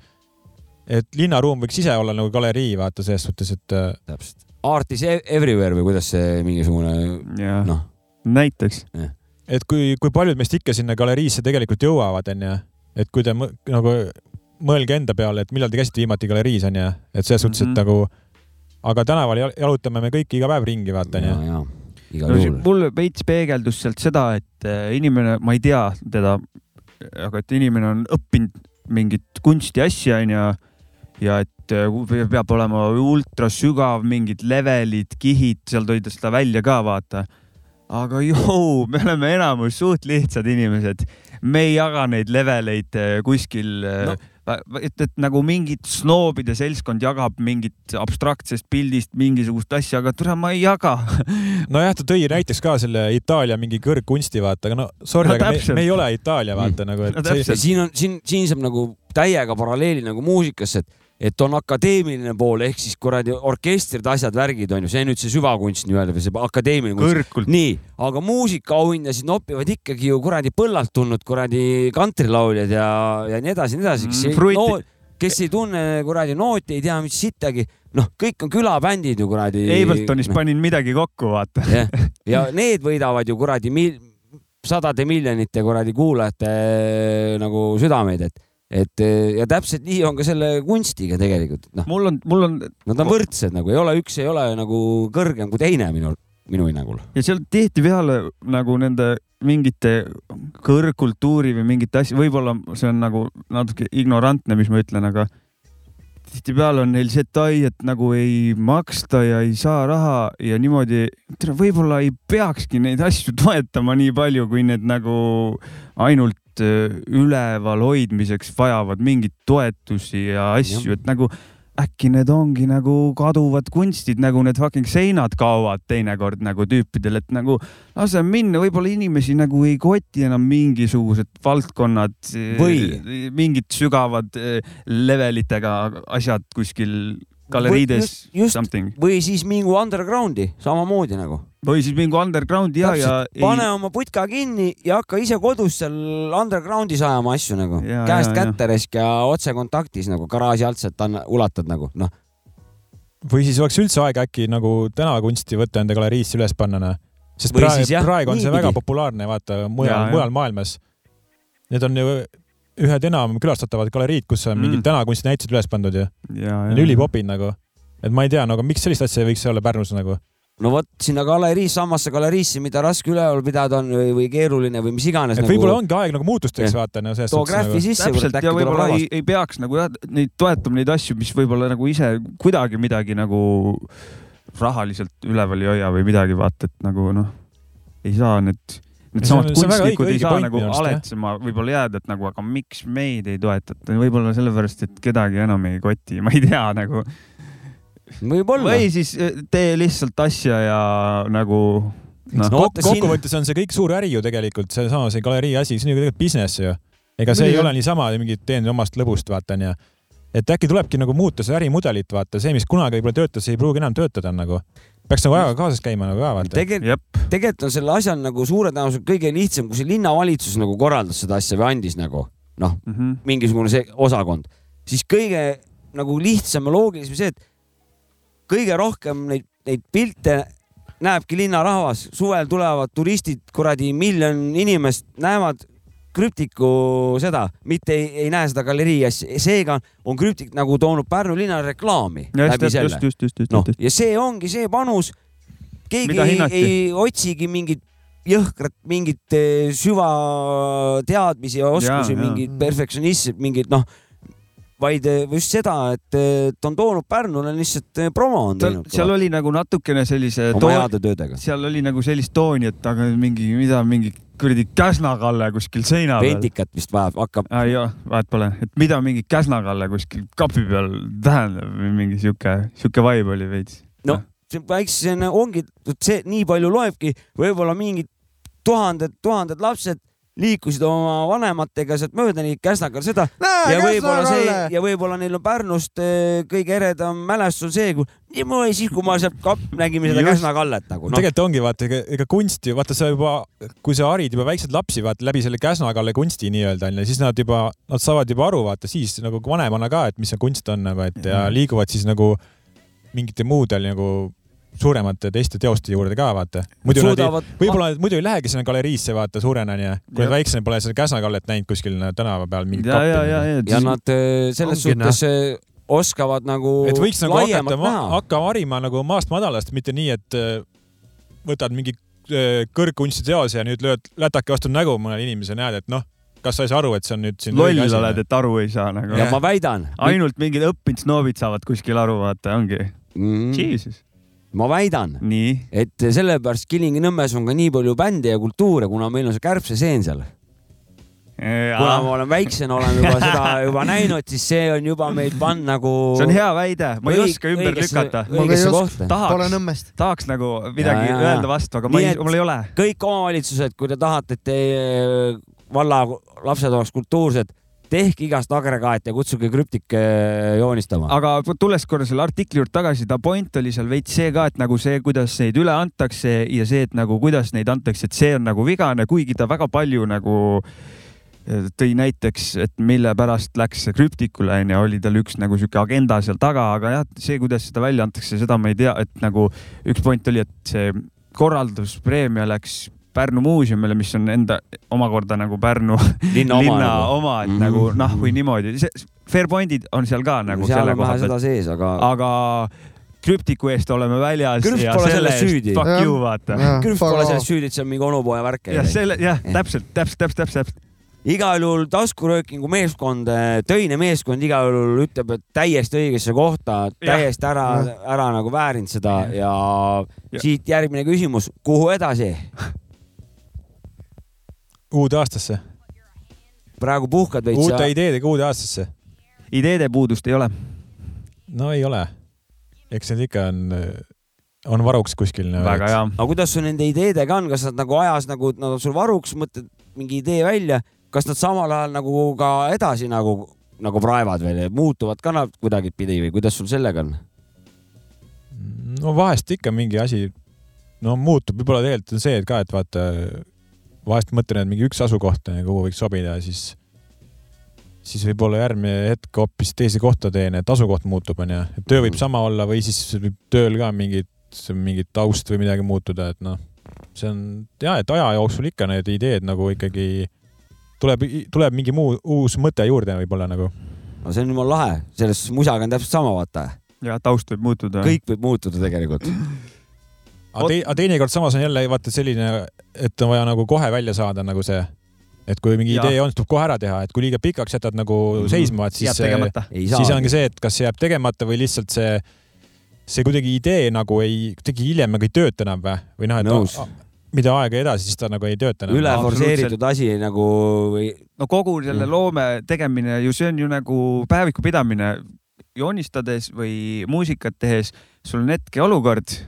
et linnaruum võiks ise olla nagu galerii, vaata selles suhtes, et. täpselt. Art is e-, everywhere või kuidas see mingisugune noh. näiteks yeah et kui, kui paljud meist ikka sinna galeriisse tegelikult jõuavad, onju, et kui te nagu mõelge enda peale, et millal te käisite viimati galeriis, onju, et selles suhtes mm, -hmm. et mhm. nagu, aga tänaval jalutame me kõik iga päev ringi, vaata, onju. No, mul veits peegeldus sealt seda, et äh, inimene, ma ei tea teda, aga et inimene on õppinud mingit kunsti asja, onju, ja et äh, peab olema ultra sügav, mingid levelid, kihid, seal tõid ta seda välja ka, vaata aga joo, me oleme enamus suht lihtsad inimesed. me ei jaga neid leveleid äh, kuskil no. Et, et nagu mingit snoobide seltskond jagab mingit abstraktsest pildist mingisugust asja, aga tule, ma ei jaga. *laughs* nojah, ta tõi näiteks ka selle Itaalia mingi kõrgkunsti, vaata, aga no sorry no,, aga me, me ei ole Itaalia, vaata mm. nagu, et no, see... siin on, siin, siin saab nagu täiega paralleeli nagu muusikasse, et et on akadeemiline pool ehk siis kuradi orkestrid, asjad, värgid on ju, see nüüd see süvakunst nii-öelda või see akadeemiline kunst. nii, aga muusikaauhindasid nopivad ikkagi ju kuradi põllalt tulnud kuradi kantrilauljad ja, ja nii edasi, nii edasi, kes mm, ei, no, kes ei tunne kuradi nooti, ei tea mitte sittagi, noh, kõik on külabändid ju kuradi. Abletonis no. panin midagi kokku, vaata ja, ja need võidavad ju kuradi mil, sadade miljonite kuradi kuulajate nagu südameid, et et ja täpselt nii on ka selle kunstiga tegelikult, noh. mul on, mul on. Nad on võrdsed nagu, ei ole, üks ei ole nagu kõrgem kui teine minu, minu hinnangul. ja seal tihtipeale nagu nende mingite kõrgkultuuri või mingite asja, võib-olla see on nagu natuke ignorantne, mis ma ütlen, aga tihtipeale on neil see tai, et nagu ei maksta ja ei saa raha ja niimoodi, võib-olla ei peakski neid asju toetama nii palju, kui need nagu ainult Äh, üleval hoidmiseks vajavad mingeid toetusi ja asju, et nagu äkki need ongi nagu kaduvad kunstid, nagu need fucking seinad kaovad teinekord nagu tüüpidel, et nagu lase minna, võib-olla inimesi nagu ei koti enam mingisugused valdkonnad või mingid sügavad äh, levelitega asjad kuskil galeriides. või siis mingu underground'i samamoodi nagu või siis mingi underground'i ja, ja. pane ei... oma putka kinni ja hakka ise kodus seal underground'is ajama asju nagu ja, käest ja, kätte risk ja otsekontaktis nagu garaaži alt sealt ulatad nagu noh. või siis oleks üldse aeg äkki nagu tänavakunsti võtta enda galeriisse üles panna, noh. sest või praegu, siis, praegu on see väga populaarne, vaata mujal, mujal maailmas. Need on ju ühed enam külastatavad galeriid, kus on mm. mingid tänavakunstinäitused üles pandud ju. ülipopid nagu. et ma ei tea, nagu miks sellist asja ei võiks olla Pärnus nagu no vot sinna galeriis, samasse galeriisse, mida raske üleval pidada on või, või keeruline või mis iganes. et nagu... võib-olla ongi aeg nagu muutusteks vaata no,. too graafi nagu... sisse. täpselt ja võib-olla ei, ei peaks nagu jah, neid toetama neid asju, mis võib-olla nagu ise kuidagi midagi nagu rahaliselt üleval ei hoia või midagi, vaata, et nagu noh, ei saa need needsamad kunstnikud ei saa nagu aletsema võib-olla jääda, et nagu, aga miks meid ei toetata, võib-olla sellepärast, et kedagi enam ei koti, ma ei tea nagu võib-olla. või siis eh, tee lihtsalt asja ja nagu noh no, Kok. kokkuvõttes on see kõik suur äri ju tegelikult, seesama see galerii asi, see on ju tegelikult business ju. ega see Mõni... ei ole niisama mingi teen omast lõbust, vaata onju. et äkki tulebki nagu muuta seda ärimudelit, vaata see, mis kunagi võib-olla töötas, ei pruugi enam töötada nagu. peaks nagu ajaga kaasas käima nagu ka vaata. tegelikult, tegelikult on selle asjal nagu suure tõenäosusega kõige lihtsam, kui see linnavalitsus nagu korraldas seda asja või andis nagu noh mm -hmm., mingisugune see osakond, siis kõige nagu lihtsam ja loogilisem see, et kõige rohkem neid, neid pilte näebki linnarahvas, suvel tulevad turistid, kuradi miljon inimest näevad krüptiku seda, mitte ei, ei näe seda galerii asja, seega on krüptik nagu toonud Pärnu linnale reklaami ja, läbi just, selle. just, just, just, no, ja see ongi see panus. keegi ei, ei otsigi mingit jõhkrat, mingit eh, süvateadmisi ja oskusi, mingit perfektsionismi, mingit noh vaid eh, just seda, et ta on toonud Pärnule lihtsalt eh, promo on teinud. seal oli nagu natukene sellise. oma heade töödega. seal oli nagu sellist tooni, et aga mingi, mida mingi kuradi Käsna-Kalle kuskil seina peal. ventikat vist vajab, hakkab. jah, vahet pole, et mida mingi Käsna-Kalle kuskil kapi peal tähendab või mingi sihuke, sihuke vibe oli veits. no see väikse ongi, see nii palju loebki, võib-olla mingid tuhanded, tuhanded lapsed liikusid oma vanematega sealt mööda nii Käsnakal seda. Näe, ja võib-olla see ja võib-olla neil on Pärnust eh, kõige eredam mälestus on see, kui niimoodi siis, kui ma sealt kap, nägime seda Käsna kallet nagu no.. tegelikult ongi vaata, ega, ega kunsti, vaata sa juba, kui sa harid juba väikseid lapsi vaata läbi selle Käsna kalle kunsti nii-öelda onju, siis nad juba, nad saavad juba aru, vaata siis nagu vanemana ka, et mis see kunst on nagu, et ja mhm. liiguvad siis nagu mingite muudel nagu suuremate teiste teoste juurde ka vaata. muidu Suudavad... nad võib-olla muidu ei lähegi sinna galeriisse vaata suurena onju, kui nad väiksena pole seda Käsna kallet näinud kuskil tänava peal kappi. ja, ja, ja, ja nad äh, selles suhtes no. Äh, oskavad nagu. et võiks nagu hakata, hakka harima nagu maast madalast, mitte nii, et äh, võtad mingi kõrgkunstiteose ja nüüd lööd lätake vastu nägu mõnele inimesele, näed, et noh kas sa ei saa aru, et see on nüüd siin loll oled, et aru ei saa nagu. ja ma väidan. ainult mingid õppinud snoobid saavad kuskil aru, vaata, ongi mm.. Jesus ma väidan, et sellepärast Kilingi-Nõmmes on ka nii palju bände ja kultuure, kuna meil on see kärbseseen seal. kuna ma olen väiksena, olen juba seda juba näinud, siis see on juba meid pannud nagu. see on hea väide, ma ei oska ümber õigesse, lükata. tahaks, tahaks nagu midagi ja, ja. öelda vastu, aga ma ei, mul ei ole. kõik omavalitsused, kui te tahate, et teie valla lapsed oleks kultuursed tehke igast agregaat ja kutsuge krüptik joonistama. aga tulles korra selle artikli juurde tagasi, ta point oli seal veits see ka, et nagu see, kuidas neid üle antakse ja see, et nagu kuidas neid antakse, et see on nagu vigane, kuigi ta väga palju nagu eh, tõi näiteks, et mille pärast läks see krüptikule onju, oli tal üks nagu sihuke agenda seal taga, aga jah, see, kuidas seda välja antakse, seda ma ei tea, et nagu üks point oli, et see korralduspreemia läks Pärnu muuseumile, mis on enda omakorda nagu Pärnu linna, linna oma, nagu. oma, et mm -hmm. nagu noh, või niimoodi, fair point'id on seal ka nagu. seal on vähe seda sees, aga. aga krüptiku eest oleme väljas. krüpt pole selles süüdi. Fuck you, vaata. krüpt pole selles süüdi, et see on mingi onupoja värk. jah, selle, jah, täpselt, täpselt, täpselt, täpselt, täpselt igal juhul taskuröökingu meeskond, töine meeskond igal juhul ütleb, et täiesti õigesse kohta, täiesti ära, ära nagu väärinud seda ja, ja siit järgmine küsimus, kuhu edasi uude aastasse? praegu puhkad veits. uute ja... ideedega uude aastasse? ideede puudust ei ole? no ei ole. eks need ikka on, on varuks kuskil. väga hea. aga kuidas sul nende ideedega on, kas nad nagu ajas nagu, nad on sul varuks, mõtled mingi idee välja, kas nad samal ajal nagu ka edasi nagu, nagu praevad veel, muutuvad ka nad kuidagipidi või kuidas sul sellega on? no vahest ikka mingi asi, no muutub, võib-olla tegelikult on see, et ka, et vaata vahest mõtlen, et mingi üks asukoht, kuhu võiks sobida, siis, siis võib-olla järgmine hetk hoopis teise kohta teen, et asukoht muutub, onju. et töö võib mm. sama olla või siis võib tööl ka mingit, mingit taust või midagi muutuda, et noh, see on ja, et aja jooksul ikka need ideed nagu ikkagi tuleb, tuleb mingi muu uus mõte juurde võib-olla nagu. no see on jumala lahe, selles musaga on täpselt sama, vaata. ja taust võib muutuda. kõik võib muutuda tegelikult aga te, teinekord samas on jälle vaata selline, et on vaja nagu kohe välja saada nagu see, et kui mingi ja. idee on, siis tuleb kohe ära teha, et kui liiga pikaks jätad nagu mm -hmm. seisma, et siis, siis ongi see, et kas see jääb tegemata või lihtsalt see, see kuidagi idee nagu ei, kuidagi hiljem nagu ei tööta enam või, või noh, et Nõus. mida aega edasi, siis ta nagu ei tööta enam. üle forsseeritud asi nagu või. no kogu selle mm. loome tegemine ju, see on ju nagu päeviku pidamine joonistades või muusikat tehes, sul on hetkeolukord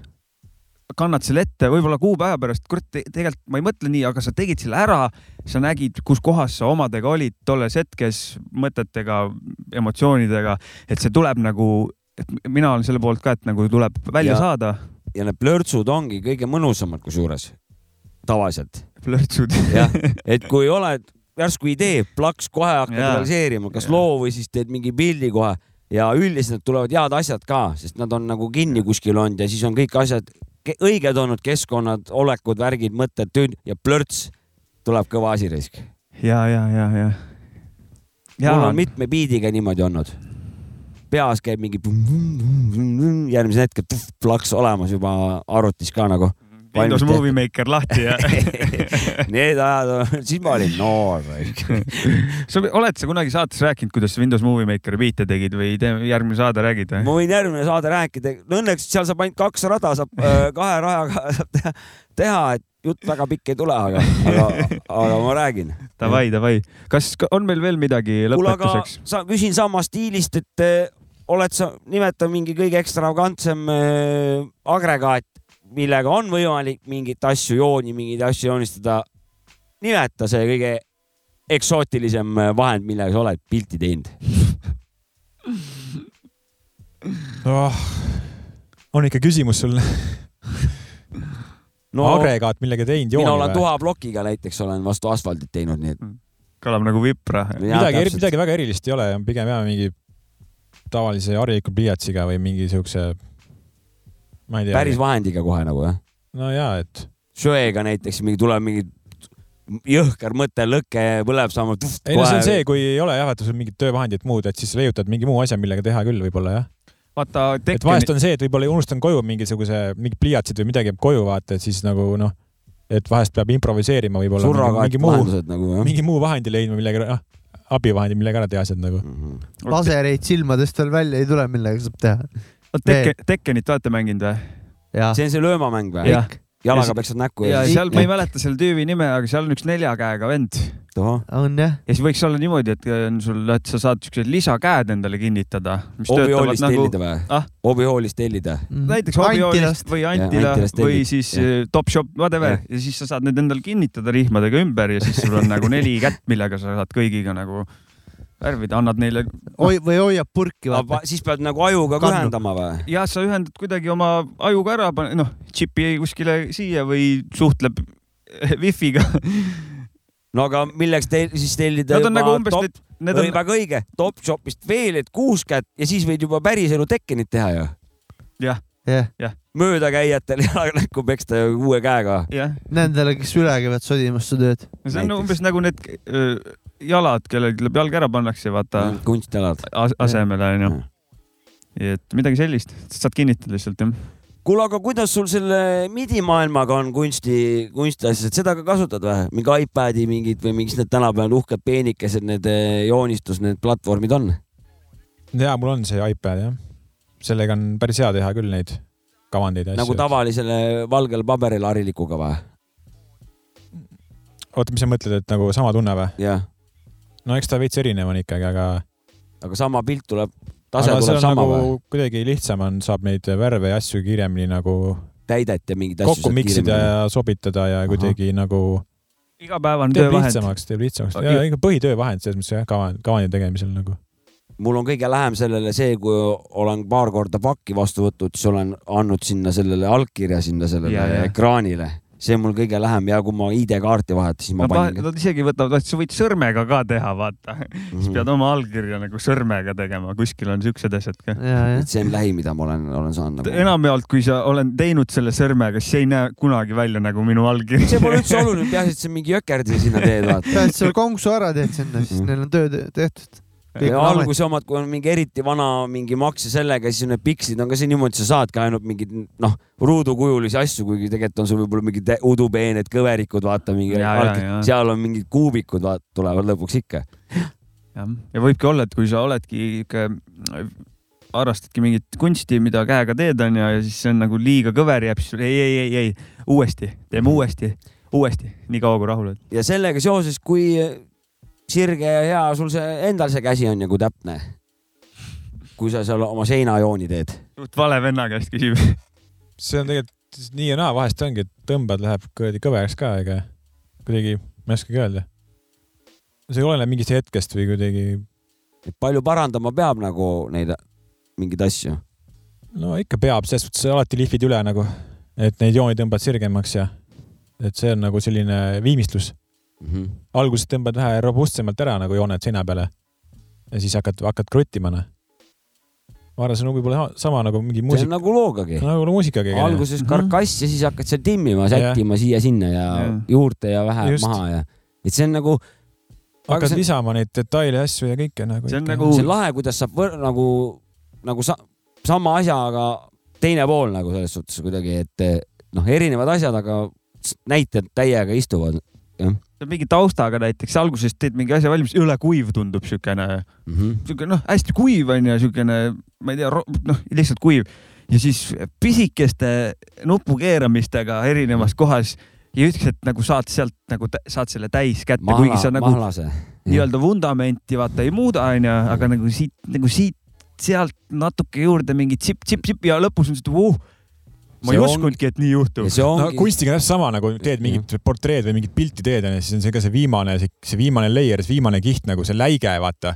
kannad selle ette, võib-olla kuu päeva pärast, kurat, tegelikult ma ei mõtle nii, aga sa tegid selle ära, sa nägid, kus kohas sa omadega olid tolles hetkes, mõtetega, emotsioonidega, et see tuleb nagu, et mina olen selle poolt ka, et nagu tuleb välja ja, saada. ja need plörtsud ongi kõige mõnusamad kusjuures, tavaliselt. plörtsud jah, *laughs* et kui oled järsku idee, plaks kohe hakkad realiseerima, kas ja. loo või siis teed mingi pildi kohe ja üldiselt tulevad head asjad ka, sest nad on nagu kinni kuskil olnud ja siis on kõik asjad õiged olnud keskkonnad, olekud, värgid, mõtted, tünn ja plörts tuleb kõva asi risk. ja, ja, ja, ja, ja. mul on mitme biidiga niimoodi olnud. peas käib mingi järgmisel hetkel plaks olemas juba arvutis ka nagu. Windows Movie Maker lahti ja *laughs* Need ajad, siis ma olin noor. *laughs* sa oled sa kunagi saates rääkinud, kuidas sa Windows Movie Makeri biite tegid või teeme järgmine saade räägid või? ma võin järgmine saade rääkida, õnneks seal saab ainult kaks rada saab äh, kahe rajaga *laughs* saab teha, teha, et jutt väga pikk ei tule, aga, aga, aga ma räägin. Davai, davai. kas ka- on meil veel midagi lõpetuseks? sa küsin sama stiilist, et eh, oled sa, nimeta mingi kõige ekstravagantsem äh, agregaat, millega on võimalik mingeid asju jooni, mingeid asju joonistada. nimeta see kõige eksootilisem äh, vahend, millega sa oled pilti teinud. oh,. on ikka küsimus sul no agregaat millega teinud mina jooni olen või? tuhaplokiga näiteks olen vastu asfaldit teinud, nii et. kõlab nagu vipra. midagi, midagi väga erilist ei ole, pigem jah, mingi tavalise hariliku pliiatsiga või mingi siukse, ma ei tea. päris vahendiga kohe nagu jah. no ja, et söega näiteks mingi tuleb mingi jõhker mõte, lõke põleb sama. ei no see on see, kui ei ole jah, vaata sul mingit töövahendit muud, et siis leiutad mingi muu asja, millega teha küll võib-olla jah. vaata, et Tekkeni vahest, on see, et võib-olla unustan koju mingisuguse, mingid pliiatsid või midagi jääb koju vaata, et siis nagu noh, et vahest peab improviseerima võib-olla mingi, mingi muu, nagu jah. mingi muu vahendi leidma, millega noh, abivahendi, millega ära teha asjad nagu. Mhm. lasereid silmadest veel välja ei tule, millega saab teha. Tekke, Tekkenit olete mänginud või? see on see löömamäng või? jah, jalaga peksad näkku ja ja seal ma ei mäleta selle tüübi nime, aga seal on üks nelja käega vend on jah. ja siis võiks olla niimoodi, et on sul, et sa saad siuksed lisakäed endale kinnitada, hobikoolist nagu tellida või Ah?? hobikoolist tellida. näiteks hobihoolist või Antila Antilast või siis jah. eh, Topshop, whatever Jah. ja siis sa saad need endale kinnitada rihmadega ümber ja siis sul on nagu neli kätt, millega sa saad kõigiga nagu värvida, annad neile. oi, või hoiab purki, siis pead nagu ajuga ka ühendama või? ja sa ühendad kuidagi oma ajuga ära, noh, džipi kuskile siia või suhtleb *laughs* wifi'ga. no aga milleks te siis tellida Nad on nagu umbes top, need, need on, väga õige, Topshopist veel, et kuus kätt ja siis võid juba päriselu tekkenit teha ju. jah, möödakäijatele *laughs* jalaga näkku peksta ju kuue käega. jah, nendele, kes üle käivad sodimas su tööd. see on Näiteks. umbes nagu need öö, jalad, kellel tuleb jalg ära pannakse, vaata kunstjalad. as- asemele onju Mm.. et midagi sellist, saad kinnitada lihtsalt jah. kuule, aga kuidas sul selle midi maailmaga on kunsti, kunstiasjad, seda ka kasutad või? mingi iPad'i mingid või mingid need tänapäeval uhked peenikesed, need eh, joonistus, need platvormid on? ja mul on see iPad jah, sellega on päris hea teha küll neid kavandeid ja nagu asju. tavalisele valgel paberil harilikuga või? oota, mis sa mõtled, et nagu sama tunne või? jah, no eks ta veits erinev on ikkagi, aga, aga sama pilt tuleb, tase aga see tuleb on sama nagu või? kuidagi lihtsam on, saab neid värve ja asju kiiremini nagu täidet ja mingeid asju kokku miksida ja sobitada ja Ahah. kuidagi nagu igapäevane töövahend. lihtsamaks, teeb lihtsamaks ja ikka põhitöövahend selles mõttes jah, kava, kavandi tegemisel nagu. mul on kõige lähem sellele see, kui olen paar korda pakki vastu võtnud, siis olen andnud sinna sellele allkirja sinna sellele Ja, ja. ekraanile. See on mul kõige lähem ja kui ma ID-kaarti vahetasin, ma Nad, panin. nad isegi võtavad, sa võid sõrmega ka teha, vaata. siis Mhm. pead oma allkirja nagu sõrmega tegema, kuskil on siuksed asjad ka. et. see on lähi, mida ma olen, olen saanud nagu.. enamjaolt, kui sa oled teinud selle sõrmega, siis see ei näe kunagi välja nagu minu allkiri. see pole üldse oluline, peaasi, et sa mingi jõkerdi sinna teed, vaata. pead selle konksu ära teed sinna, siis Mhm. neil on töö te- tehtud. Alguse omad, kui on mingi eriti vana mingi maks ja sellega, siis need pikslid on ka see niimoodi, sa saadki ainult mingeid noh, ruudukujulisi asju, kuigi tegelikult on sul võib-olla mingid udupeened kõverikud, vaata mingi seal on mingid kuubikud, vaata, tulevad lõpuks ikka. jah, ja võibki olla, et kui sa oledki ikka, harrastadki mingit kunsti, mida käega teed, onju, ja siis see on nagu liiga kõver jääb, siis ei, ei, ei, ei, uuesti, teeme uuesti, uuesti, nii kaua kui rahul oled. ja sellega seoses, kui sirge ja hea sul see endal see käsi on ja kui täpne. kui sa seal oma seinajooni teed. suht vale venna käest küsib. *laughs* see on tegelikult nii ja naa, vahest ongi, et tõmbad, läheb kuradi kõveraks ka, ega kuidagi, ma ei oskagi öelda. see oleneb mingist hetkest või kuidagi, et palju parandama peab nagu neid mingeid asju. no ikka peab, selles suhtes alati lihvid üle nagu, et neid jooni tõmbad sirgemaks ja et see on nagu selline viimistlus. Mhm. alguses tõmbad vähe robustsemalt ära nagu jooned seina peale ja siis hakkad, hakkad kruttima, noh. ma arvan, see on võib-olla sama- nagu mingi see muusika on, nagu loogagi. nagu muusikagi. alguses karkass ja siis hakkad seal timmima, Jah. sättima siia-sinna ja Jah. juurde ja vähe Just. maha ja, et see on nagu, aga hakkad see lisama neid detaile ja asju ja kõike nagu. See on nagu- see on lahe, kuidas saab võr- nagu, nagu sa, sama asja, aga teine pool nagu selles suhtes kuidagi, et noh, erinevad asjad, aga näited täiega istuvad mingi taustaga näiteks, alguses teed mingi asja valmis, jõle kuiv tundub siukene, mm. -hmm. siuke noh, hästi kuiv on ju, siukene, ma ei tea, noh, lihtsalt kuiv ja siis pisikeste nupukeeramistega erinevas kohas ja ütleks, et nagu saad sealt nagu saad selle täis kätte, kuigi sa, nagu nii-öelda vundamenti vaata ei muuda, onju, aga nagu siit, nagu siit-sealt natuke juurde mingi tsipp-tsipp-tsipp ja lõpus on et uh, ma ei ongi- uskunudki, et nii juhtub see no ongi, kunstiga on täpselt sama nagu teed mingit portreed või mingit pilti teed onju, siis on see ka see viimane, see viimane layer, see viimane kiht nagu see läige, vaata.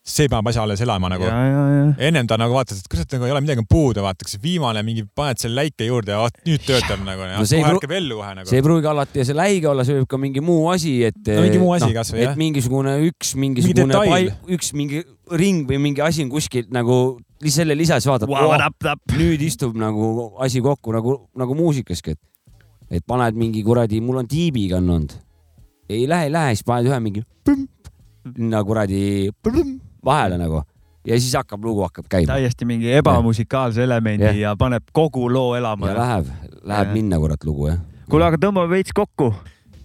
See paneb asja alles elama nagu ja, ja, ja. ennem ta nagu vaatas, et kurat nagu ei ole midagi puudu, vaata, kas viimane mingi paned selle läike juurde ja vaat nüüd töötab nagu ja No kohe pru- ärkab ellu kohe nagu see. ei pruugi alati see läige olla, see võib ka mingi muu asi, et. No mingi muu asi kas või, jah. et mingisugune üks mingisugune pai- üks mingi ring või mingi asi on kuskil nagu selle lisas vaatad Wow, oh,, nüüd istub nagu asi kokku nagu, nagu muusikaski, et, et paned mingi kuradi, mul on tiibiga on olnud. ei lähe, ei lähe, siis paned ühe mingi sinna kuradi vahele nagu ja siis hakkab lugu hakkab käima täiesti mingi ebamusikaalse elemendi Jah. ja paneb kogu loo elama ja. läheb, läheb Jah. minna kurat lugu jah. kuule, aga tõmbame veits kokku,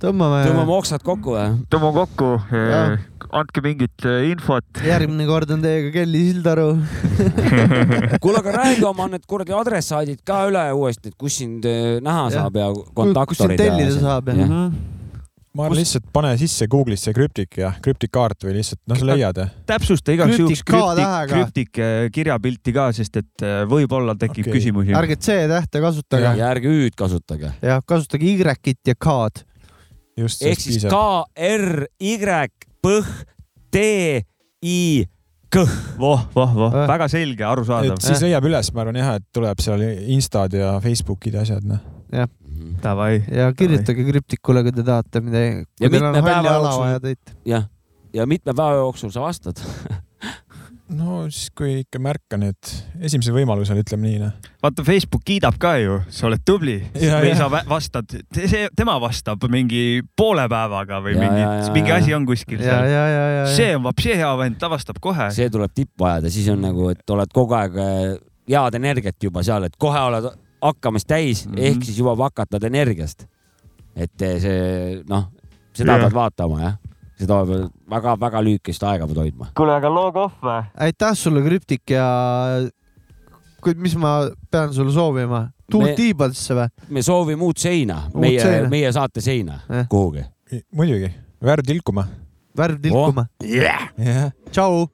tõmbame, tõmbame oksad kokku või? tõmbame kokku andke mingit eh, infot. järgmine kord on teiega Kelly Sildaru. *laughs* kuule, aga räägi oma need kuradi adressaadid ka üle uuesti, et kus sind eh, näha Jah. saab ja kus sind kontaktorid. tellida saab ja. Ma arvan lihtsalt pane sisse Google'isse krüptik ja krüptikaart või lihtsalt noh, sa leiad jah. täpsusta igaks juhuks krüptik, krüptik eh, kirjapilti ka, sest et eh, võib-olla tekib okay. küsimusi. ärge C-tähte kasutage ja ärge ü-d kasutage. ja kasutage Y-it ja K-d. just, ehk siis. K, R, Y, P, T, I, K. voh, voh, voh, Eh. väga selge, arusaadav et. siis leiab üles, ma arvan jah, et tuleb seal Instad ja Facebookid ja asjad noh. Davai, ja kirjutage krüptikule, kui te tahate midagi. Ja mitme päeva jooksul- jah, ja mitme päeva jooksul sa vastad? *laughs* no siis, kui ikka märkan, et esimesel võimalusel ütleme nii noh. vaata Facebook kiidab ka ju, sa oled tubli. Ja, või ja. sa vastad, see, tema vastab mingi poole päevaga või Ja, mingi mingi ja. asi on kuskil ja, seal. ja, ja, ja, ja. see on vapsi hea vend, ta vastab kohe. see tuleb tippu ajada, siis on nagu, et oled kogu aeg eh, head energiat juba seal, et kohe oled hakkamist täis mm Mhm. -hmm. ehk siis juba pakatad energiast. et eh, see noh, seda Jah. pead vaatama jah, seda peab väga-väga lühikest aega pead hoidma. kuule, aga log off või? aitäh sulle, krüptik ja. kuid mis ma pean sulle soovima? tuult Me- tiibadesse või? me soovime uut seina, meie meie saate seina Jah. kuhugi. muidugi, värv tilkuma. värv tilkuma. Yeah. jah. tšau.